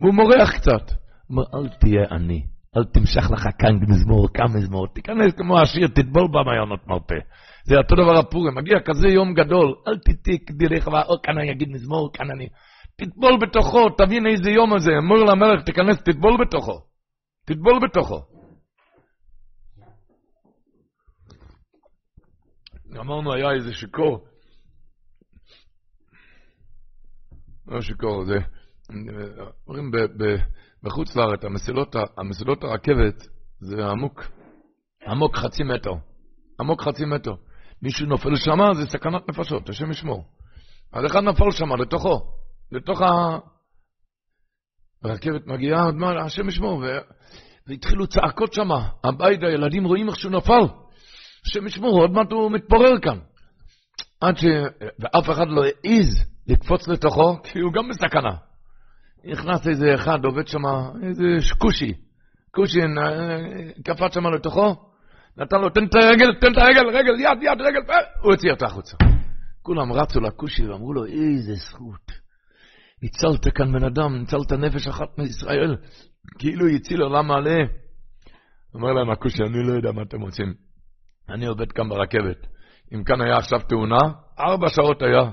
והוא מורח קצת. אומר, אל תהיה עני, אל תמשך לך כאן מזמור, כאן מזמור, תיכנס כמו השיר, תטבול במעיינות מרפא. זה אותו דבר הפורים, מגיע כזה יום גדול, אל תתיק דרך, או כאן אני אגיד מזמור, כאן אני... תטבול בתוכו, תבין איזה יום הזה, אמור למלך, תיכנס, תטבול בתוכו. תטבול בתוכו. אמרנו, היה איזה שיכור. לא שיכור, זה... אומרים בחוץ לארץ, המסילות, המסילות הרכבת זה עמוק, עמוק חצי מטר. עמוק חצי מטר. מישהו נופל שם, זה סכנת נפשות, השם ישמור. אז אחד נפל שם, לתוכו, לתוך. הרכבת מגיעה, השם ישמור. והתחילו צעקות שם, הבית, הילדים רואים איך שהוא נפל. השם ישמור, עוד מעט הוא מתפורר כאן. עד ש... ואף אחד לא העז לקפוץ לתוכו, כי הוא גם בסכנה. נכנס איזה אחד, עובד שם, איזה כושי, כושי, קפץ שם לתוכו, נתן לו, תן את הרגל, תן את הרגל, רגל, יד, יד, רגל, הוא הוציא אותה החוצה. כולם רצו לכושי ואמרו לו, איזה זכות. ניצלת כאן בן אדם, ניצלת נפש אחת מישראל, כאילו הציל עולם מלא. אומר להם הכושי, אני לא יודע מה אתם רוצים. אני עובד כאן ברכבת. אם כאן היה עכשיו תאונה, ארבע שעות היה.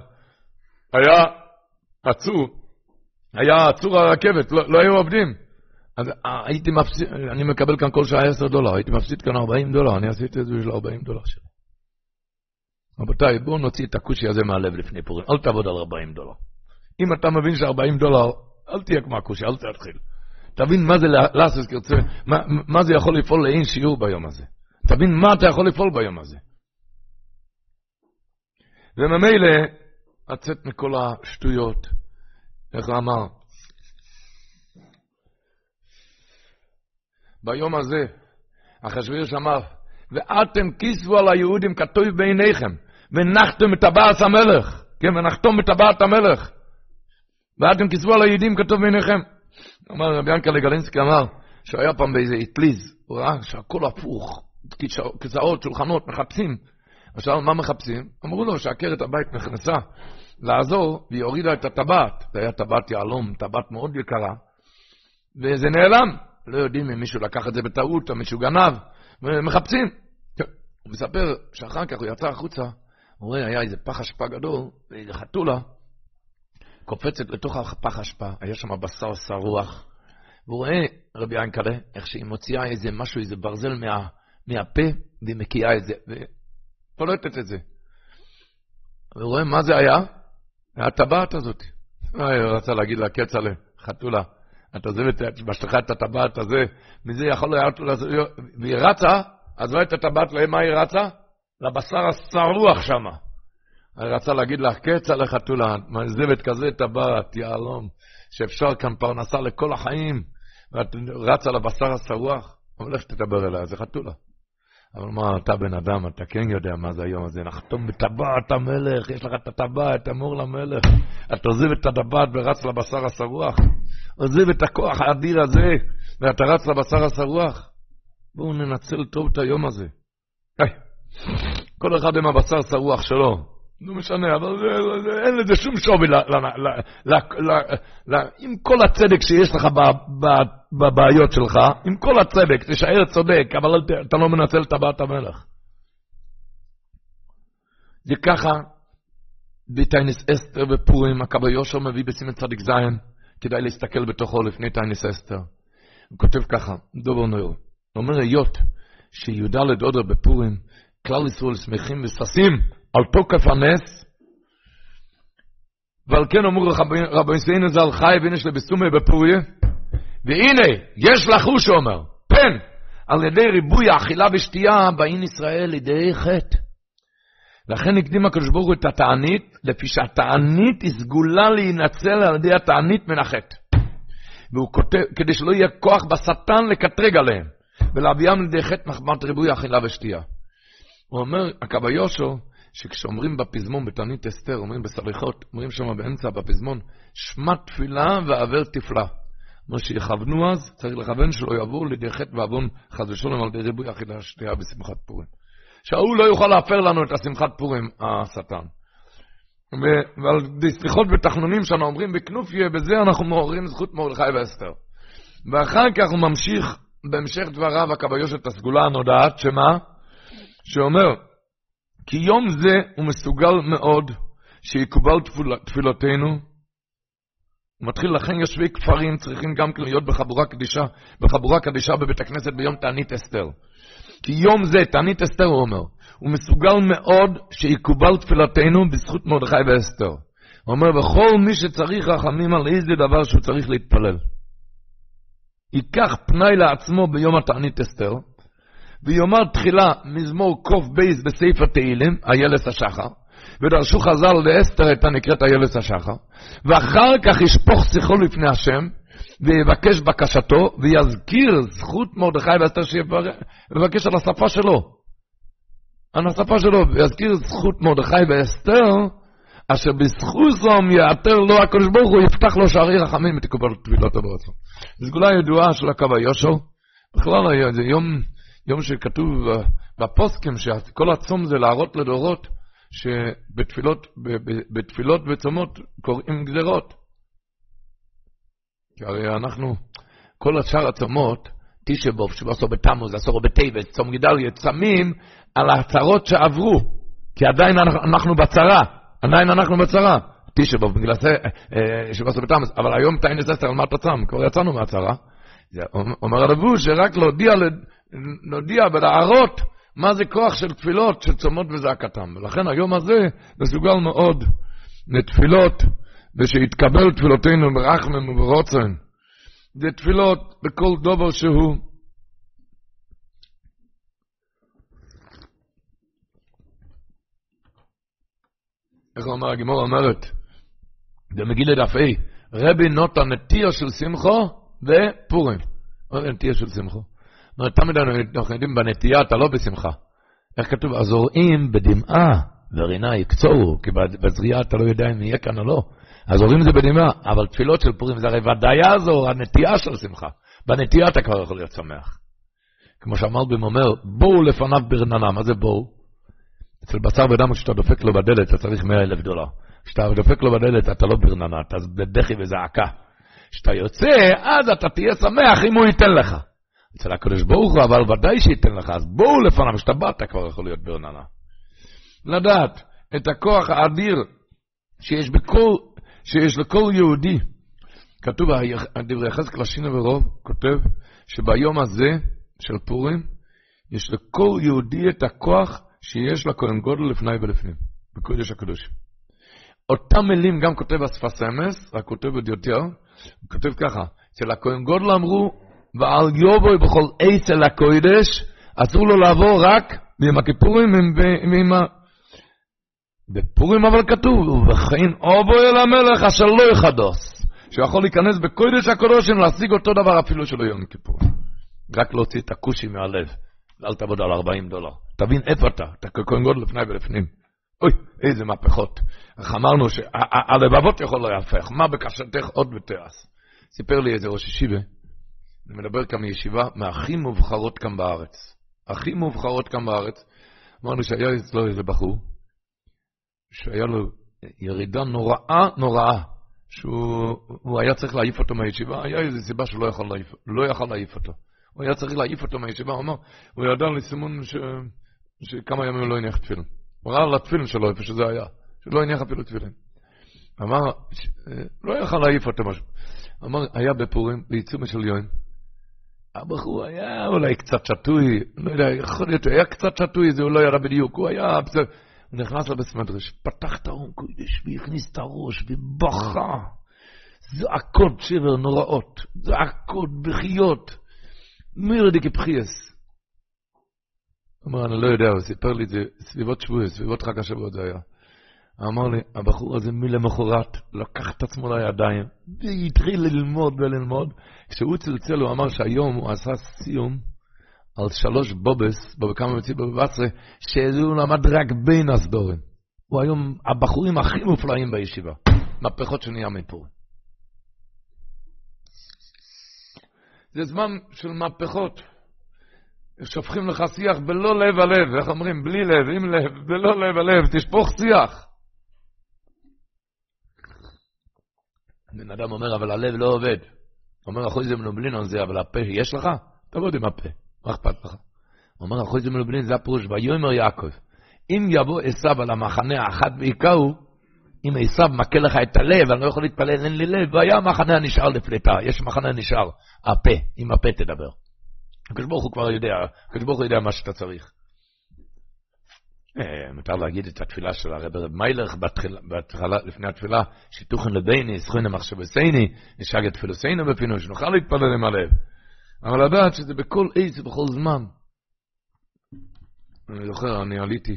היה עצור, היה עצור הרכבת, לא, לא היו עובדים. אז אה, הייתי מפסיד, אני מקבל כאן כל שעה 10 דולר, הייתי מפסיד כאן 40 דולר, אני עשיתי את זה בשביל 40 דולר שלי. רבותיי, בואו נוציא את הכושי הזה מהלב לפני פורים, אל תעבוד על 40 דולר. אם אתה מבין ש-40 דולר, אל תהיה כמו הכושי, אל תתחיל. תבין מה זה לעשות כרצה, מה, מה זה יכול לפעול לאין שיעור ביום הזה. תבין מה אתה יכול לפעול ביום הזה. וממילא, לצאת מכל השטויות, איך הוא אמר? ביום הזה, אחשוורוש אמר, ואתם כיסבו על היהודים כתוב בעיניכם, ונחתם את טבעת המלך, כן, ונחתום את טבעת המלך. ואתם כיסבו על היהודים כתוב בעיניכם. אמר רבי ינקלה גלינסקי אמר, שהוא היה פעם באיזה אטליז, הוא ראה שהכל הפוך, כיסאות, שולחנות, מחפשים. עכשיו, מה מחפשים? אמרו לו שעקרת הבית נכנסה לעזור, והיא הורידה את הטבעת. זה היה טבעת יהלום, טבעת מאוד יקרה, וזה נעלם. לא יודעים אם מישהו לקח את זה בטעות או מישהו גנב, ומחפשים. הוא מספר שאחר כך הוא יצא החוצה, הוא רואה, היה איזה פח אשפה גדול, ואיזה חתולה קופצת לתוך הפח אשפה, היה שם בשר שרוח, והוא רואה, רבי ינקלה, איך שהיא מוציאה איזה משהו, איזה ברזל מה, מהפה, והיא מקיאה את זה, ופולטת את זה. והוא רואה מה זה היה? הטבעת הזאת. הוא רצה להגיד לה, כצל'ה, חתולה, את עוזבת בשלך את הטבעת הזה, מזה יכול להיות, והיא רצה, לא את הטבעת, למה היא רצה? לבשר השרוח שמה. היא רצה להגיד לך, כצל'ה חתולה, מעזבת כזה טבעת, יהלום, שאפשר כאן פרנסה לכל החיים, ואת רצה לבשר השרוח, אבל איך תדבר אליה, זה חתולה. אבל מה, אתה בן אדם, אתה כן יודע מה זה היום הזה, נחתום בטבעת המלך, יש לך את הטבעת, אמור למלך. אתה עוזב את הטבעת ורץ לבשר השרוח, עוזב את הכוח האדיר הזה, ואתה רץ לבשר השרוח. בואו ננצל טוב את היום הזה. כל אחד עם הבשר שרוח שלו. לא משנה, אבל אין לזה שום שווי, עם כל הצדק שיש לך בבעיות שלך, עם כל הצדק, תישאר צודק, אבל אתה לא מנצל את טבעת המלך. זה ככה, בטיינס אסתר ופורים, הקבא יושר מביא בסימן צדיק זין, כדאי להסתכל בתוכו לפני טיינס אסתר. הוא כותב ככה, דובר נויר, הוא אומר, היות שי"ד אודר בפורים, כלל ישראל שמחים וששים, על תוקף הנס, ועל כן אמרו רבי סיינו ז"ל חי והנה של בסומי בפוריה, והנה, יש לחוש, אומר, פן, על ידי ריבוי האכילה ושתייה, באין ישראל לידי חטא. לכן הקדים הקדוש ברוך הוא את התענית, לפי שהתענית היא סגולה להינצל על ידי התענית מן החטא. והוא כותב, כדי שלא יהיה כוח בשטן לקטרג עליהם, ולהביאם לידי חטא מחמת ריבוי האכילה ושתייה. הוא אומר, הקבא יושו, שכשאומרים בפזמון, בתענית אסתר, אומרים בסליחות, אומרים שם באמצע בפזמון, שמע תפילה ועבר תפלה. מה שיכוונו אז, צריך לכוון שלא יעבור לידי חטא ועוון חס ושלום על ידי ריבוי אכילה שתייה בשמחת פורים. שההוא לא יוכל להפר לנו את השמחת פורים, השטן. ועל סליחות ותחנונים שאנו אומרים בכנופיה, בזה אנחנו מעוררים זכות מרדכי ואסתר. ואחר כך הוא ממשיך בהמשך דבריו הכבאיוש את הסגולה הנודעת, שמה? שאומר, כי יום זה הוא מסוגל מאוד שיקובל תפיל, תפילותינו. מתחיל, לכן יושבי כפרים צריכים גם כן להיות בחבורה קדישה, בחבורה קדישה בבית הכנסת ביום תענית אסתר. כי יום זה, תענית אסתר הוא אומר, הוא מסוגל מאוד שיקובל תפילתנו בזכות מרדכי ואסתר. הוא אומר, וכל מי שצריך רחמים על איזה דבר שהוא צריך להתפלל. ייקח פנאי לעצמו ביום התענית אסתר, ויאמר תחילה מזמור בייס בסעיף התהילים, איילת השחר, ודרשו חז"ל לאסתר את הנקראת איילת השחר, ואחר כך ישפוך שיחו לפני השם, ויבקש בקשתו, ויזכיר זכות מרדכי ואסתר שיבקש על השפה שלו. על השפה שלו, ויזכיר זכות מרדכי ואסתר, אשר בזכות זום יעתר לו הקדוש ברוך הוא, יפתח לו שערי רחמים ותקבל תפילות ברצון. סגולה ידועה של הקו היושר, בכלל זה יום, יום שכתוב בפוסקים, שכל הצום זה להראות לדורות, שבתפילות בתפילות וצומות קוראים גזרות. כי הרי אנחנו, כל השאר הצומות, תשבוב, שבעשור בתמוז, עשור בטבת, צום גדליה, צמים על ההצהרות שעברו, כי עדיין אנחנו בצרה, עדיין אנחנו בצרה. תשבוב, בגלל זה אה, שבעשור בתמוז, אבל היום תאינס אסתר על מה אתה צם, כבר יצאנו מהצרה. אומר הרבו שרק להודיע, להודיע ולהראות מה זה כוח של תפילות, של צומות וזעקתם. ולכן היום הזה מסוגל מאוד לתפילות, ושיתקבל תפילותינו ברחמם וברוצן. זה תפילות בכל דובר שהוא. איך אומר הגימור אומרת? במגילה דף A, רבי נוטה נטיה של שמחו ופורים. מה זה נטיה של שמחו? תמיד אנחנו יודעים בנטייה אתה לא בשמחה. איך כתוב? הזורעים בדמעה ורינה יקצורו, כי בזריעה אתה לא יודע אם יהיה כאן או לא. הזורעים זה בדמעה, אבל תפילות של פורים זה הרי ודאי יעזור, הנטייה של שמחה. בנטייה אתה כבר יכול להיות שמח. כמו שהמלבים אומר, בואו לפניו ברננה, מה זה בואו? אצל בשר ודם כשאתה דופק לו בדלת אתה צריך 100 אלף דולר. כשאתה דופק לו בדלת אתה לא ברננה, אתה בבכי וזעקה. כשאתה יוצא, אז אתה תהיה שמח אם הוא ייתן לך. אצל הקדוש ברוך הוא, אבל ודאי שייתן לך, אז בואו לפניו, כשאתה בא, אתה כבר יכול להיות ברננה. לדעת את הכוח האדיר שיש בכל, שיש לכל יהודי. כתוב, דברי יחזקאל השינה ורוב, כותב שביום הזה של פורים, יש לכל יהודי את הכוח שיש לכהן גודל לפני ולפנים, בקודש הקדוש. אותם מילים גם כותב אמס, רק כותב עוד יותר, הוא כותב ככה, אצל הכהן גודל אמרו, ועל יובוי בכל עץ אל הקודש, אסור לו לעבור רק ביום הכיפורים ועם ה... בפורים אבל כתוב, וכן אובוי אל המלך אשר לא יחדוס, שהוא יכול להיכנס בקודש הקודשים להשיג אותו דבר אפילו שלא יום כיפור. רק להוציא את הכושי מהלב, אל תעבוד על 40 דולר. תבין איפה אתה, אתה כהן גודל לפני ולפנים. אוי, איזה מהפכות. איך אמרנו שהלבבות יכול להפך, מה בקשתך עוד ותעש. סיפר לי איזה ראש ישיבה, אני מדבר כאן מישיבה מהכי מובחרות כאן בארץ. הכי מובחרות כאן בארץ. אמרנו שהיה אצלו איזה בחור, שהיה לו ירידה נוראה נוראה, שהוא היה צריך להעיף אותו מהישיבה, היה איזו סיבה שהוא לא יכול להעיף, לא יכול להעיף אותו. הוא היה צריך להעיף אותו מהישיבה, הוא אמר, הוא ידע לסימון ש... שכמה ימים הוא לא הניח תפילין. הוא ראה על התפילין שלו, איפה שזה היה, שלא הניח אפילו תפילין. אמר, ש... לא יכל להעיף אותו משהו. אמר, היה בפורים, בעיצומה של יום, הבחור היה אולי קצת שטוי, לא יודע, יכול להיות, היה קצת שטוי, זה הוא לא יראה בדיוק, הוא היה, בסדר. הוא נכנס לבית מדרש, פתח את הארון קודש, והכניס את הראש, ובכה. זעקות שבר נוראות, זעקות, בכיות, מירדי כבחייס. הוא אמר, אני לא יודע, הוא סיפר לי את זה סביבות שבועי, סביבות חג השבועות זה היה. אמר לי, הבחור הזה מלמחרת לקח את עצמו לידיים והתחיל ללמוד וללמוד. כשהוא צלצל, הוא אמר שהיום הוא עשה סיום על שלוש בובס, בבקמה מציא בבצרה, שהוא למד רק בין הסדורים. הוא היום הבחורים הכי מופלאים בישיבה. מהפכות שנהיה מפה. זה זמן של מהפכות. שופכים לך שיח בלא לב הלב, איך אומרים? בלי לב, עם לב, בלא לב הלב, תשפוך שיח. בן אדם אומר, אבל הלב לא עובד. אומר, אחוז זה מנובלין על זה, אבל הפה יש לך? תעבוד עם הפה, מה אכפת לך? אומר, אחוז מלובלין, זה הפירוש, ויאמר יעקב, אם יבוא עשיו על המחנה האחת ויקראו, אם עשיו מכה לך את הלב, אני לא יכול להתפלל, אין לי לב, והיה המחנה הנשאר לפליטה, יש מחנה נשאר, הפה, עם הפה תדבר. הקדוש ברוך הוא כבר יודע, הקדוש ברוך הוא יודע מה שאתה צריך. אה, מותר להגיד את התפילה של הרב רב מיילך בהתחלה, לפני התפילה, שיתוכן לביני, זכוין סייני, נשאג את תפילוסינו בפינו, שנוכל להתפלל עם הלב. אבל לדעת שזה בכל עץ ובכל זמן. אני זוכר, אני עליתי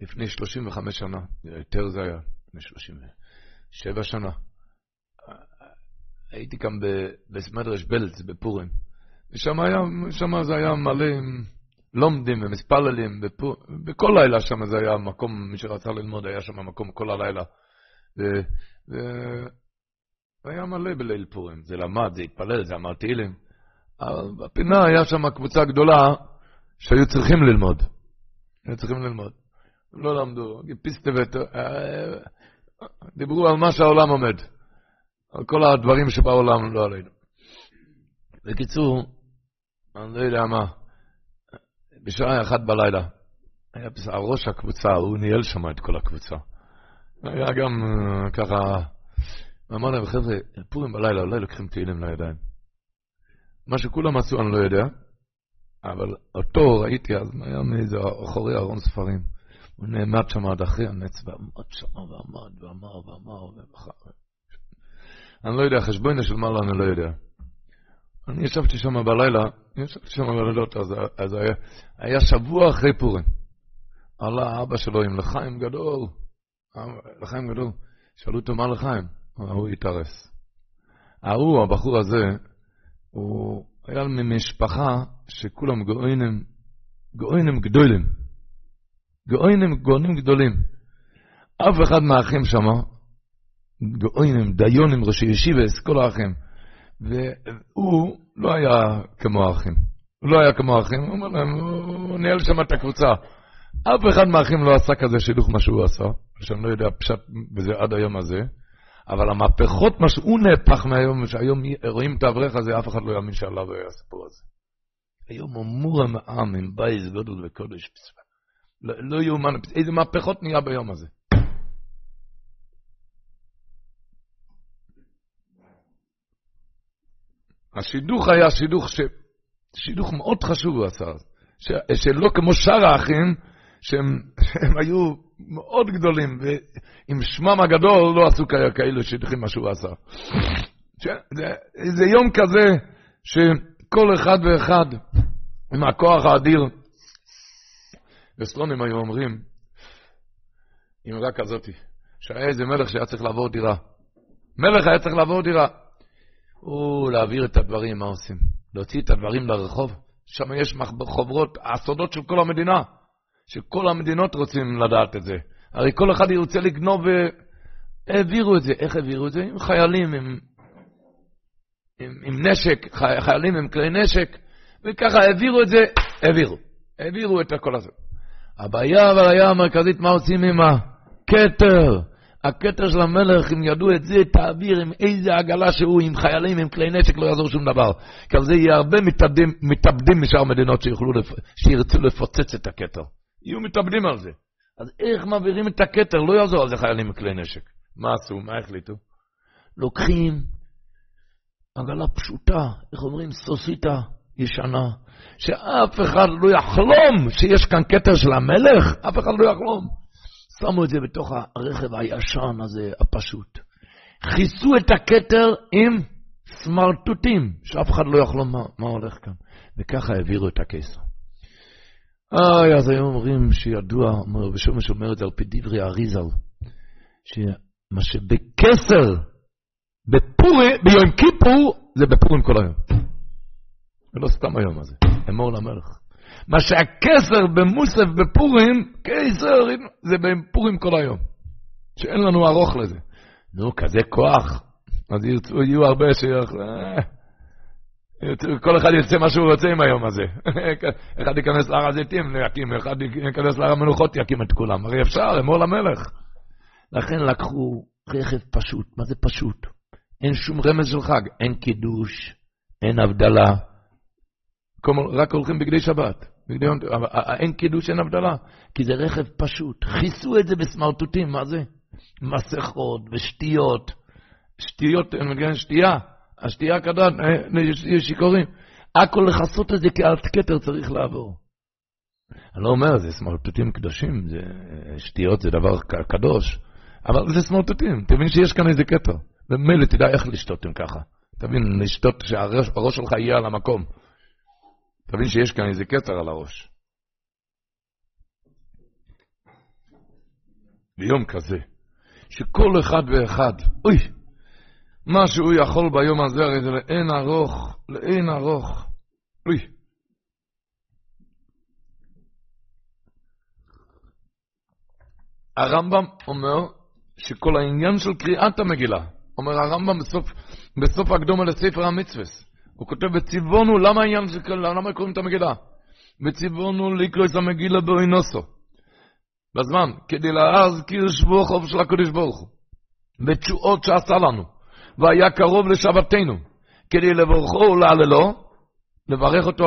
לפני 35 שנה, יותר זה היה, לפני 37 שנה. הייתי כאן בסמדרש בלץ בפורים, ושם היה, זה היה מלא עם לומדים ומספללים, בכל לילה שם זה היה מקום, מי שרצה ללמוד היה שם מקום כל הלילה. והיה מלא בליל פורים, זה למד, זה התפלל, זה אמר תהילים. בפינה היה שם קבוצה גדולה שהיו צריכים ללמוד. היו צריכים ללמוד. לא למדו, פיסטבט, אה, דיברו על מה שהעולם עומד. על כל הדברים שבעולם, לא עלינו. בקיצור, אני לא יודע מה, בשעה אחת בלילה, היה ראש הקבוצה, הוא ניהל שם את כל הקבוצה. היה גם אה, ככה, אמר להם, חבר'ה, פורים בלילה, אולי לוקחים תהילים לידיים. מה שכולם עשו אני לא יודע, אבל אותו ראיתי אז, היה מאיזה אחורי ארון ספרים. הוא נעמד שם עד אחרי הנץ, ועמד שם, ועמד, ואמר, ואמר, ובחר. אני לא יודע, חשבון של מעלה אני לא יודע. אני ישבתי שם בלילה, שם בלילות, אז, אז היה, היה שבוע אחרי פורים. עלה אבא שלו עם לחיים גדול, לחיים גדול. שאלו אותו מה לחיים? הוא התארס. ההוא, הבחור הזה, הוא היה ממשפחה שכולם גאוינים, גאוינים גדולים. גאוינים, גאונים גדולים. אף אחד מהאחים שם, גאוינים, דיונים, ראשי ישיבס, כל האחים. והוא לא היה כמו האחים. הוא לא היה כמו האחים, הוא אומר להם, הוא ניהל שם את הקבוצה. אף אחד מהאחים לא עשה כזה שילוך מה שהוא עשה, שאני לא יודע פשט בזה עד היום הזה. אבל המהפכות, מה שהוא נהפך מהיום, שהיום רואים את האברך הזה, אף אחד לא יאמין שעליו היה הסיפור הזה. היום אמור העם עם בייס גודל וקודש. לא, לא יאומן, איזה מהפכות נהיה ביום הזה. השידוך היה שידוך, ש... שידוך מאוד חשוב הוא עשה, ש... שלא כמו שאר האחים, שהם, היו מאוד גדולים, ועם שמם הגדול לא עשו כאלו שידוכים מה שהוא עשה. זה, זה יום כזה שכל אחד ואחד עם הכוח האדיר, וסטרונים היו אומרים, אמרה כזאת, שהיה איזה מלך שהיה צריך לעבור דירה. מלך היה צריך לעבור דירה. הוא להעביר את הדברים, מה עושים? להוציא את הדברים לרחוב? שם יש חוברות, הסודות של כל המדינה. שכל המדינות רוצים לדעת את זה. הרי כל אחד ירצה לגנוב, והעבירו את זה. איך העבירו את זה? עם חיילים, עם, עם, עם נשק, חי, חיילים עם כלי נשק, וככה העבירו את זה, העבירו. העבירו את הכל הזה. הבעיה אבל היה המרכזית, מה עושים עם הכתר? הכתר של המלך, אם ידעו את זה, תעביר עם איזה עגלה שהוא, עם חיילים, עם כלי נשק, לא יעזור שום דבר. כי על זה יהיה הרבה מתאבדים, מתאבדים משאר מדינות שיוכלו, לפ... שירצו לפוצץ את הכתר. יהיו מתאבדים על זה. אז איך מעבירים את הכתר? לא יעזור על זה חיילים מכלי נשק. מה עשו? מה החליטו? לוקחים עגלה פשוטה, איך אומרים? סוסיתא ישנה, שאף אחד לא יחלום שיש כאן כתר של המלך, אף אחד לא יחלום. שמו את זה בתוך הרכב הישן הזה, הפשוט. כיסו את הכתר עם סמרטוטים, שאף אחד לא יחלום מה, מה הולך כאן. וככה העבירו את הקיסר. אוי, אז היום אומרים שידוע, ושומש אומר את זה על פי דברי האריזל, שמה שבקסר, בפורי, ביום כיפור, זה בפורים כל היום. ולא סתם היום הזה, אמור למלך. מה שהכסר במוסף בפורים, קיסר, זה בפורים כל היום. שאין לנו ארוך לזה. נו, כזה כוח. אז ירצו, יהיו הרבה שיח... כל אחד ירצה מה שהוא רוצה עם היום הזה. (laughs) אחד ייכנס להר הזיתים, יקים, אחד ייכנס להר המנוחות, יקים את כולם. הרי אפשר, אמור למלך. לכן לקחו רכב פשוט. מה זה פשוט? אין שום רמז של חג. אין קידוש, אין הבדלה. רק הולכים בגדי שבת. בגדי יום, אבל אין קידוש, אין הבדלה. כי זה רכב פשוט. כיסו את זה בסמרטוטים, מה זה? מסכות ושתיות. שטויות, שתייה. השתייה כדת, יש שיכורים. הכל לכסות את זה כעלת כתר צריך לעבור. אני לא אומר, זה סמרטוטים קדושים, זה, שטויות זה דבר קדוש, אבל זה סמרטוטים, תבין שיש כאן איזה כתר. ומילא תדע איך לשתות אם ככה. תבין, לשתות שהראש שלך יהיה על המקום. תבין שיש כאן איזה כתר על הראש. ביום כזה, שכל אחד ואחד, אוי, מה שהוא יכול ביום הזה, הרי זה לאין ארוך, לאין ארוך. אוי. הרמב"ם אומר שכל העניין של קריאת המגילה, אומר הרמב"ם בסוף, בסוף הקדומה לספר המצווה, הוא כותב, וציוונו, למה העניין למה קוראים את המגילה? וציוונו את המגילה באוינוסו. בזמן, כדי להזכיר שבוע חוב של הקדוש ברוך הוא, ותשועות שעשה לנו. והיה קרוב לשבתנו, כדי לברכו ולהללו, לברך אותו,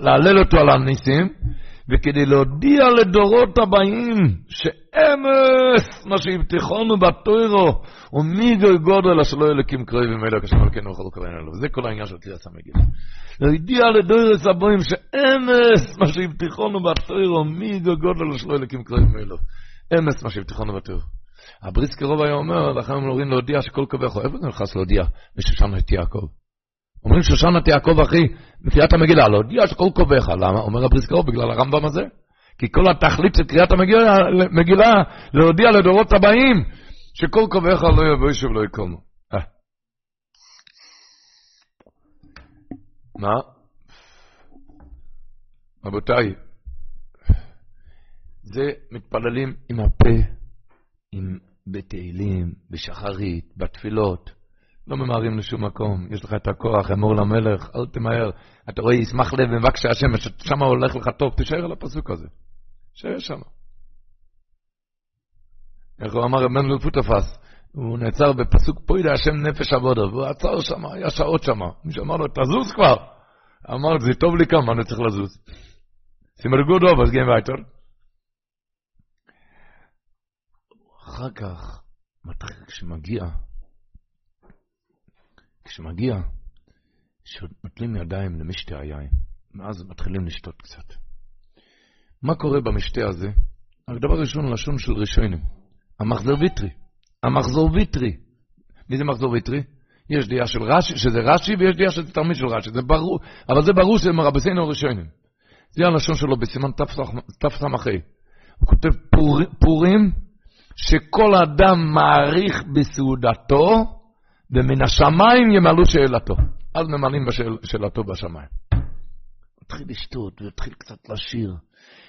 להלל אותו על הניסים, וכדי להודיע לדורות הבאים שאמס מה שהבטיחונו בתוירו, ומי גודל אשר לא אלוקים קרובים אלו כשם אלוקינו וכל קרובים אלו. זה כל העניין של קריאת המגילה. להודיע לדורות הבאים שאמס מה שהבטיחונו בתוירו, מי גודל אשר לא אלוקים קרובים אלו. אמס מה שהבטיחונו בתוירו. הבריסקי רוב היה אומר, לכן הם אומרים להודיע שכל קובעך, איפה זה נכנס להודיע? בשושנת יעקב. אומרים שושנת יעקב, אחי, בקריאת המגילה, להודיע שכל קובעך. למה? אומר הבריסקי בגלל הרמב"ם הזה. כי כל התכלית של קריאת המגילה, להודיע לדורות הבאים, שכל קובעך לא יבוא שוב לא יקומו. אה. מה? רבותיי, זה מתפללים עם הפה עם בתהילים, בשחרית, בתפילות. לא ממהרים לשום מקום, יש לך את הכוח, אמור למלך, אל תמהר. אתה רואה, ישמח לב ומבקשה השם, שם הולך לך טוב, תישאר על הפסוק הזה. תישאר שם. איך הוא אמר, רב מנדל פוטפס, הוא נעצר בפסוק פוידה השם נפש עבודה, והוא עצר שם, היה שעות שם. מישהו אמר לו, תזוז כבר. אמר, זה טוב לי כמה, אני צריך לזוז. סימר גודו, אז גאים וייטר. אחר כך, כשמגיע, כשמגיע, שנוטלים ידיים למשתה היין, ואז מתחילים לשתות קצת. מה קורה במשתה הזה? הדבר הראשון, לשון של ראשונים, המחזור ויטרי. המחזור ויטרי. מי זה מחזור ויטרי? יש דעה של רש"י, שזה רש"י, ויש דעה שזה תלמיד של רש"י, זה ברור, אבל זה ברור שזה מרבסינו הראשונים. זה הלשון שלו בסימן תס"ה. הוא כותב פור, פורים שכל אדם מעריך בסעודתו, ומן השמיים ימלאו שאלתו. אז ממלאים בשאלתו בשמיים. התחיל לשתות והתחיל קצת לשיר.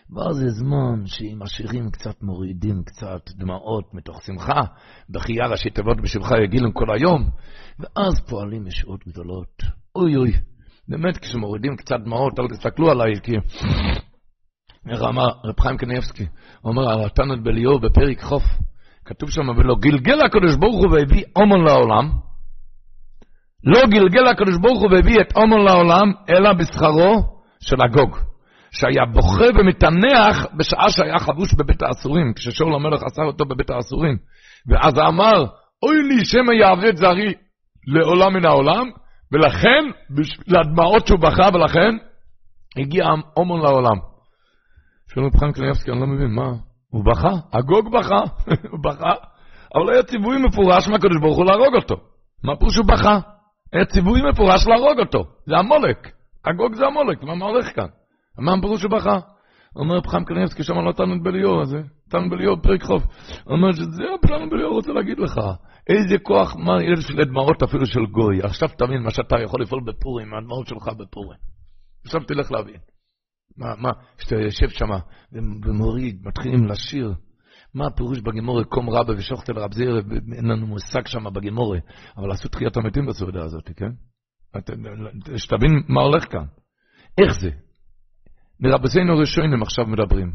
ואז זה זמן שעם השירים קצת מורידים קצת דמעות מתוך שמחה, בכייה ראשי תיבות בשבחה יגילם כל היום, ואז פועלים ישועות גדולות. אוי אוי, באמת כשמורידים קצת דמעות, אל תסתכלו עליי, כי איך אמר רב חיים קניאבסקי, הוא אומר על התנת בליאור בפרק חוף, כתוב שם, ולא גלגל הקדוש ברוך הוא והביא אומון לעולם, לא גלגל הקדוש ברוך הוא והביא את אומון לעולם, אלא בשכרו של הגוג, שהיה בוכה ומתנח בשעה שהיה חבוש בבית האסורים, כששאול המלך עשה אותו בבית האסורים, ואז אמר, אוי לי שמא יעבד זרי לעולם מן העולם, ולכן, לדמעות שהוא בכה, ולכן הגיע אומון לעולם. שואל רב חיים קניאבסקי, אני לא מבין, מה? הוא בכה, הגוג בכה, (laughs) הוא בכה, אבל היה ציווי מפורש מהקדוש ברוך הוא להרוג אותו. מה פירוש שהוא בכה? ציווי מפורש להרוג אותו, זה המולק. הגוג זה המולק, מה הולך כאן? מה פירוש שהוא בכה? אומר רב חיים קניאבסקי, שם לא תנו בליאור הזה, תנו בליאור פרק חוף. הוא אומר שזה תנו בליאור רוצה להגיד לך. איזה כוח, מה יש לדמעות אפילו של גוי. עכשיו תבין מה שאתה יכול לפעול בפורים, הדמעות שלך בפורים. עכשיו תלך להבין. מה, מה, כשאתה יושב שם ומוריד, מתחילים לשיר, מה הפירוש בגימורי, קום רבה ושוכת אל רב זיר, אין לנו מושג שם בגימורי, אבל עשו תחיית המתים בסעודה הזאת, כן? שתבין מה הולך כאן. איך זה? מרבסינו ראשונים עכשיו מדברים.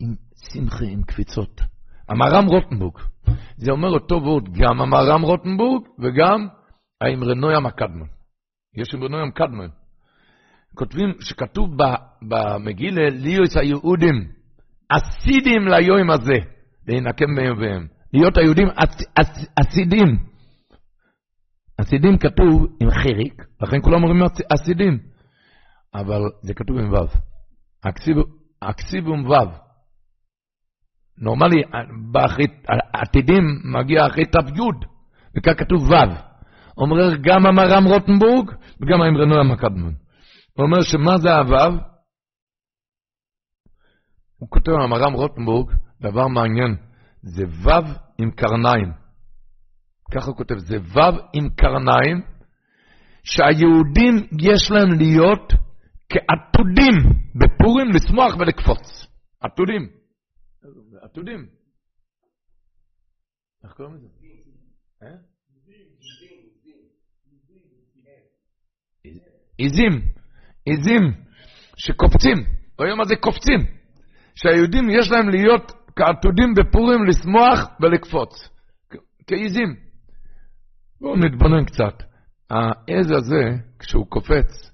עם שמחה, עם קפיצות. המהר"ם רוטנבורג, זה אומר אותו ועוד, גם המהר"ם רוטנבורג וגם האמרנוים הקדמן. יש אמרנוים קדמן. כותבים, שכתוב במגילה, ליוס היהודים, אסידים ליום הזה, להינקם בהם. להיות היהודים אסידים. אסידים כתוב עם חיריק, לכן כולם אומרים אסידים. אבל זה כתוב עם ו'. אקסיב עם ו'. נורמלי, עתידים מגיע אחרי ת"י, וכך כתוב ו'. אומר גם המרם רוטנבורג וגם האמרנו המקדמון. הוא אומר שמה זה הו'? הוא כותב המרם רוטנבורג, דבר מעניין, זה ו' עם קרניים. ככה הוא כותב, זה ו' עם קרניים, שהיהודים יש להם להיות כעתודים בפורים לשמוח ולקפוץ. עתודים. עתודים. איך קוראים לזה? אה? עיזים, עיזים שקופצים, ביום הזה קופצים, שהיהודים יש להם להיות כעתודים בפורים לשמוח ולקפוץ, כעיזים. בואו נתבונן קצת. העז הזה, כשהוא קופץ,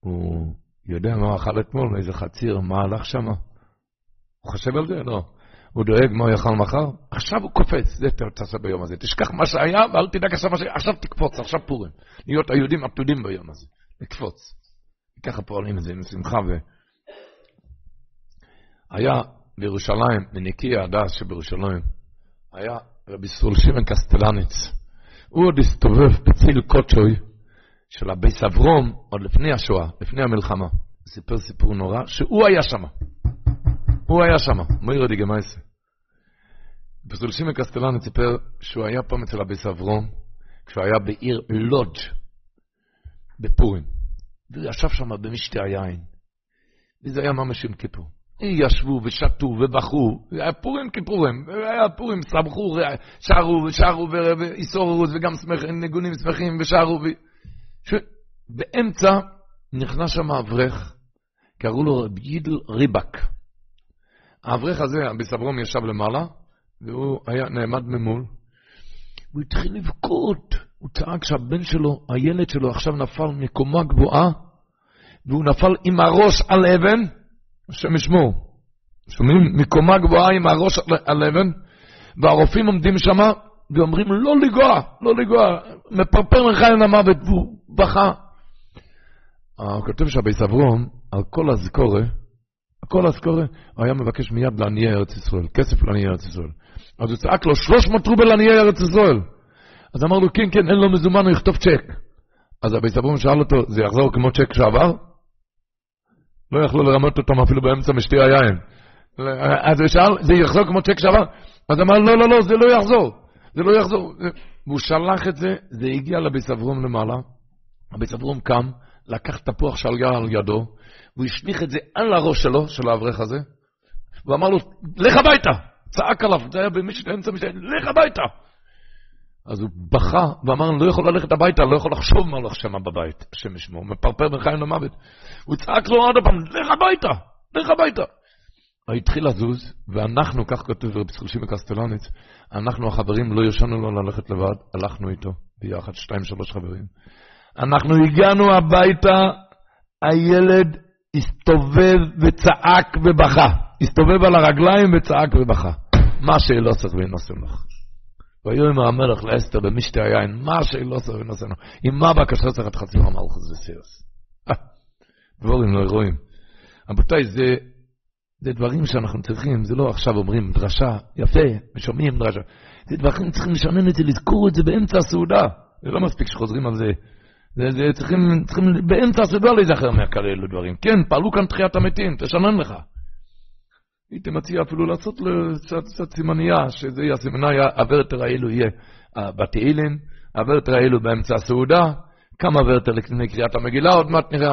הוא יודע מה הוא אכל אתמול, איזה חציר, מה הלך שם? הוא חושב על זה? לא. הוא דואג מה הוא יאכל מחר? עכשיו הוא קופץ, זה תעשה ביום הזה. תשכח מה שהיה ואל תדאג עכשיו מה שהיה, עכשיו תקפוץ, עכשיו פורים. להיות היהודים עתודים ביום הזה, לקפוץ. ככה פועלים את זה עם שמחה ו... היה בירושלים, מניקי הדס שבירושלים, היה רבי סול שמעון קסטלניץ. הוא עוד הסתובב בציל קודשוי של הביס אברום, עוד לפני השואה, לפני המלחמה. סיפר סיפור נורא, שהוא היה שם. הוא היה שם, גמייסה. פסול שמעון קסטלניץ סיפר שהוא היה פעם אצל הביס אברום, כשהוא היה בעיר לודג' בפורים. והוא ישב שם במשתי היין. וזה היה ממש יום כיפור. ישבו ושתו ובכו, היה פורים כפורים, היה פורים, סמכו, שרו ושרו ואיסורו וגם ניגונים שמחים ושרו. ו... ש... באמצע נכנס שם אברך, קראו לו רב יידל ריבק. האברך הזה, בסברום ישב למעלה, והוא היה נעמד ממול, הוא התחיל לבכות, הוא צעק שהבן שלו, הילד שלו עכשיו נפל מקומה גבוהה, והוא נפל עם הראש על אבן, השם ישמור. שומעים? מקומה גבוהה עם הראש על אבן, והרופאים עומדים שם ואומרים לא לגוע, לא לגוע, מפרפר מחיים למוות, והוא בכה. הוא כותב שהבייס אברום, על כל הזכורה, כל הזכורה, הוא היה מבקש מיד לעניי ארץ ישראל, כסף לעניי ארץ ישראל. אז הוא צעק לו, 300 רובל לעניי ארץ ישראל. אז אמר לו, כן, כן, אין לו מזומן, הוא יכתוב צ'ק. אז הבייס אברום שאל אותו, זה יחזור כמו צ'ק שעבר? לא יכלו לרמות אותם אפילו באמצע משתי היין. אז הוא שאל, זה יחזור כמו צ'ק שעבר? אז אמר, לא, לא, לא, זה לא יחזור. זה לא יחזור. והוא שלח את זה, זה הגיע לביס אברום למעלה. הביס אברום קם, לקח תפוח שלגה על ידו, והוא השליך את זה על הראש שלו, של האברך הזה, ואמר לו, לך הביתה! צעק עליו, זה היה באמצע משתה, לך הביתה! אז הוא בכה ואמר, אני לא יכול ללכת הביתה, אני לא יכול לחשוב מה הולך שם בבית, השם ישמור, מפרפר בין חיים למוות. הוא צעק לו עוד פעם, לך הביתה, לך הביתה. התחיל לזוז, ואנחנו, כך כותב רבי צחושים וקסטלניץ, אנחנו החברים לא ישנו לו ללכת לבד, הלכנו איתו, ביחד, שתיים, שלוש חברים. אנחנו הגענו הביתה, הילד הסתובב וצעק ובכה. הסתובב על הרגליים וצעק ובכה. מה שלא צריך ונוסם לך. ויאמר המלך לאסתר במשתי היין, מה שלא ונוסם לך. עם מה בקשה צריך את חצי המלכוס וסירס. דבורים לא רואים. רבותיי, זה, זה דברים שאנחנו צריכים, זה לא עכשיו אומרים דרשה, יפה, ושומעים דרשה. זה דברים צריכים לשנן את זה, לזכור את זה באמצע הסעודה. זה לא מספיק שחוזרים על זה. זה, זה צריכים, צריכים באמצע הסעודה להיזכר מהכאלו דברים. כן, פעלו כאן תחיית המתים, תשנן לך. הייתי מציע אפילו לעשות קצת סימנייה, שזה יהיה הסימניה, הוורטר האלו יהיה בתהילים, הוורטר האלו באמצע הסעודה, כמה וורטר לפני קריאת המגילה, עוד מעט נראה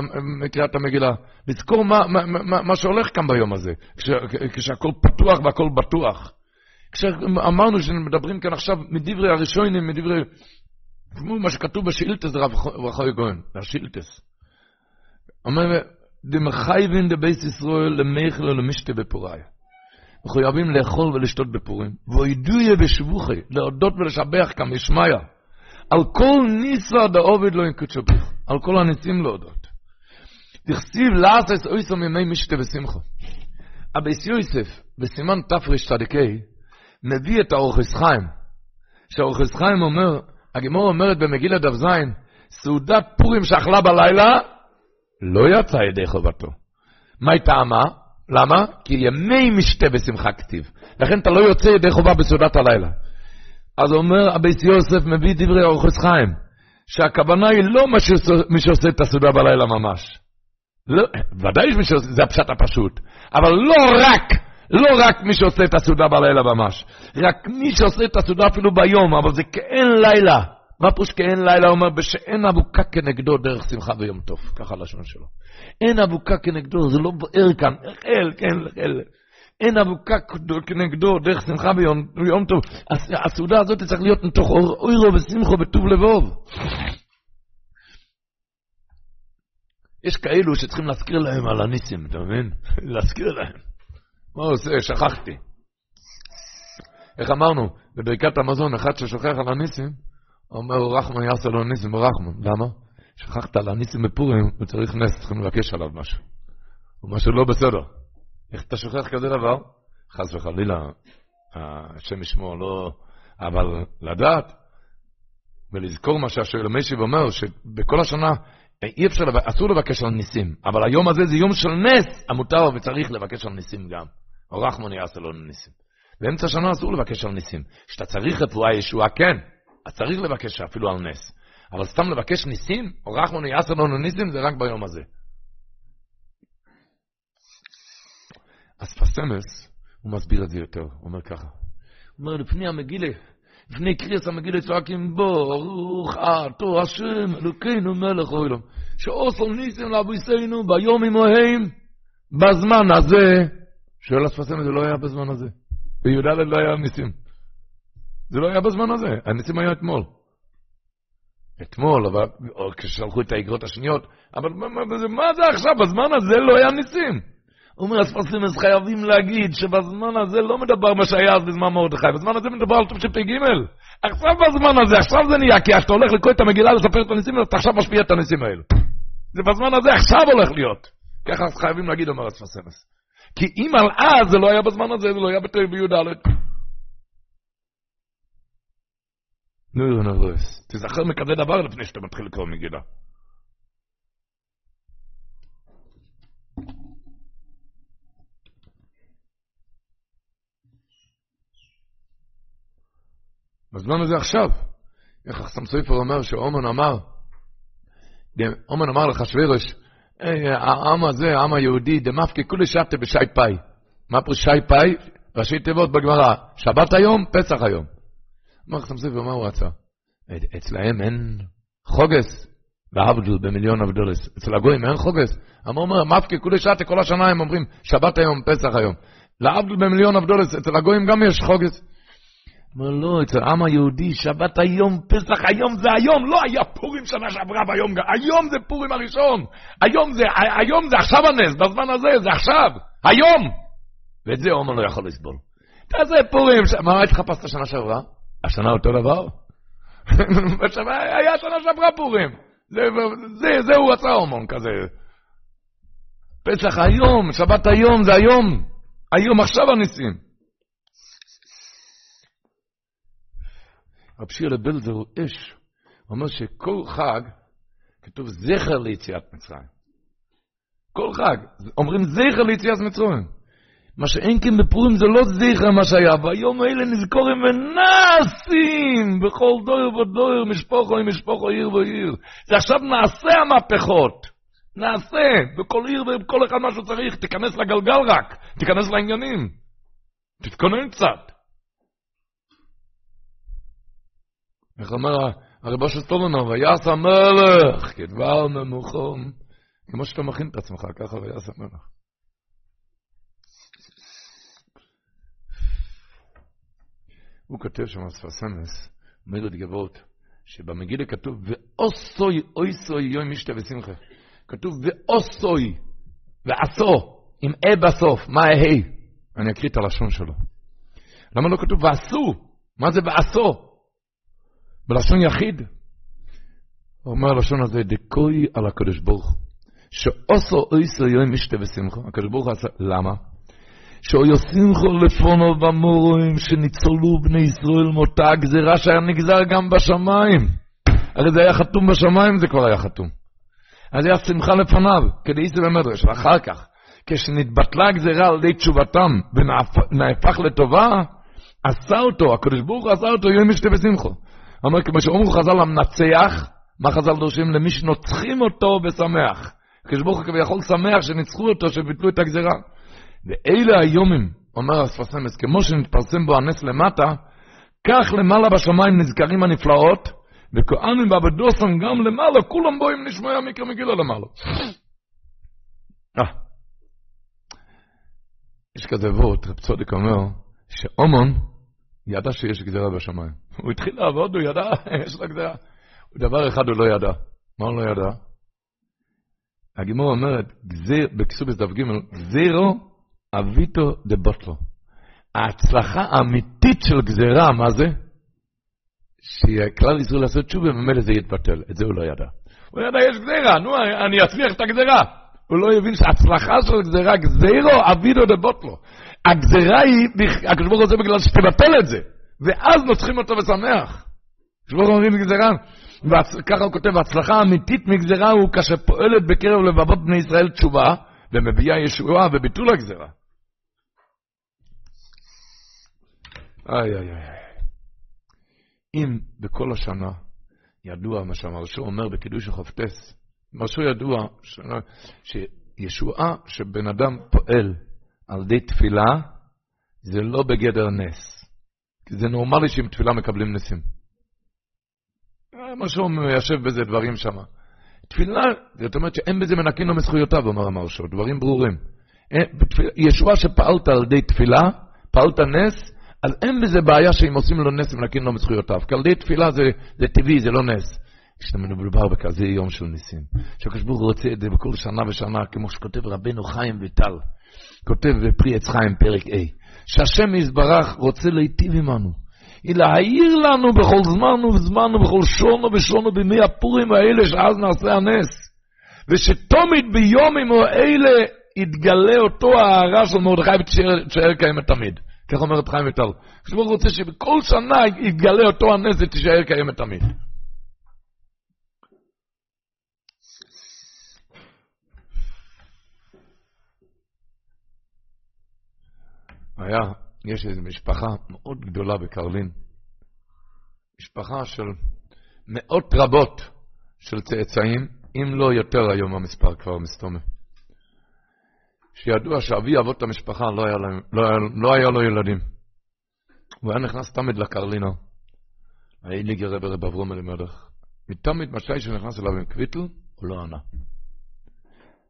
קריאת המגילה. לזכור מה, מה, מה, מה שהולך כאן ביום הזה, כש, כשהכול פתוח והכול בטוח. כשאמרנו שמדברים כאן עכשיו מדברי הראשונים, מדברי... כמו מה שכתוב בשאילתס רב חוי גויין, בשאילתס. אומר, דמחייבין דבייס ישראל למייכל ולמשתה בפוראי. מחויבים לאכול ולשתות בפורים. ואידויה בשבוכי, להודות ולשבח כמשמיא. על כל ניסה דעובד לא ינקוד שביך. על כל הניסים להודות. דכסיב לאסס אויסו מימי משתה ושמחו. אביס יוסף, בסימן תרצ"ה, מביא את האורחס חיים, שהאורחס חיים אומר, הגמור אומרת במגילה דף ז', סעודת פורים שאכלה בלילה, לא יצא ידי חובתו. מה היא טעמה? למה? כי ימי משתה בשמחה כתיב. לכן אתה לא יוצא ידי חובה בסעודת הלילה. אז אומר אביס יוסף, מביא דברי אורחס חיים, שהכוונה היא לא מי שעושה את הסעודה בלילה ממש. לא, ודאי יש מי שעושה, זה הפשט הפשוט. אבל לא רק, לא רק מי שעושה את הסעודה בלילה ממש. רק מי שעושה את הסעודה אפילו ביום, אבל זה כאין לילה. מה פירוש כאין לילה? אומר, בשאין אבוקה כנגדו דרך שמחה ויום טוב. ככה לשון שלו. אין אבוקה כנגדו, זה לא בוער כאן. אל, כן, אל. אין אבוקה כנגדו דרך שמחה ויום טוב. הסעודה הזאת צריך להיות מתוך אוירו ושמחו וטוב לבוב. יש כאלו שצריכים להזכיר להם על הניסים, אתה מבין? (laughs) להזכיר להם. מה עושה? שכחתי. איך אמרנו? בברכת המזון, אחד ששוכח על הניסים, אומר רחמן יעשה לו ניסים ברחמן. למה? שכחת על הניסים בפורים, הוא צריך נס, צריכים לבקש עליו משהו. או משהו לא בסדר. איך אתה שוכח כזה דבר? חס וחלילה, השם ישמור, לא... אבל לדעת ולזכור מה שהשואל המשיב אומר, שבכל השנה אי אפשר, אסור לבקש על ניסים, אבל היום הזה זה יום של נס, המותר וצריך לבקש על ניסים גם. או רחמון יעשה לו ניסים. באמצע השנה אסור לבקש על ניסים. כשאתה צריך רפואה ישועה, כן, אז צריך לבקש אפילו על נס. אבל סתם לבקש ניסים, או רחמון יעשה לו ניסים, זה רק ביום הזה. אז פסמס, הוא מסביר את זה יותר, הוא אומר ככה. הוא אומר, לפני המגילה, לפני קריאס המגילה צועקים בו, ברוך אתה השם, אלוקינו מלך העולם, שעושו ניסים לאבויסנו ביום עמהם, בזמן הזה, שואל הספסם, זה לא היה בזמן הזה. בי"ד לא היה ניסים. זה לא היה בזמן הזה, הניסים היה אתמול. אתמול, אבל, או כששלחו את האגרות השניות, אבל מה, מה, מה זה עכשיו? בזמן הזה לא היה ניסים. אומר הספרסימס חייבים להגיד שבזמן הזה לא מדבר מה שהיה אז בזמן מרדכי, בזמן הזה מדבר על תשפ"ג. עכשיו בזמן הזה, עכשיו זה נהיה, כי כשאתה הולך לקרוא את המגילה לספר את הניסים, אתה עכשיו משפיע את הניסים האלה. זה בזמן הזה עכשיו הולך להיות. ככה חייבים להגיד, אומר הספרסימס. כי אם על אז זה לא היה בזמן הזה, זה לא היה בי"ד. נו, נו, תזכר מכזה דבר לפני שאתה מתחיל לקרוא מגילה. בזמן הזה עכשיו. איך החסם סופר אומר שאומן אמר, אומן אמר לחשווירוש, העם הזה, העם היהודי, דמפקי כולי שבתא בשי פאי. מה פה שי פאי? ראשי תיבות בגמרא, שבת היום, פסח היום. אמר חסם סופר, מה הוא רצה? אצלהם אין חוגס, בעבדול, במיליון אבדולס. אצל הגויים אין חוגס. אמר, אומר, מפקי כולי שבתא, כל השנה הם אומרים, שבת היום, פסח היום. לעבדול במיליון אבדולס, אצל הגויים גם יש חוגס. אומר, לא, אצל העם היהודי, שבת היום, פסח היום זה היום, לא היה פורים שנה שעברה ביום, היום זה פורים הראשון, היום זה, היום זה עכשיו הנס, בזמן הזה, זה עכשיו, היום. ואת זה עומר לא יכול לסבול. תעשה פורים. מה התחפשת שנה שעברה? השנה אותו דבר? (laughs) היה שנה שעברה פורים. זה, זה, הוא רצה הומון כזה. פסח היום, שבת היום, זה היום. היום עכשיו הניסים. רב שירה בלזר הוא אש. הוא אומר שכל חג, כתוב זכר ליציאת מצרים. כל חג, אומרים זכר ליציאת מצרים. מה שאין כן בפורים זה לא זכר מה שהיה, והיום האלה נזכורים ונעשים בכל דויר ודויר, משפוחו עם משפוחו, עיר ועיר. זה עכשיו נעשה המהפכות. נעשה, בכל עיר ובכל אחד מה שצריך, תיכנס לגלגל רק, תיכנס לעניינים. תתכונן קצת. איך אומר הרבו של סטולנוב, ויעש המלך כדבר ממוחום. כמו שאתה מכין את עצמך, ככה ויעש המלך. הוא כותב שם אספסמס, אומר את גבות, שבמגילה כתוב, ואוסוי אויסוי יום משתה ושמחה. כתוב, ואוסוי, ועשו, עם אה בסוף, מה ההי? אני אקריא את הלשון שלו. למה לא כתוב ועשו? מה זה ועשו? בלשון יחיד. הוא אומר הלשון הזה, דקוי על הקדוש ברוך שאוסו אויסו יום משתה ושמחו. הקדוש ברוך הוא עשה, למה? שאוי שמחו לפונו במורים שניצולו בני ישראל מותה הגזירה שהיה נגזר גם בשמיים. הרי זה היה חתום בשמיים, זה כבר היה חתום. אז היה שמחה לפניו, כדי איזה במדרש, ואחר כך, כשנתבטלה הגזירה על ידי תשובתם ונהפך לטובה, עשה אותו, הקדוש ברוך הוא עשה אותו יום משתה ושמחו. אומר, כמו שאומרו חז"ל המנצח, מה חז"ל דורשים? למי שנוצחים אותו ושמח. הקדוש ברוך הוא כביכול שמח שניצחו אותו, שביטלו את הגזירה. ואלה היומים, אומר הספסמס, כמו שנתפרסם בו הנס למטה, כך למעלה בשמיים נזכרים הנפלאות, וכהנים ועבדוסם גם למעלה, כולם בואים נשמע מקרא מגילה למעלה. אה. יש כזה וורט, רב צודק אומר, שאומון ידע שיש גזירה בשמיים. הוא התחיל לעבוד, הוא ידע, (laughs) יש לו גזירה. דבר אחד הוא לא ידע. מה הוא לא ידע? הגימור אומרת, בכסובס דף ג', גזירו אביטו דה בוטלו. ההצלחה האמיתית של גזירה, מה זה? שכלל ישראל לעשות תשובה, וממילא זה יתבטל. את זה הוא לא ידע. הוא ידע, יש גזירה, נו, אני אצליח את הגזירה. הוא לא הבין שההצלחה של גזירה, גזירו אביטו דה בוטלו. הגזירה היא, הקדוש ברוך הוא בגלל שתבטל את זה. ואז נוצחים אותו ושמח. הקדוש ברוך הוא אומרים גזירה. וככה הוא כותב, ההצלחה האמיתית מגזירה הוא כאשר פועלת בקרב לבבות בני ישראל תשובה, ומביאה ישועה וביטול הגזירה. איי איי איי. אם בכל השנה ידוע מה שהמרשו אומר בקידוש החופטס, מרשו ידוע שישועה שבן אדם פועל על ידי תפילה, זה לא בגדר נס. כי זה נורמלי שעם תפילה מקבלים נסים. משהו מיישב בזה דברים שם. תפילה, זאת אומרת שאין בזה מנקין לו מזכויותיו, אומר המרשו, דברים ברורים. ישועה שפעלת על ידי תפילה, פעלת נס, אז אין בזה בעיה שאם עושים לו נס ומנקין לו מזכויותיו. ידי תפילה זה, זה טבעי, זה לא נס. כשאתה מדובר בכזה יום של ניסים. שהקדוש ברוך הוא רוצה את זה בכל שנה ושנה, כמו שכותב רבנו חיים ויטל, כותב בפרי עץ חיים פרק A, שהשם יזברך רוצה להיטיב עמנו. היא להעיר לנו בכל זמן וזמן ובכל שונו ושונו בימי הפורים האלה שאז נעשה הנס. ושתומית ביומים האלה יתגלה אותו ההערה של מרדכי ותישאר קיימת תמיד. כך אומרת חיים ויטל. כשברוך רוצה שבכל שנה יתגלה אותו הנס ותישאר קיימת תמיד. היה יש איזו משפחה מאוד גדולה בקרלין, משפחה של מאות רבות של צאצאים, אם לא יותר היום המספר כבר מסתומם. שידוע שאבי אבות המשפחה לא היה, להם, לא, היה, לא היה לו ילדים. הוא היה נכנס תמיד לקרלינה. היה לי גרה ברב אברום אלימלך. ותמיד מתי שנכנס אליו עם קוויטל, הוא לא ענה.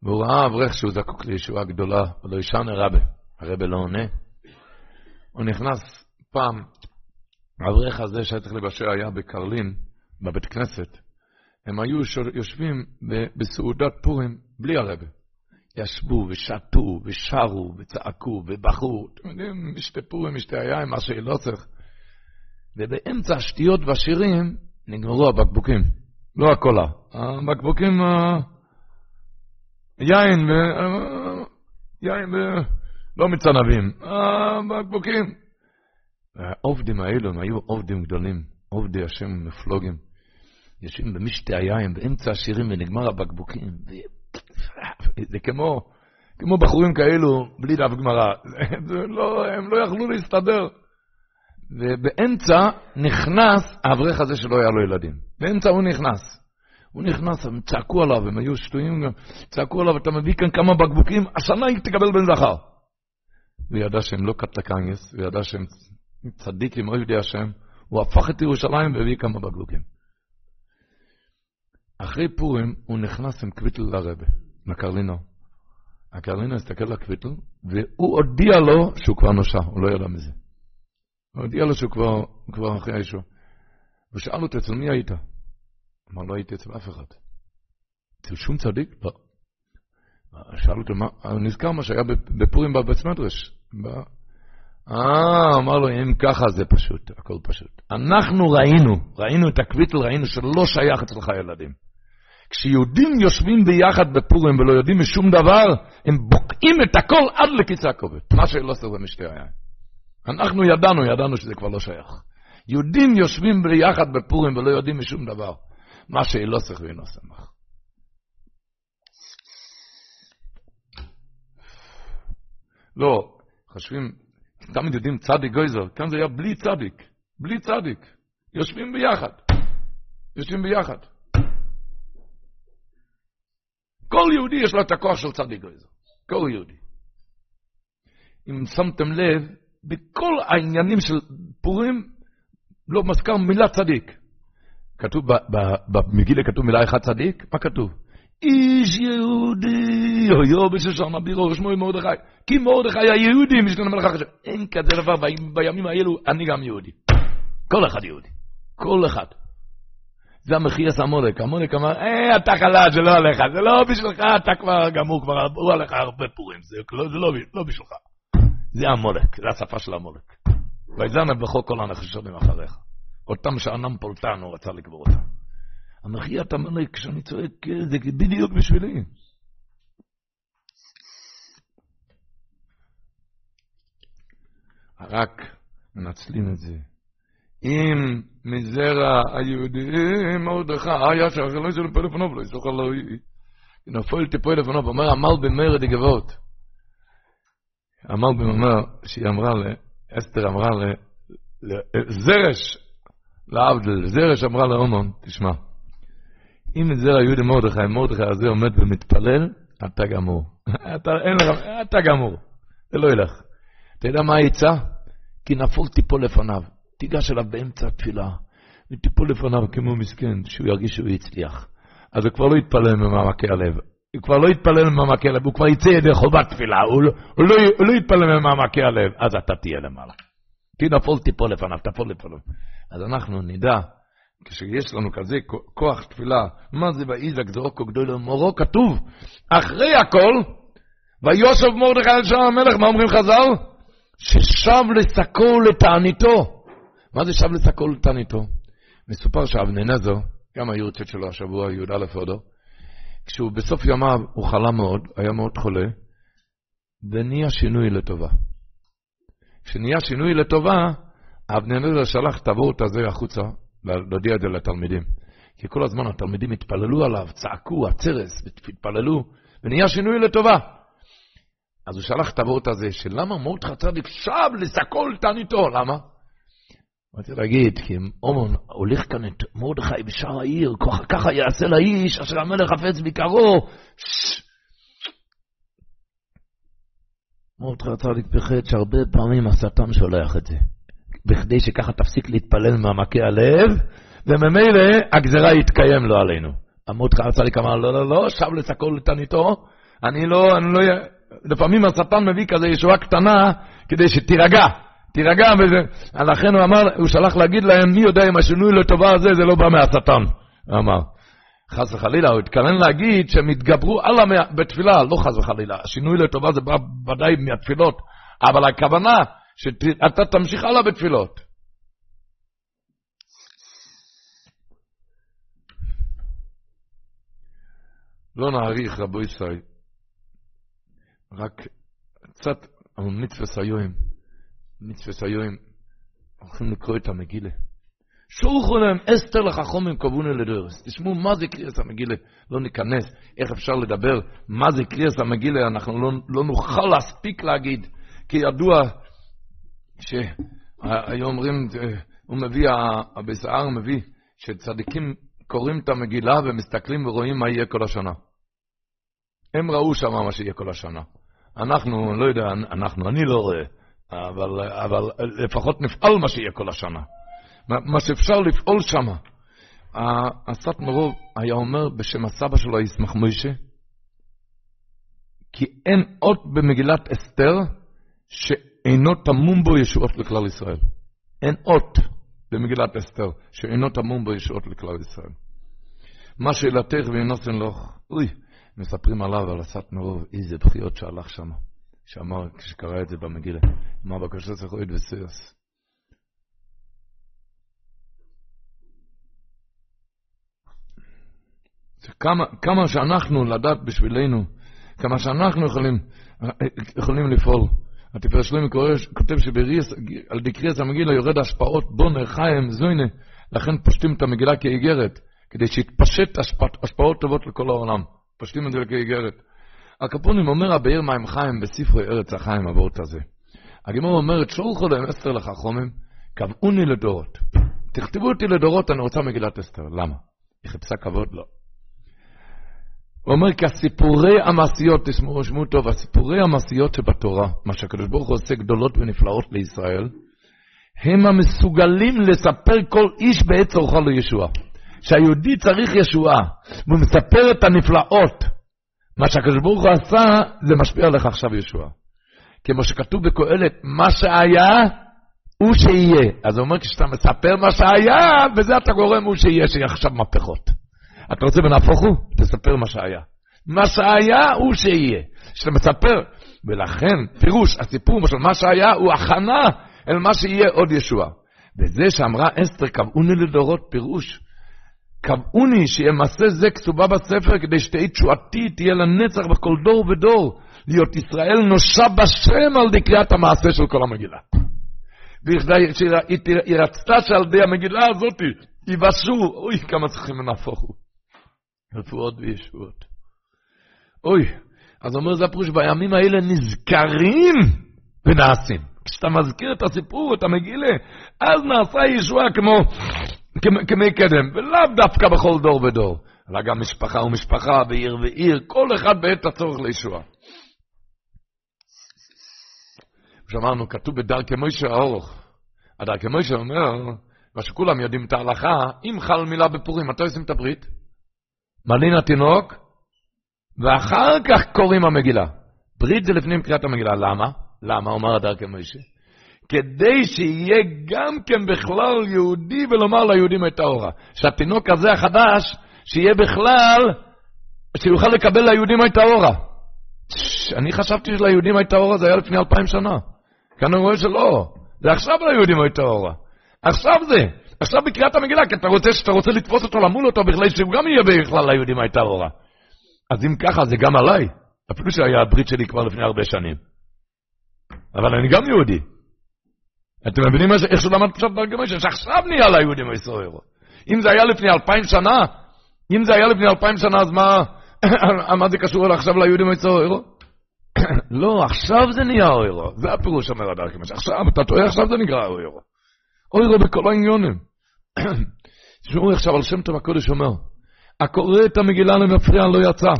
והוא ראה אברך שהוא זקוק לישועה גדולה, ולא ישן הרבה. הרבה לא עונה. הוא נכנס פעם, האברך הזה שהיה צריך לבשל היה בקרלין, בבית כנסת. הם היו יושבים בסעודת פורים בלי הרבה. ישבו ושתו ושרו וצעקו ובכו. אתם יודעים, משתה פורים, משתה היין, מה שלא צריך. ובאמצע השטויות והשירים נגמרו הבקבוקים, לא הקולה. הבקבוקים, יין, ו... יין. לא מצנבים, הבקבוקים. העובדים האלו הם היו עובדים גדולים, עובדי השם מפלוגים. יושבים במשתי היין, באמצע השירים ונגמר הבקבוקים. זה כמו, כמו בחורים כאלו, בלי דף גמרא. (laughs) לא, הם לא יכלו להסתדר. ובאמצע נכנס האברך הזה שלא היה לו ילדים. באמצע הוא נכנס. הוא נכנס, הם צעקו עליו, הם היו שטויים גם, צעקו עליו, אתה מביא כאן כמה בקבוקים, השנה תקבל בן זכר. וידע שהם לא קטלקניאס, וידע שהם צדיקים, אוי ידי השם, הוא הפך את ירושלים והביא כמה בקבוקים. אחרי פורים הוא נכנס עם קוויטל לרבה, לקרלינו. הקרלינו הסתכל על הקוויטל, והוא הודיע לו שהוא כבר נושע, הוא לא ידע מזה. הוא הודיע לו שהוא כבר, כבר אחרי הישוע. הוא שאל אותו, אצל מי היית? אמר, לא הייתי אצל אף אחד. אצל שום צדיק? לא. שאל אותו, מה, נזכר מה שהיה בפורים בבית מדרש. אה, אמר לו, אם ככה זה פשוט, הכל פשוט. אנחנו ראינו, ראינו את הקוויטל, ראינו שלא שייך אצלך ילדים. כשיהודים יושבים ביחד בפורים ולא יודעים משום דבר, הם בוקעים את הכל עד לכיסא הכובד. מה שלא סדר משתי היין. אנחנו ידענו, ידענו שזה כבר לא שייך. יהודים יושבים ביחד בפורים ולא יודעים משום דבר. מה שאילו צריך ואינו שמח. לא, חושבים, תמיד יודעים צדיק גויזר, כאן זה היה בלי צדיק, בלי צדיק. יושבים ביחד. יושבים ביחד. כל יהודי יש לו את הכוח של צדיק גויזר. כל יהודי. אם שמתם לב, בכל העניינים של פורים לא מזכר מילה צדיק. כתוב, במגילה כתוב מילה אחת צדיק? מה כתוב? איש יהודי, אויו בשושן אבירו, שמו מרדכי. כי מרדכי יהודי, משכן המלך החשב. אין כזה דבר, בימים האלו אני גם יהודי. כל אחד יהודי. כל אחד. זה המחייס המולק. המולק אמר, אה, אתה חלש, זה לא עליך, זה לא בשבילך, אתה כבר גמור, כבר עברו עליך הרבה פורים, זה לא, זה לא, לא בשבילך. זה המולק, זה השפה של המולק. ויזנב בכל כל הנחשונים אחריך. אותם שאנם פולטן, הוא רצה לקבור אותם. המחיית המולק, כשאני צועק, זה בדיוק בשבילי. רק מנצלים את זה. אם מזרע היהודים מרדכי, שאחרי לא יסלו פלאפונו ולא יסלו חלוי. נפול טיפול לפונו, ואומר עמל במרד הגבות. עמל במאמר, שהיא אמרה ל... אסתר אמרה ל... זרש, לעבדל, זרש אמרה לאומון, תשמע, אם מזרע יהודי מרדכי, מרדכי הזה עומד ומתפלל, אתה גמור. (laughs) אתה, אין לך, אתה גמור. זה לא ילך. אתה יודע מה העצה? כי נפול טיפול לפניו. תיגש אליו באמצע התפילה, ותיפול לפניו כמו מסכן, שהוא ירגיש שהוא הצליח. אז הוא כבר לא יתפלל ממעמקי הלב. הוא כבר לא יתפלל ממעמקי הלב, הוא כבר יצא ידי חובת תפילה, הוא, לא, הוא, לא, הוא לא יתפלל ממעמקי הלב, אז אתה תהיה למעלה. כי נפול תיפול לפניו, תפול לפניו. אז אנחנו נדע, כשיש לנו כזה כוח תפילה, מה זה ואיזק זרוקו גדול מורו, כתוב, אחרי הכל, ויוסף מרדכי על שער המלך, מה אומרים חז"ל? ששב לשקו לתעניתו. מה זה שב לסקול תניתו? מסופר שאבננזר, גם היורצת שלו השבוע, י"א הודו, כשהוא בסוף ימיו, הוא חלה מאוד, היה מאוד חולה, ונהיה שינוי לטובה. כשנהיה שינוי לטובה, אבננזר שלח את הוורט הזה החוצה, להודיע את זה לתלמידים. כי כל הזמן התלמידים התפללו עליו, צעקו, הצרס, התפללו, ונהיה שינוי לטובה. אז הוא שלח את הוורט הזה, שלמה מרדכי צדיק שב לסקול תניתו, למה? רציתי להגיד, כי אומון הוליך כאן את מרדכי בשער העיר, ככה יעשה לאיש אשר המלך חפץ ביקרו. מרדכי הצדיק פחד שהרבה פעמים השטן שולח את זה, בכדי שככה תפסיק להתפלל מעמקי הלב, וממילא הגזרה יתקיים לו עלינו. מרדכי הצדיק אמר, לא, לא, לא, שב לסקול לתניתו, אני לא, אני לא, לפעמים השטן מביא כזה ישועה קטנה כדי שתירגע. תירגע, ולכן הוא אמר, הוא שלח להגיד להם, מי יודע אם השינוי לטובה הזה, זה לא בא מהשטן, הוא אמר. חס וחלילה, הוא התכוון להגיד שהם התגברו הלאה בתפילה, לא חס וחלילה, השינוי לטובה זה בא ודאי מהתפילות, אבל הכוונה שאתה תמשיך הלאה בתפילות. לא נאריך, רבו ישראל, רק קצת על מצווה סיועים. מצווה היום, הולכים לקרוא את המגילה. שולחו להם אסתר לחכומים קבונו לדורס. תשמעו מה זה קריאס המגילה, לא ניכנס, איך אפשר לדבר מה זה קריאס המגילה, אנחנו לא, לא נוכל להספיק להגיד, כי ידוע שהיום אומרים, הוא מביא, הבשער מביא, שצדיקים קוראים את המגילה ומסתכלים ורואים מה יהיה כל השנה. הם ראו שם מה שיהיה כל השנה. אנחנו, לא יודע, אנחנו, אני לא רואה. אבל, אבל לפחות נפעל מה שיהיה כל השנה. מה שאפשר לפעול שם. הסת מרוב היה אומר בשם הסבא שלו, ישמח מוישה, כי אין אות במגילת אסתר שאינו תמום בו ישועות לכלל ישראל. אין אות במגילת אסתר שאינו תמום בו ישועות לכלל ישראל. מה שאלתך ואינוסן לך, אוי, מספרים עליו, על הסת מרוב, איזה בחיות שהלך שם. שאמר, כשקרא את זה במגילה, אמר בקשה צריך וסיוס. כמה, כמה שאנחנו לדעת בשבילנו, כמה שאנחנו יכולים, יכולים לפעול. התפאר שלמה כותב שעל דקריאס המגילה יורד השפעות בונר, חיים, זוינה, לכן פושטים את המגילה כאיגרת, כדי שיתפשט השפעות טובות לכל העולם. פושטים את זה כאיגרת. הקפונים אומר הבאר מים חיים בספרי ארץ החיים, הוורט הזה. הגמור אומרת, שולחו להם אסתר לחכומים, קבעוני לדורות. תכתבו אותי לדורות, אני רוצה מגילת אסתר. למה? היא חיפשה כבוד? לא. הוא אומר, כי הסיפורי המעשיות, תשמעו, שמעו טוב, הסיפורי המעשיות שבתורה, מה שהקדוש ברוך הוא עושה גדולות ונפלאות לישראל, הם המסוגלים לספר כל איש בעת צורכו לישוע. שהיהודי צריך ישועה, והוא מספר את הנפלאות. מה שהקדוש ברוך הוא עשה, זה משפיע עליך עכשיו ישועה. כמו שכתוב בקהלת, מה שהיה, הוא שיהיה. אז הוא אומר, כשאתה מספר מה שהיה, בזה אתה גורם הוא שיהיה, שיהיה עכשיו מהפכות. אתה רוצה בנהפוך הוא? תספר מה שהיה. מה שהיה הוא שיהיה. כשאתה מספר, ולכן, פירוש, הסיפור של מה שהיה הוא הכנה אל מה שיהיה עוד ישועה. וזה שאמרה אסתר, קבעוני לדורות, פירוש, קבעוני שיהיה מעשה זה כתובה בספר, כדי שתהי תשועתי, תהיה לנצח בכל דור ודור, להיות ישראל נושה בשם על דקריאת המעשה של כל המגילה. והיא רצתה שעל ידי המגילה הזאת יבשו, אוי, כמה צריכים לנהפוך הוא. רפואות וישועות. אוי, אז אומר זה בימים האלה נזכרים ונעשים. כשאתה מזכיר את הסיפור, אתה מגילה, אז נעשה ישועה כמו, כמי קדם, ולאו דווקא בכל דור ודור, אלא גם משפחה ומשפחה, ועיר ועיר, כל אחד בעת הצורך לישועה. שאמרנו, כתוב בדרכי מוישה האורך. הדרכי מוישה אומר, מה שכולם יודעים את ההלכה, אם חל מילה בפורים, מתי עושים את הברית? מלין התינוק, ואחר כך קוראים המגילה. ברית זה לפנים קריאת המגילה. למה? למה? אומר הדרכי מוישה. כדי שיהיה גם כן בכלל יהודי ולומר ליהודים את האורה. שהתינוק הזה החדש, שיהיה בכלל, שיוכל לקבל ליהודים את האורה. אני חשבתי שליהודים את האורה זה היה לפני אלפיים שנה. כאן הוא רואה שלא, זה עכשיו ליהודים הייתה אורה. עכשיו זה, עכשיו בקריאת המגילה, כי אתה רוצה, שאתה רוצה לתפוס אותו, למול אותו, בכלל שהוא גם יהיה בכלל ליהודים הייתה אורה. אז אם ככה, זה גם עליי, אפילו שהיה הברית שלי כבר לפני הרבה שנים. אבל אני גם יהודי. אתם מבינים איך שהוא למד פשוט ברגמי שעכשיו נהיה ליהודים הישראל. אם זה היה לפני אלפיים שנה, אם זה היה לפני אלפיים שנה, אז מה, (laughs) מה זה קשור עכשיו ליהודים הישראל? (coughs) לא, עכשיו זה נהיה אוירו. זה הפירוש אומר הדר כמש. עכשיו, אתה טועה, עכשיו זה נקרא אוירו. אוירו בכל העניונים. (coughs) תשמעו עכשיו על שם טוב הקודש אומר, הקורא את המגילה למפריע לא יצא.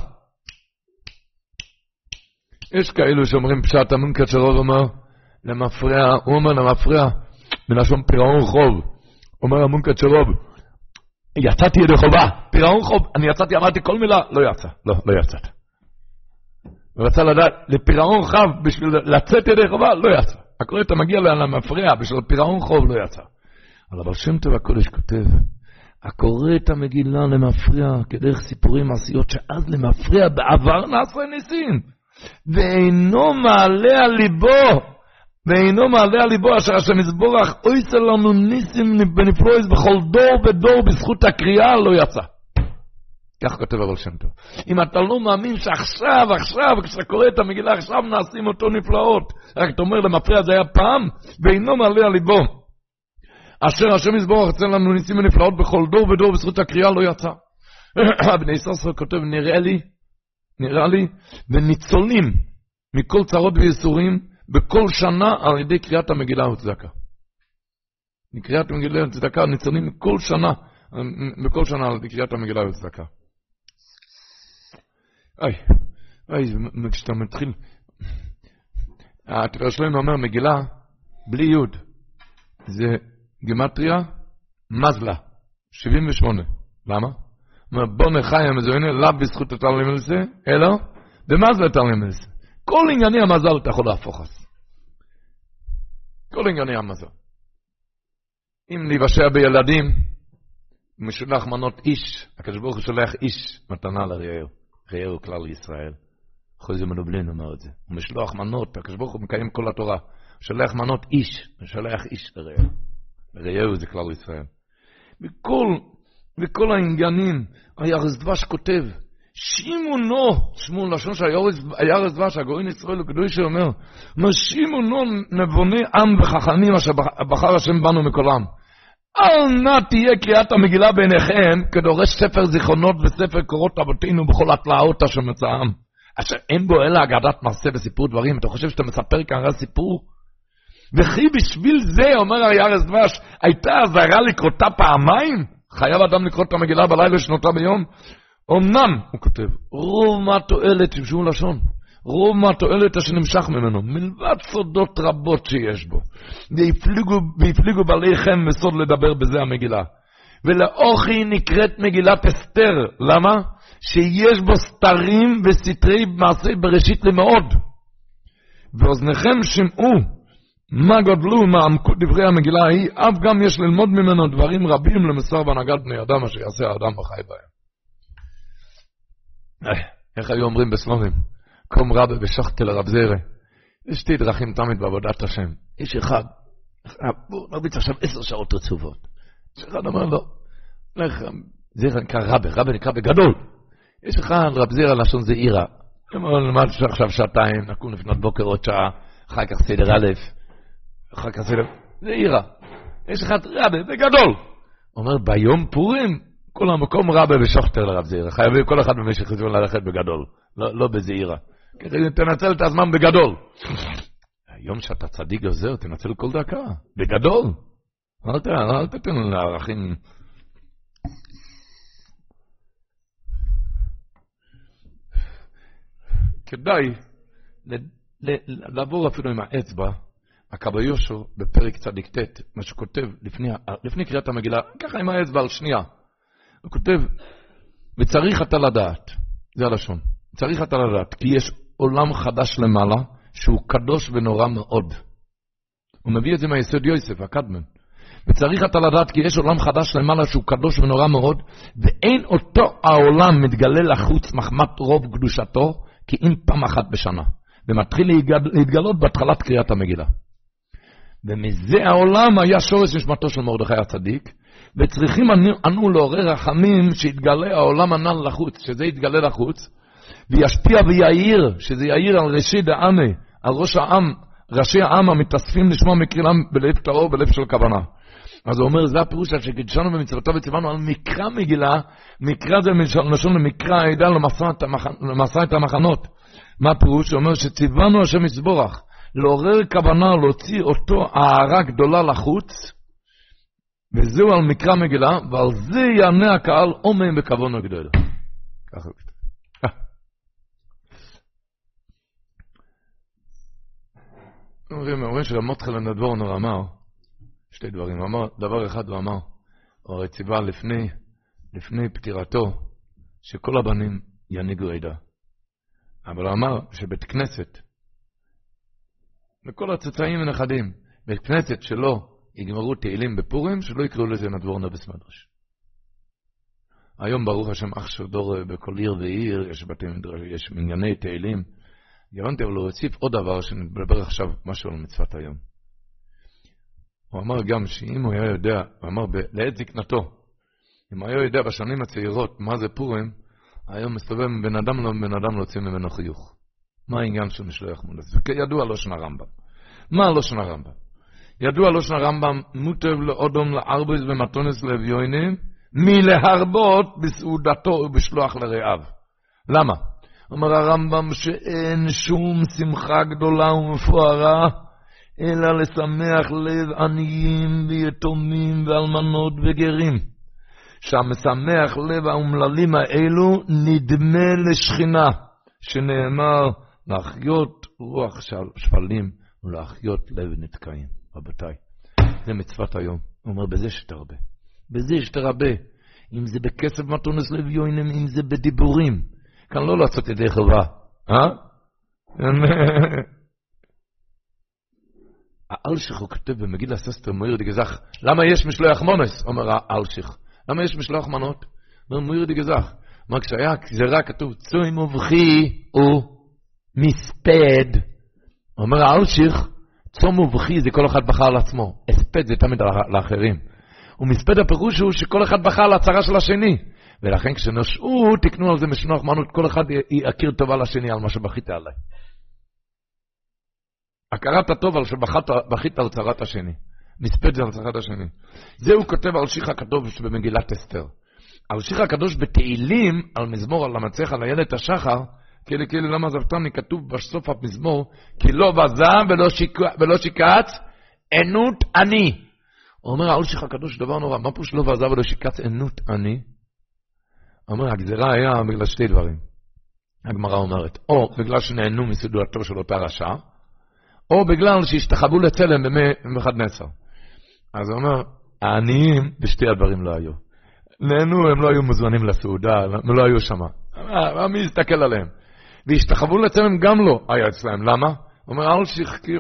יש כאלו שאומרים פשט המונקת של רוב אומר, למפריע, הוא אומר למפריע, מלשון פירעון חוב. אומר המונקת של רוב, יצאתי ידי חובה, פירעון חוב, אני יצאתי, אמרתי כל מילה, לא יצא, לא, לא יצאת. ורצה לדעת, לפירעון חב בשביל לצאת ידי חובה, לא יצא. הקורא אתה מגיע למפריע, בשביל פירעון חוב לא יצא. אבל הבעל שם טוב הקודש כותב, הקורא את המגילה למפריע, כדרך סיפורים מעשיות, שאז למפריע בעבר נעשה ניסים, ואינו מעלה על ליבו, ואינו מעלה על ליבו, אשר השם יזבורך, אוי לנו ניסים בנפלויס בכל דור ודור בזכות הקריאה לא יצא. כך כותב הראש שם טוב. אם אתה לא מאמין שעכשיו, עכשיו, כשאתה קורא את המגילה, עכשיו נעשים אותו נפלאות. רק אתה אומר, למפריע זה היה פעם, ואינו מעלה על ליבו. אשר השם יסבור יצא לנו ניסים ונפלאות בכל דור ודור, בזכות הקריאה לא יצא. (clears throat) בני סוסר כותב, נראה לי, נראה לי, וניצולים מכל צרות וייסורים, בכל שנה על ידי קריאת המגילה וצדקה. קריאת המגילה וצדקה ניצולים כל שנה, בכל שנה על ידי קריאת המגילה וצדקה. אוי, אוי, כשאתה מתחיל... התפילה שלנו אומר מגילה בלי יוד. זה גימטריה מזלה, 78. למה? אומר, בוא נחי המזוינה, לאו בזכות מלסה, אלא במזלה מלסה. כל ענייני המזל אתה יכול להפוך אז. כל ענייני המזל. אם להיוושע בילדים, משולח מנות איש, הקדוש ברוך הוא שולח איש מתנה לרעהו. רעהו כלל ישראל. חוזר מלובלין אומר את זה. הוא משלוח מנות, הקדוש ברוך הוא מקיים כל התורה. שולח מנות איש, הוא שולח איש לרעהו. רעהו זה כלל ישראל. בכל, וכל העניינים. הירס דבש כותב, שימונו, שמו לשון של הירס דבש, הגאון ישראל הקדוש שאומר, אומר שימונו נבוני עם וחכמים אשר בחר השם בנו מכולם. אל נא תהיה קריאת המגילה בעיניכם כדורש ספר זיכרונות וספר קורות אבותינו בכל התלאות אשר מצאם. אשר אין בו אלא אגדת מעשה וסיפור דברים. אתה חושב שאתה מספר רק סיפור? וכי בשביל זה, אומר הירס דבש, הייתה אזהרה לקרותה פעמיים? חייב אדם לקרוא את המגילה בלילה שנותה ביום? אמנם, הוא כותב, רוב מה תועלת, תמשו לשון, רוב מה תועלת אשר נמשך ממנו, מלבד סודות רבות שיש בו. והפליגו, והפליגו בעלי חם וסוד לדבר בזה המגילה. ולאוכי נקראת מגילת אסתר, למה? שיש בו סתרים וסתרי מעשי בראשית למאוד. ואוזניכם שמעו מה גדלו מעמקות דברי המגילה ההיא, אף גם יש ללמוד ממנו דברים רבים למסר בהנהגת בני אדם אשר יעשה האדם וחי בהם. איך היו אומרים בסלונים? קום רבי ושחטי לרב זרע. יש שתי דרכים תמיד בעבודת השם. איש אחד, בואו נרביץ עכשיו עשר שעות רצופות. איש אחד אמר לו, לך, זרע נקרא רבי, רבי נקרא בגדול. יש אחד, רב זרע לשון זה עירה. אמר לו, למד עכשיו שעתיים, נקום לפנות בוקר עוד שעה, אחר כך סדר א', אחר כך סדר, זה עירה. יש אחד רבי, בגדול. אומר, ביום פורים, כל המקום רבה ושוכטר לרב זעירה. חייבים כל אחד במשך חזון ללכת בגדול, לא, לא בזעירה. תנצל את הזמן בגדול. היום שאתה צדיק גוזר, תנצל כל דקה, בגדול. אל, תתן לערכים... כדאי לעבור אפילו עם האצבע, הקבריושו בפרק צדיק ט', מה שכותב לפני קריאת המגילה, ככה עם האצבע על שנייה. הוא כותב, וצריך אתה לדעת, זה הלשון, צריך אתה לדעת, כי יש עולם חדש למעלה, שהוא קדוש ונורא מאוד. הוא מביא את זה מהיסוד יוסף, הקדמן. וצריך אתה לדעת כי יש עולם חדש למעלה שהוא קדוש ונורא מאוד, ואין אותו העולם מתגלה לחוץ מחמת רוב קדושתו, כי אם פעם אחת בשנה. ומתחיל להתגלות בהתחלת קריאת המגילה. ומזה העולם היה שורש נשמתו של מרדכי הצדיק, וצריכים אנו לעורר רחמים שיתגלה העולם הנ"ל לחוץ, שזה יתגלה לחוץ, וישפיע ויעיר, שזה יעיר על ראשי דעמי, על ראש העם, ראשי העם המתאספים לשמוע מקרילם בלב טהור, בלב של כוונה. אז הוא אומר, זה הפירוש שקידשנו במצוותיו וציוונו על מקרא מגילה, מקרא זה מלשון למקרא העדה למסע את המחנות. מה הפירוש? הוא אומר שציוונו השם יסבורך, לעורר כוונה להוציא אותו הערה גדולה לחוץ, וזהו על מקרא מגילה, ועל זה יענה הקהל אומן בכבוד הגדול. ככה הוא כתב. אומרים שרמותחל הנדבורנר אמר שתי דברים. אמר, דבר אחד הוא אמר, הוא הרי ציווה לפני, לפני פטירתו, שכל הבנים ינהיגו עדה. אבל הוא אמר שבית כנסת, וכל הצאצאים ונכדים, בית כנסת שלא יגמרו תהילים בפורים, שלא יקראו לזה נדבורנה בסמדרש. היום ברוך השם אח של דור בכל עיר ועיר, יש בתי מדרש, יש מנייני תהילים. התכוונתי אבל להוסיף עוד דבר שנדבר עכשיו משהו על מצוות היום. הוא אמר גם שאם הוא היה יודע, הוא אמר לעת זקנתו, אם היה יודע בשנים הצעירות מה זה פורים, היום מסתובב בן אדם לא בן אדם להוציא ממנו חיוך. מה העניין של משלוח מולס? לא שנה רמב"ם. מה לא שנה רמב"ם? ידוע לא שנה רמב"ם, מוטב לאודום לארבויס ומתונס לאביונים, מלהרבות בסעודתו ובשלוח לרעיו. למה? אומר הרמב"ם שאין שום שמחה גדולה ומפוארה, אלא לשמח לב עניים ויתומים ואלמנות וגרים. שהמשמח לב האומללים האלו נדמה לשכינה, שנאמר להחיות רוח שפלים ולהחיות לב נתקעים. רבותיי, זה מצוות היום. הוא אומר, בזה שתרבה. בזה שתרבה. אם זה בכסף מתונס לב יוינם, אם זה בדיבורים. כאן לא לעשות ידי חובה, אה? (laughs) האלשיך הוא כותב במגילה ססטר מאיר דגזך, למה יש משלוח מונס? אומר האלשיך. למה יש משלוח מנות? אומר מאיר דגזך. אומר, כשהיה גזירה כתוב, צוי מובכי הוא מספד. אומר האלשיך, צום ובכי זה כל אחד בחר לעצמו, הספד זה תמיד לאחרים. ומספד הפירוש הוא שכל אחד בכה על הצהרה של השני. ולכן כשנושעו, תקנו על זה משנוח מנות, כל אחד יכיר טובה לשני על מה שבכית עליי. הכרת הטוב על שבכית על צרת השני. מספד זה על צרת השני. זה הוא כותב על שיח הקדוש במגילת אסתר. על שיח הקדוש בתהילים, על מזמור על המצח על איילת השחר, כאילו כאילו למה זבתני כתוב בסוף המזמור, כי לא בזם ולא, שיק, ולא שיקץ, ענות אני. הוא אומר, על שיח הקדוש דבר נורא, מה פה שלא בזם ולא שיקץ ענות אני? אומר, הגזירה היה בגלל שתי דברים. הגמרא אומרת, או בגלל שנהנו מסעודתו של אותה רשע, או בגלל שהשתחוו לצלם במחד נסר. אז הוא אומר, העניים בשתי הדברים לא היו. נהנו, הם לא היו מוזמנים לסעודה, הם לא היו שם. מי יסתכל עליהם? והשתחוו לצלם גם לא היה אצלם. למה? הוא אומר, אל שחקיר,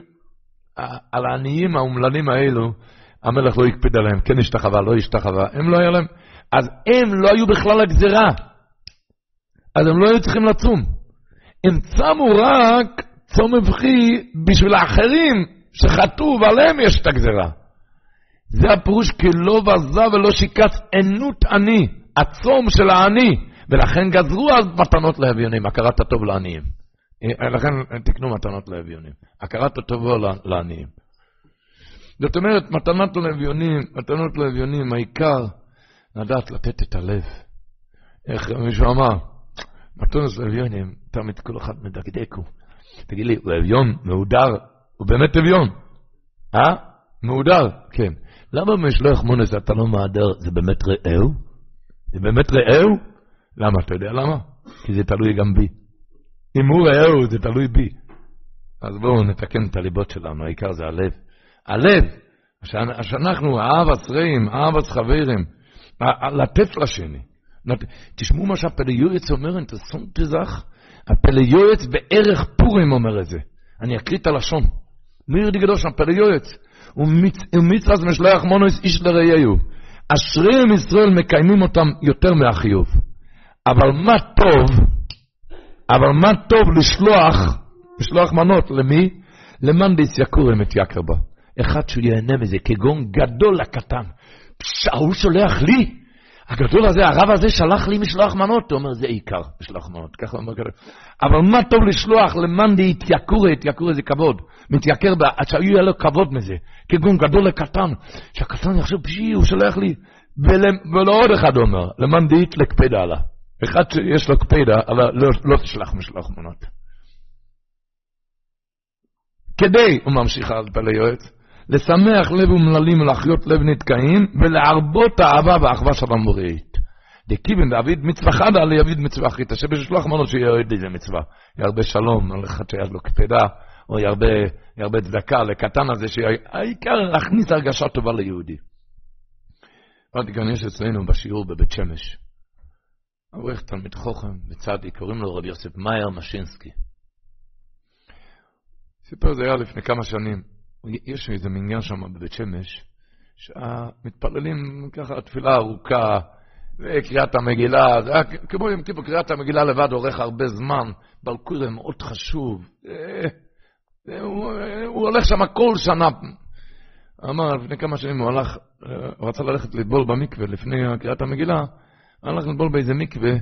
על העניים האומללים האלו, המלך לא הקפיד עליהם, כן השתחווה, לא השתחווה, הם לא היה להם, אז הם לא היו בכלל הגזירה. אז הם לא היו צריכים לצום. הם צמו רק צום מבחי בשביל האחרים שחטאו ועליהם יש את הגזירה. זה הפירוש כי לא בזה ולא שיקץ ענות עני, הצום של העני, ולכן גזרו אז מתנות לאביונים, הכרת הטוב לעניים. אה, לכן תקנו מתנות לאביונים, הכרת הטוב לעניים. זאת אומרת, מתנות לאביונים, מתנות לאביונים, העיקר לדעת לתת את הלב. איך מישהו אמר, מתנות לאביונים, תמיד כל אחד מדקדקו. תגיד לי, הוא אביון, מהודר, הוא באמת אביון. אה? מהודר, כן. למה משלוח מונס אתה לא מהדר, זה באמת רעהו? זה באמת רעהו? למה? אתה יודע למה? כי זה תלוי גם בי. אם הוא רעהו, זה תלוי בי. אז בואו נתקן את הליבות שלנו, העיקר זה הלב. הלב, שאנחנו אהבת רעים, אהבת חברים, לתת לשני. תשמעו מה שהפליועץ אומר, אתה שונא תזך, הפליועץ בערך פורים אומר את זה. אני אקריא את הלשון. מיר דגדוש, הפליועץ. ומצווה משלח מונוס איש לרעיהו. אשריהם ישראל מקיימים אותם יותר מהחיוב. אבל מה טוב, אבל מה טוב לשלוח, לשלוח מנות, למי? למאן דיס יקורם את יקר בה. אחד שהוא ייהנה מזה, כגון גדול לקטן. פשע, הוא שולח לי? הגדול הזה, הרב הזה שלח לי משלוח מנות, הוא אומר, זה עיקר, משלוח מנות, ככה הוא אומר כזה. אבל מה טוב לשלוח למאן די התייקורה, התייקורה זה כבוד, מתייקר, עד שיהיה לו כבוד מזה, כגון גדול לקטן, שהקטן יחשוב, פשי, הוא שולח לי, ולא עוד אחד אומר, למאן די לקפדה עלה. אחד שיש לו אבל לא, לא תשלח משלוח מנות. כדי, הוא ממשיך על פלא יועץ, לשמח לב ומללים ולהחיות לב נתקעים, ולהרבות האהבה והאחווה של המוראית. דקיבן דאביד מצווה חדה ליביד מצווה אחרית, שבשלוח מנות שיהיה עוד איזה מצווה. ירבה שלום על אחד שיד לו קפדה, או ירבה, ירבה צדקה לקטן הזה, שהעיקר להכניס הרגשה טובה ליהודי. אמרתי כאן, יש אצלנו בשיעור בבית שמש. אברך תלמיד חוכם בצדי, קוראים לו רבי יוסף מאייר משינסקי. סיפר זה היה לפני כמה שנים. יש איזה מניין שם בבית שמש, שהמתפללים ככה תפילה ארוכה, וקריאת המגילה, זה היה כמו יום כיפור, קריאת המגילה לבד אורך הרבה זמן, בלקור זה מאוד חשוב. הוא, הוא הולך שם כל שנה. אמר, לפני כמה שנים הוא הלך, הוא רצה ללכת לטבול במקווה לפני קריאת המגילה, הלך לטבול באיזה מקווה,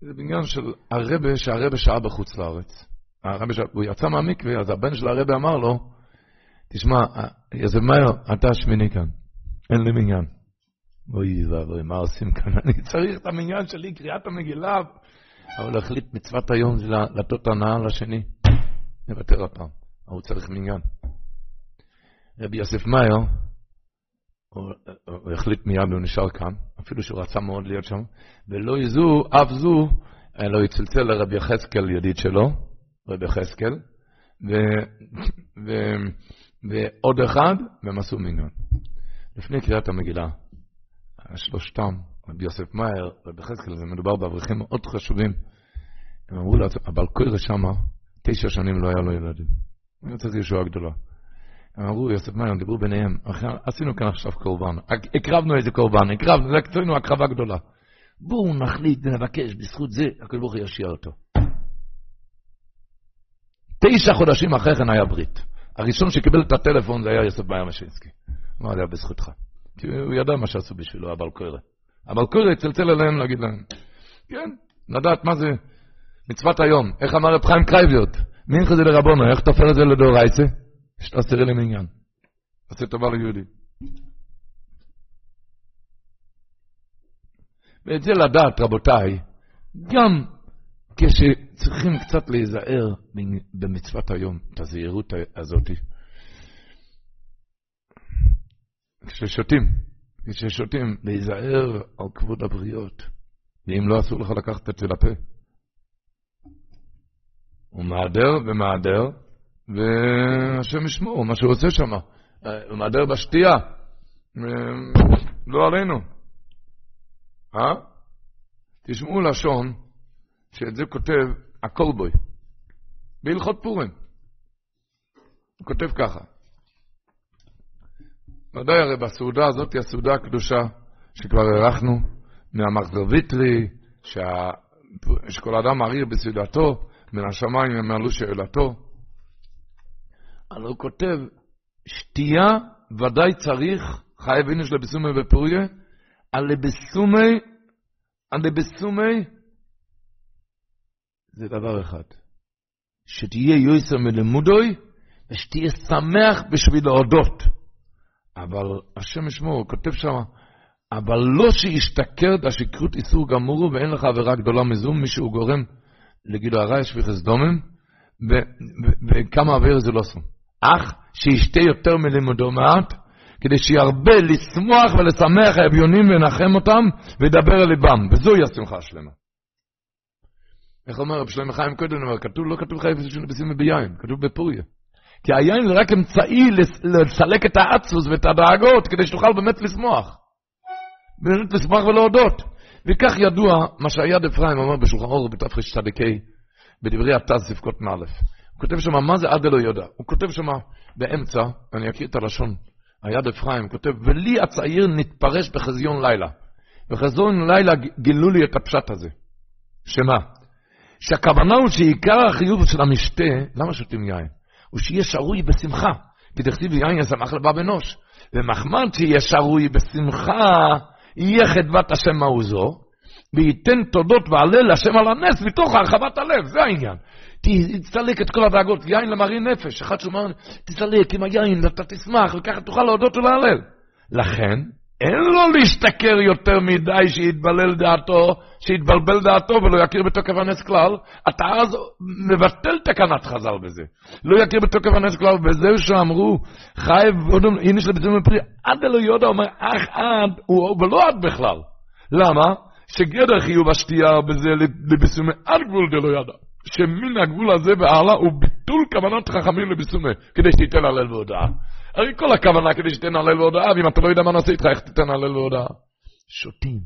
זה בניין של הרבה, שהרבה שעה בחוץ לארץ. הרבה שעה, הוא יצא מהמקווה, אז הבן של הרבה אמר לו, תשמע, יוסף מאיר, אתה השמיני כאן, אין לי מניין. אוי ואבוי, מה עושים כאן? (laughs) אני צריך את המניין שלי, קריאת המגילה. אבל החליט מצוות היום זה לתת הנאה לשני. נוותר הפעם, הוא צריך מניין. רבי יוסף מאיר, הוא, הוא החליט מיד, הוא נשאר כאן, אפילו שהוא רצה מאוד להיות שם, ולא יזו, אף זו, אלא יצלצל לרבי יחזקאל, ידיד שלו, רבי יחזקאל, ו... ו ועוד אחד, והם עשו מניין. לפני קריאת המגילה, שלושתם, רבי יוסף מאיר, רבי חזקאל, זה מדובר באברכים מאוד חשובים. הם אמרו לעצמם, אבל קורא שמה, תשע שנים לא היה לו ילדים. הוא צריך ישועה גדולה. הם אמרו, יוסף מאיר, דיברו ביניהם, עשינו כאן עכשיו קורבן, הקרבנו איזה קורבן, הקרבנו, זה עשינו הקרבה גדולה. בואו נחליט ונבקש, בזכות זה, הקדוש ברוך הוא ישיע אותו. תשע חודשים אחרי כן היה ברית. הראשון שקיבל את הטלפון זה היה יוסף בייר משינסקי. אמר לי, בזכותך. כי הוא ידע מה שעשו בשבילו, אבל קורא. אבל קורא צלצל אליהם להגיד להם, כן, לדעת מה זה מצוות היום. איך אמר רב חיים קרייביות? מינכה זה לרבונו, איך תופר את זה לדאורייצה? שתעשרה להם עניין. עושה טובה ליהודי. ואת זה לדעת, רבותיי, גם כשצריכים קצת להיזהר במצוות היום, את הזהירות הזאת. כששותים, כששותים, להיזהר על כבוד הבריות, ואם לא אסור לך לקחת את זה לפה. הוא מעדר ומעדר, והשם ישמור, מה שהוא עושה שם. הוא מעדר בשתייה, לא עלינו. אה? תשמעו לשון, שאת זה כותב הקולבוי, בהלכות פורים. הוא כותב ככה. ודאי הרי בסעודה הזאת היא הסעודה הקדושה שכבר הארכנו, מהמחזר ויטרי, שה... שכל אדם מעריר בסעודתו, מן השמיים עלו שאלתו. אבל הוא כותב, שתייה ודאי צריך, חייב אינש לבסומי בפוריה, על לבסומי, על לבסומי, זה דבר אחד. שתהיה יויסר מלמודוי, ושתהיה שמח בשביל להודות. אבל השם ישמור, הוא כותב שם, אבל לא שישתכר השכרות איסור גמור ואין לך עבירה גדולה מזו, מישהו גורם לגילו הרע יש וחס דומם, וכמה עבירה זה לא עשו. אך שישתה יותר מלימודו מעט, כדי שירבה לשמוח ולשמח האביונים ונחם אותם, וידבר אל ליבם, וזוהי השמחה השלמה. איך אומר רב שלמה חיים קודם, כתוב, לא כתוב חייב בשים ביין, כתוב בפוריה. כי היין זה רק אמצעי לסלק את העצוס ואת הדאגות, כדי שתוכל באמת לשמוח. באמת לשמוח ולהודות. וכך ידוע מה שהיד אפרים אומר בשולחן אור בתרצ"ק, בדברי התז ספקות מא'. כותב שם, מה זה עד אלו יודע? הוא כותב שם באמצע, אני אקריא את הלשון, היד אפרים כותב, ולי הצעיר נתפרש בחזיון לילה. בחזיון לילה גילו לי את הפשט הזה. שמה? שהכוונה הוא שעיקר החיוב של המשתה, למה שותים יין? הוא שיהיה שרוי בשמחה. כי תכתיב יין ישמח לבב אנוש. ומחמד שיהיה שרוי בשמחה, יהיה חדוות השם מעוזו, וייתן תודות והלל לשם על הנס מתוך הרחבת הלב, זה העניין. תצטלק את כל הדאגות, יין למראי נפש, אחד שאומר, תצטלק עם היין, אתה תשמח, וככה תוכל להודות ולהלל. לכן, אין לו להשתכר יותר מדי שיתבלל דעתו, שיתבלבל דעתו ולא יכיר בתוקף הנס כלל, אתה אז מבטל תקנת חז"ל בזה. לא יכיר בתוקף הנס כלל, וזהו שאמרו, חייב, הנה של ביצוע מפרי, עד אלו יודע, אומר, אך עד, ולא עד בכלל. למה? שגדר חיוב השתייה בזה לביסומי עד גבול דלא ידע. שמן הגבול הזה והלאה הוא ביטול כוונת חכמים לביסומי, כדי שתיתן הלל והודעה. הרי כל הכוונה כדי שתיתן הלל והודעה, ואם אתה לא יודע מה נעשה איתך, איך תיתן הלל והודעה? שותים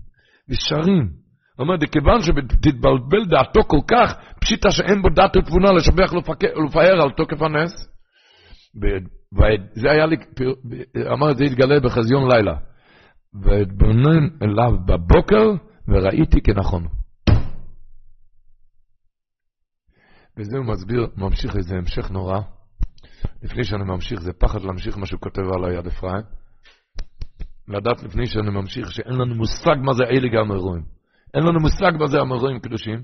ושרים. אומר, כיוון שתתבלבל דעתו כל כך, פשיטה שאין בו דעת ותבונה לשבח ולפאר על תוקף הנס. וזה היה לי, אמר זה יתגלה בחזיון לילה. ואתבונן אליו בבוקר, וראיתי כנכון. וזה הוא מסביר, ממשיך איזה המשך נורא. לפני שאני ממשיך, זה פחד להמשיך מה שהוא כותב על היד אפרים. לדעת לפני שאני ממשיך שאין לנו מושג מה זה אלה גם אירועים. אין לנו מושג מה זה המרואים קדושים.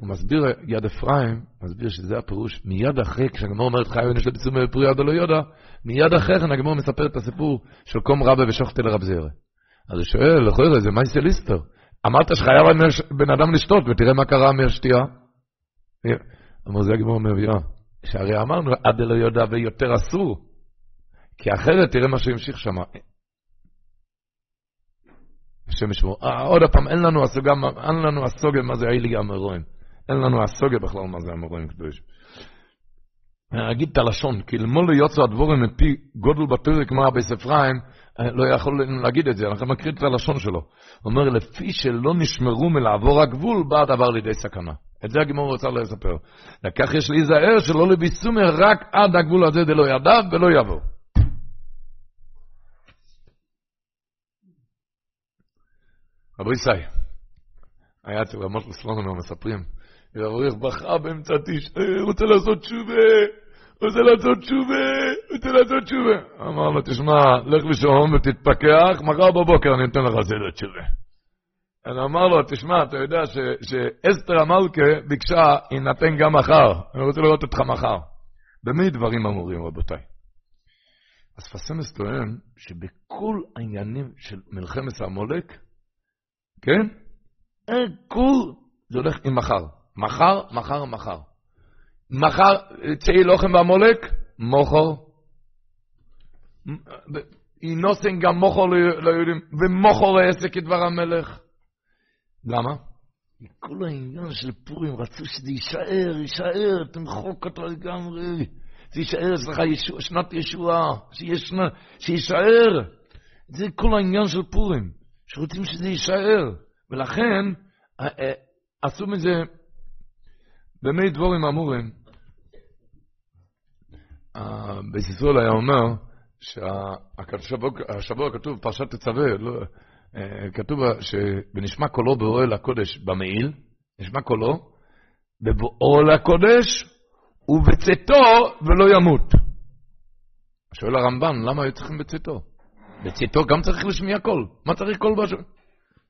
הוא מסביר, יד אפרים, מסביר שזה הפירוש, מיד אחרי, כשהגמור אומרת חי ונש לביצום בפרי יד לא יודע, מיד אחרי כן הגמור מספר את הסיפור של קום רבה ושוחטי לרב זרע. אז הוא שואל, לכוי זה מייסי ליסטר. אמרת שחייב בן אדם לשתות, ותראה מה קרה מהשתייה. אמר זה הגמור מביאה. שהרי אמרנו, עד אלו יודע ויותר אסור. כי אחרת תראה מה שהמשיך שם. השם ישמור. אה, עוד פעם, אין לנו הסוגה, אין לנו הסוגה מה זה אילי המרואים. אין לנו הסוגה בכלל מה זה המרואים קדוש. אני אגיד את הלשון, כי למול יוצא הדבורים מפי גודל בתורי כמו רבי ספריים, לא יכול להגיד את זה, אנחנו מקריא את הלשון שלו. הוא אומר, לפי שלא נשמרו מלעבור הגבול, בא הדבר לידי סכנה. את זה הגמור רוצה לספר. וכך יש להיזהר שלא לביסומי רק עד הגבול הזה דלא ידע ולא יבוא. רבי ישראל, היה אצל רמות מסלוננו מספרים, ואברך בכה באמצע תשעה, רוצה לעשות תשובה, רוצה לעשות תשובה, רוצה לעשות תשובה. אמר לו, תשמע, לך לישון ותתפכח, מחר בבוקר אני אתן לך סדר תשובה. אני אמר לו, תשמע, אתה יודע שאסתר המלכה ביקשה, יינתן גם מחר. אני רוצה לראות אותך מחר. במי דברים אמורים, רבותיי? אז פסמס טוען שבכל העניינים של מלחמת העמולק, כן? כל זה הולך עם מחר. מחר, מחר, מחר. מחר, צאי לוחם בעמולק, מוכר. נוסן גם מוכר ליהודים, ומוכר העסק כדבר המלך. למה? כל העניין של פורים רצו שזה יישאר, יישאר, תמחוק אותו לגמרי. זה יישאר אצלך ישוע, שנת ישועה, שיישאר. זה כל העניין של פורים, שרוצים שזה יישאר. ולכן אה, אה, עשו מזה במי דבורים אמורים. בסיסול היה אומר שהשבוע כתוב פרשת תצווה, לא, אה, כתוב שבנשמע קולו באוהל הקודש במעיל, נשמע קולו, בבואו לקודש ובצאתו ולא ימות. שואל הרמב"ן, למה היו צריכים בצאתו? בצאתו גם צריך לשמיע קול. מה צריך קול בשביל?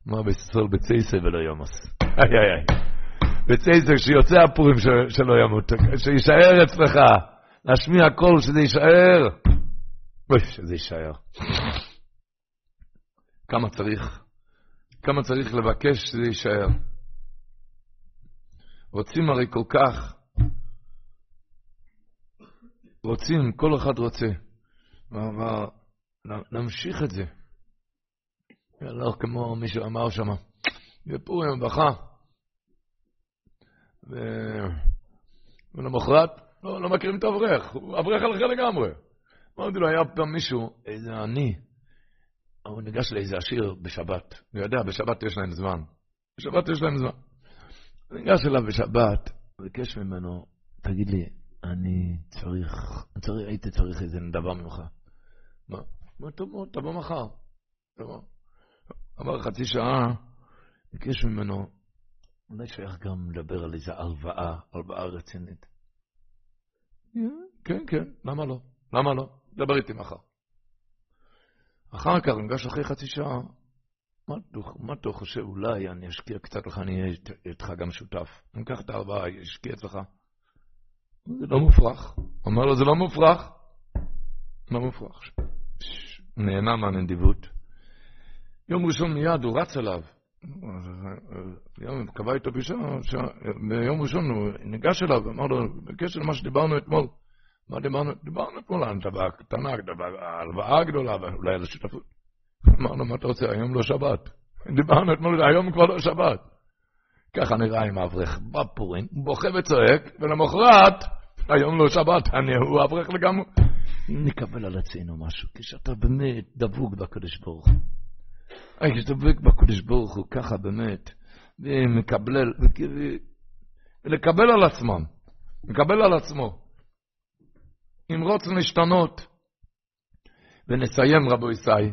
אמר בישראל בצייסה ולא ימוס. (laughs) איי איי איי. בצייסה, כשיוצא הפורים שלא ימות, שישאר אצלך, להשמיע קול שזה יישאר. אוי, שזה יישאר. כמה צריך, כמה צריך לבקש שזה יישאר. רוצים הרי כל כך, רוצים, כל אחד רוצה. אבל נמשיך את זה. לא כמו מישהו אמר שם, בפורים בכה. ולמחרת, לא, לא מכירים את האברך, הוא אברך הלכה לגמרי. אמרתי לו, היה פעם מישהו, איזה עני, הוא ניגש לאיזה עשיר בשבת. הוא יודע, בשבת יש להם זמן. בשבת יש להם זמן. הוא ניגש אליו בשבת, ביקש ממנו, תגיד לי, אני צריך, צריך, הייתי צריך איזה דבר ממך. מה? מה, טוב מאוד, תבוא מחר. עבר חצי שעה, ביקש ממנו, אולי שייך גם לדבר על איזה הלוואה, הלוואה רצינית. כן, כן, למה לא? למה לא? דבר איתי מחר. אחר כך, נפגש אחרי חצי שעה, מה אתה חושב, אולי אני אשקיע קצת לך, אני אהיה איתך גם שותף. אני אקח את ההלוואה, אשקיע אצלך. זה לא מופרך. אומר לו, זה לא מופרך. לא מופרך. נהנה מהנדיבות. יום ראשון מיד הוא רץ אליו. יום קבע איתו פגישה, ביום ראשון הוא ניגש אליו ואמר לו, בקשר למה שדיברנו אתמול, מה דיברנו? דיברנו אתמול על דבר קטנה, הלוואה גדולה, אולי על השותפות. אמרנו, מה אתה רוצה, היום לא שבת. דיברנו אתמול, היום כבר לא שבת. ככה נראה עם האברך בפורים, בוכה וצועק, ולמחרת, היום לא שבת, אני, הוא אברך לגמרי. נקבל על עצמנו משהו, כשאתה באמת דבוק בקדוש ברוך הוא. כשאתה דבוק בקדוש ברוך הוא, ככה באמת, ומקבל, ולקבל על עצמם, מקבל על עצמו. אם רוצים להשתנות. ונסיים, רבו ישי.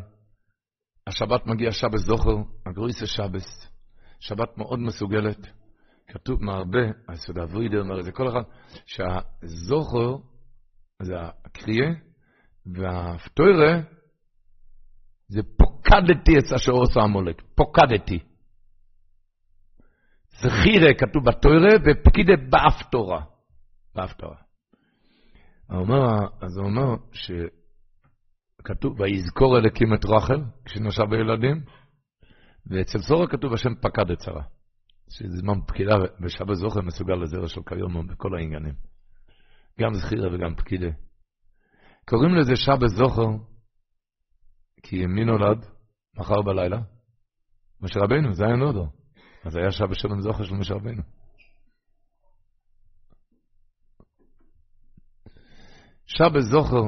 השבת מגיע שבת זוכר, הגרויסה שבס. שבת מאוד מסוגלת. כתוב מהרבה, היסוד אברידר אומר את זה כל אחד, שהזוכר זה הקריאה, והפטוירה זה פוקדתי את אשר עושה המולק, פוקדתי. זכירה כתוב בתוירה ופקידה באפתורה. באפתורה. אומר, אז הוא אומר שכתוב, ויזכור אלוקים את רחל, כשנשב בילדים, ואצל סורה כתוב השם פקד את שרה. שזה זמן פקידה, ושבת זוכר מסוגל לזרע של כיום בכל העניינים. גם זכירה וגם פקידה. קוראים לזה שבת זוכר, כי מי נולד? מחר בלילה? משה רבינו, זה היה נודו. אז היה שבת שלום זוכר של משה רבינו. שבת זוכר,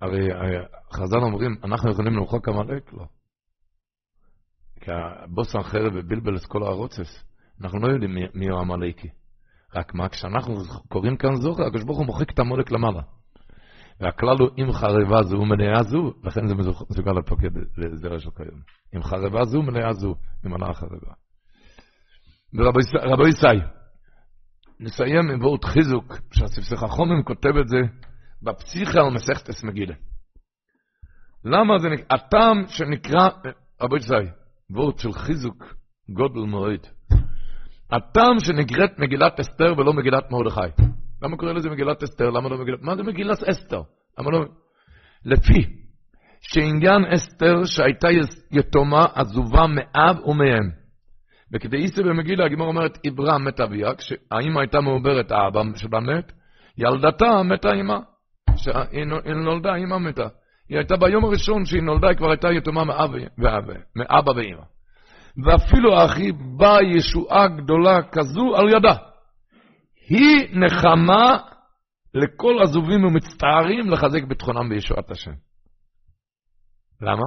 הרי חז"ל אומרים, אנחנו יכולים למחוק עמלק? לא. כי הבוס החרב ובלבל את כל הרוצס, אנחנו לא יודעים מי, הוא עמלקי. רק מה, כשאנחנו קוראים כאן זוכר, הקדוש ברוך הוא מוחק את המולק למעלה. והכלל הוא אם חרבה זו ומלאה זו, לכן זה מסוגל לפקד לזרע של כיום. אם חרבה זו ומלאה זו, ממלאה החרבה. ורבו ישי, נסיים עם וורט חיזוק, שהספסך החומם כותב את זה, בפסיכה על מסכת מגילה. למה זה נקרא, הטעם שנקרא, רבי צי, וורד של חיזוק גודל מועד. הטעם שנקראת מגילת אסתר ולא מגילת מרדכי. למה קוראים לזה מגילת אסתר? למה לא מגילת... מה זה מגילת אסתר? למה לא... לפי שעניין אסתר שהייתה יתומה עזובה מאב ומאם. איסר במגילה, הגמור אומרת, עברה מת אביה, כשהאימא הייתה מעוברת האבא שלה מת, ילדתה מתה אימא. שהיא נולדה, אימא מתה. היא הייתה ביום הראשון שהיא נולדה, היא כבר הייתה יתומה מאבא ואימא. ואפילו האחי באה ישועה גדולה כזו על ידה. היא נחמה לכל עזובים ומצטערים לחזק ביטחונם בישועת השם. למה?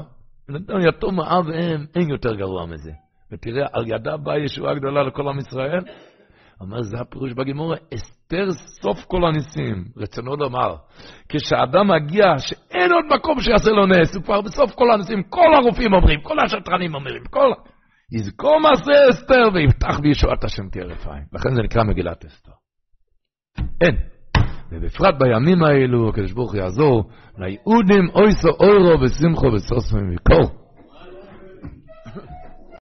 יתום אב ואם, אין יותר גרוע מזה. ותראה, על ידה באה ישועה גדולה לכל עם ישראל. אומר, זה הפירוש בגימורה, אסתר סוף כל הניסים. רצונו לומר, כשאדם מגיע שאין עוד מקום שיעשה לו נס, הוא כבר בסוף כל הניסים, כל הרופאים אומרים, כל השטרנים אומרים, כל... יזכור מעשה אסתר ויפתח בישועת השם תהיה רפאים. לכן זה נקרא מגילת אסתר. אין. ובפרט בימים האלו, הקדוש ברוך הוא יעזור, ליהודים אוי סו אוירו ושמחו וסוסו ומכל.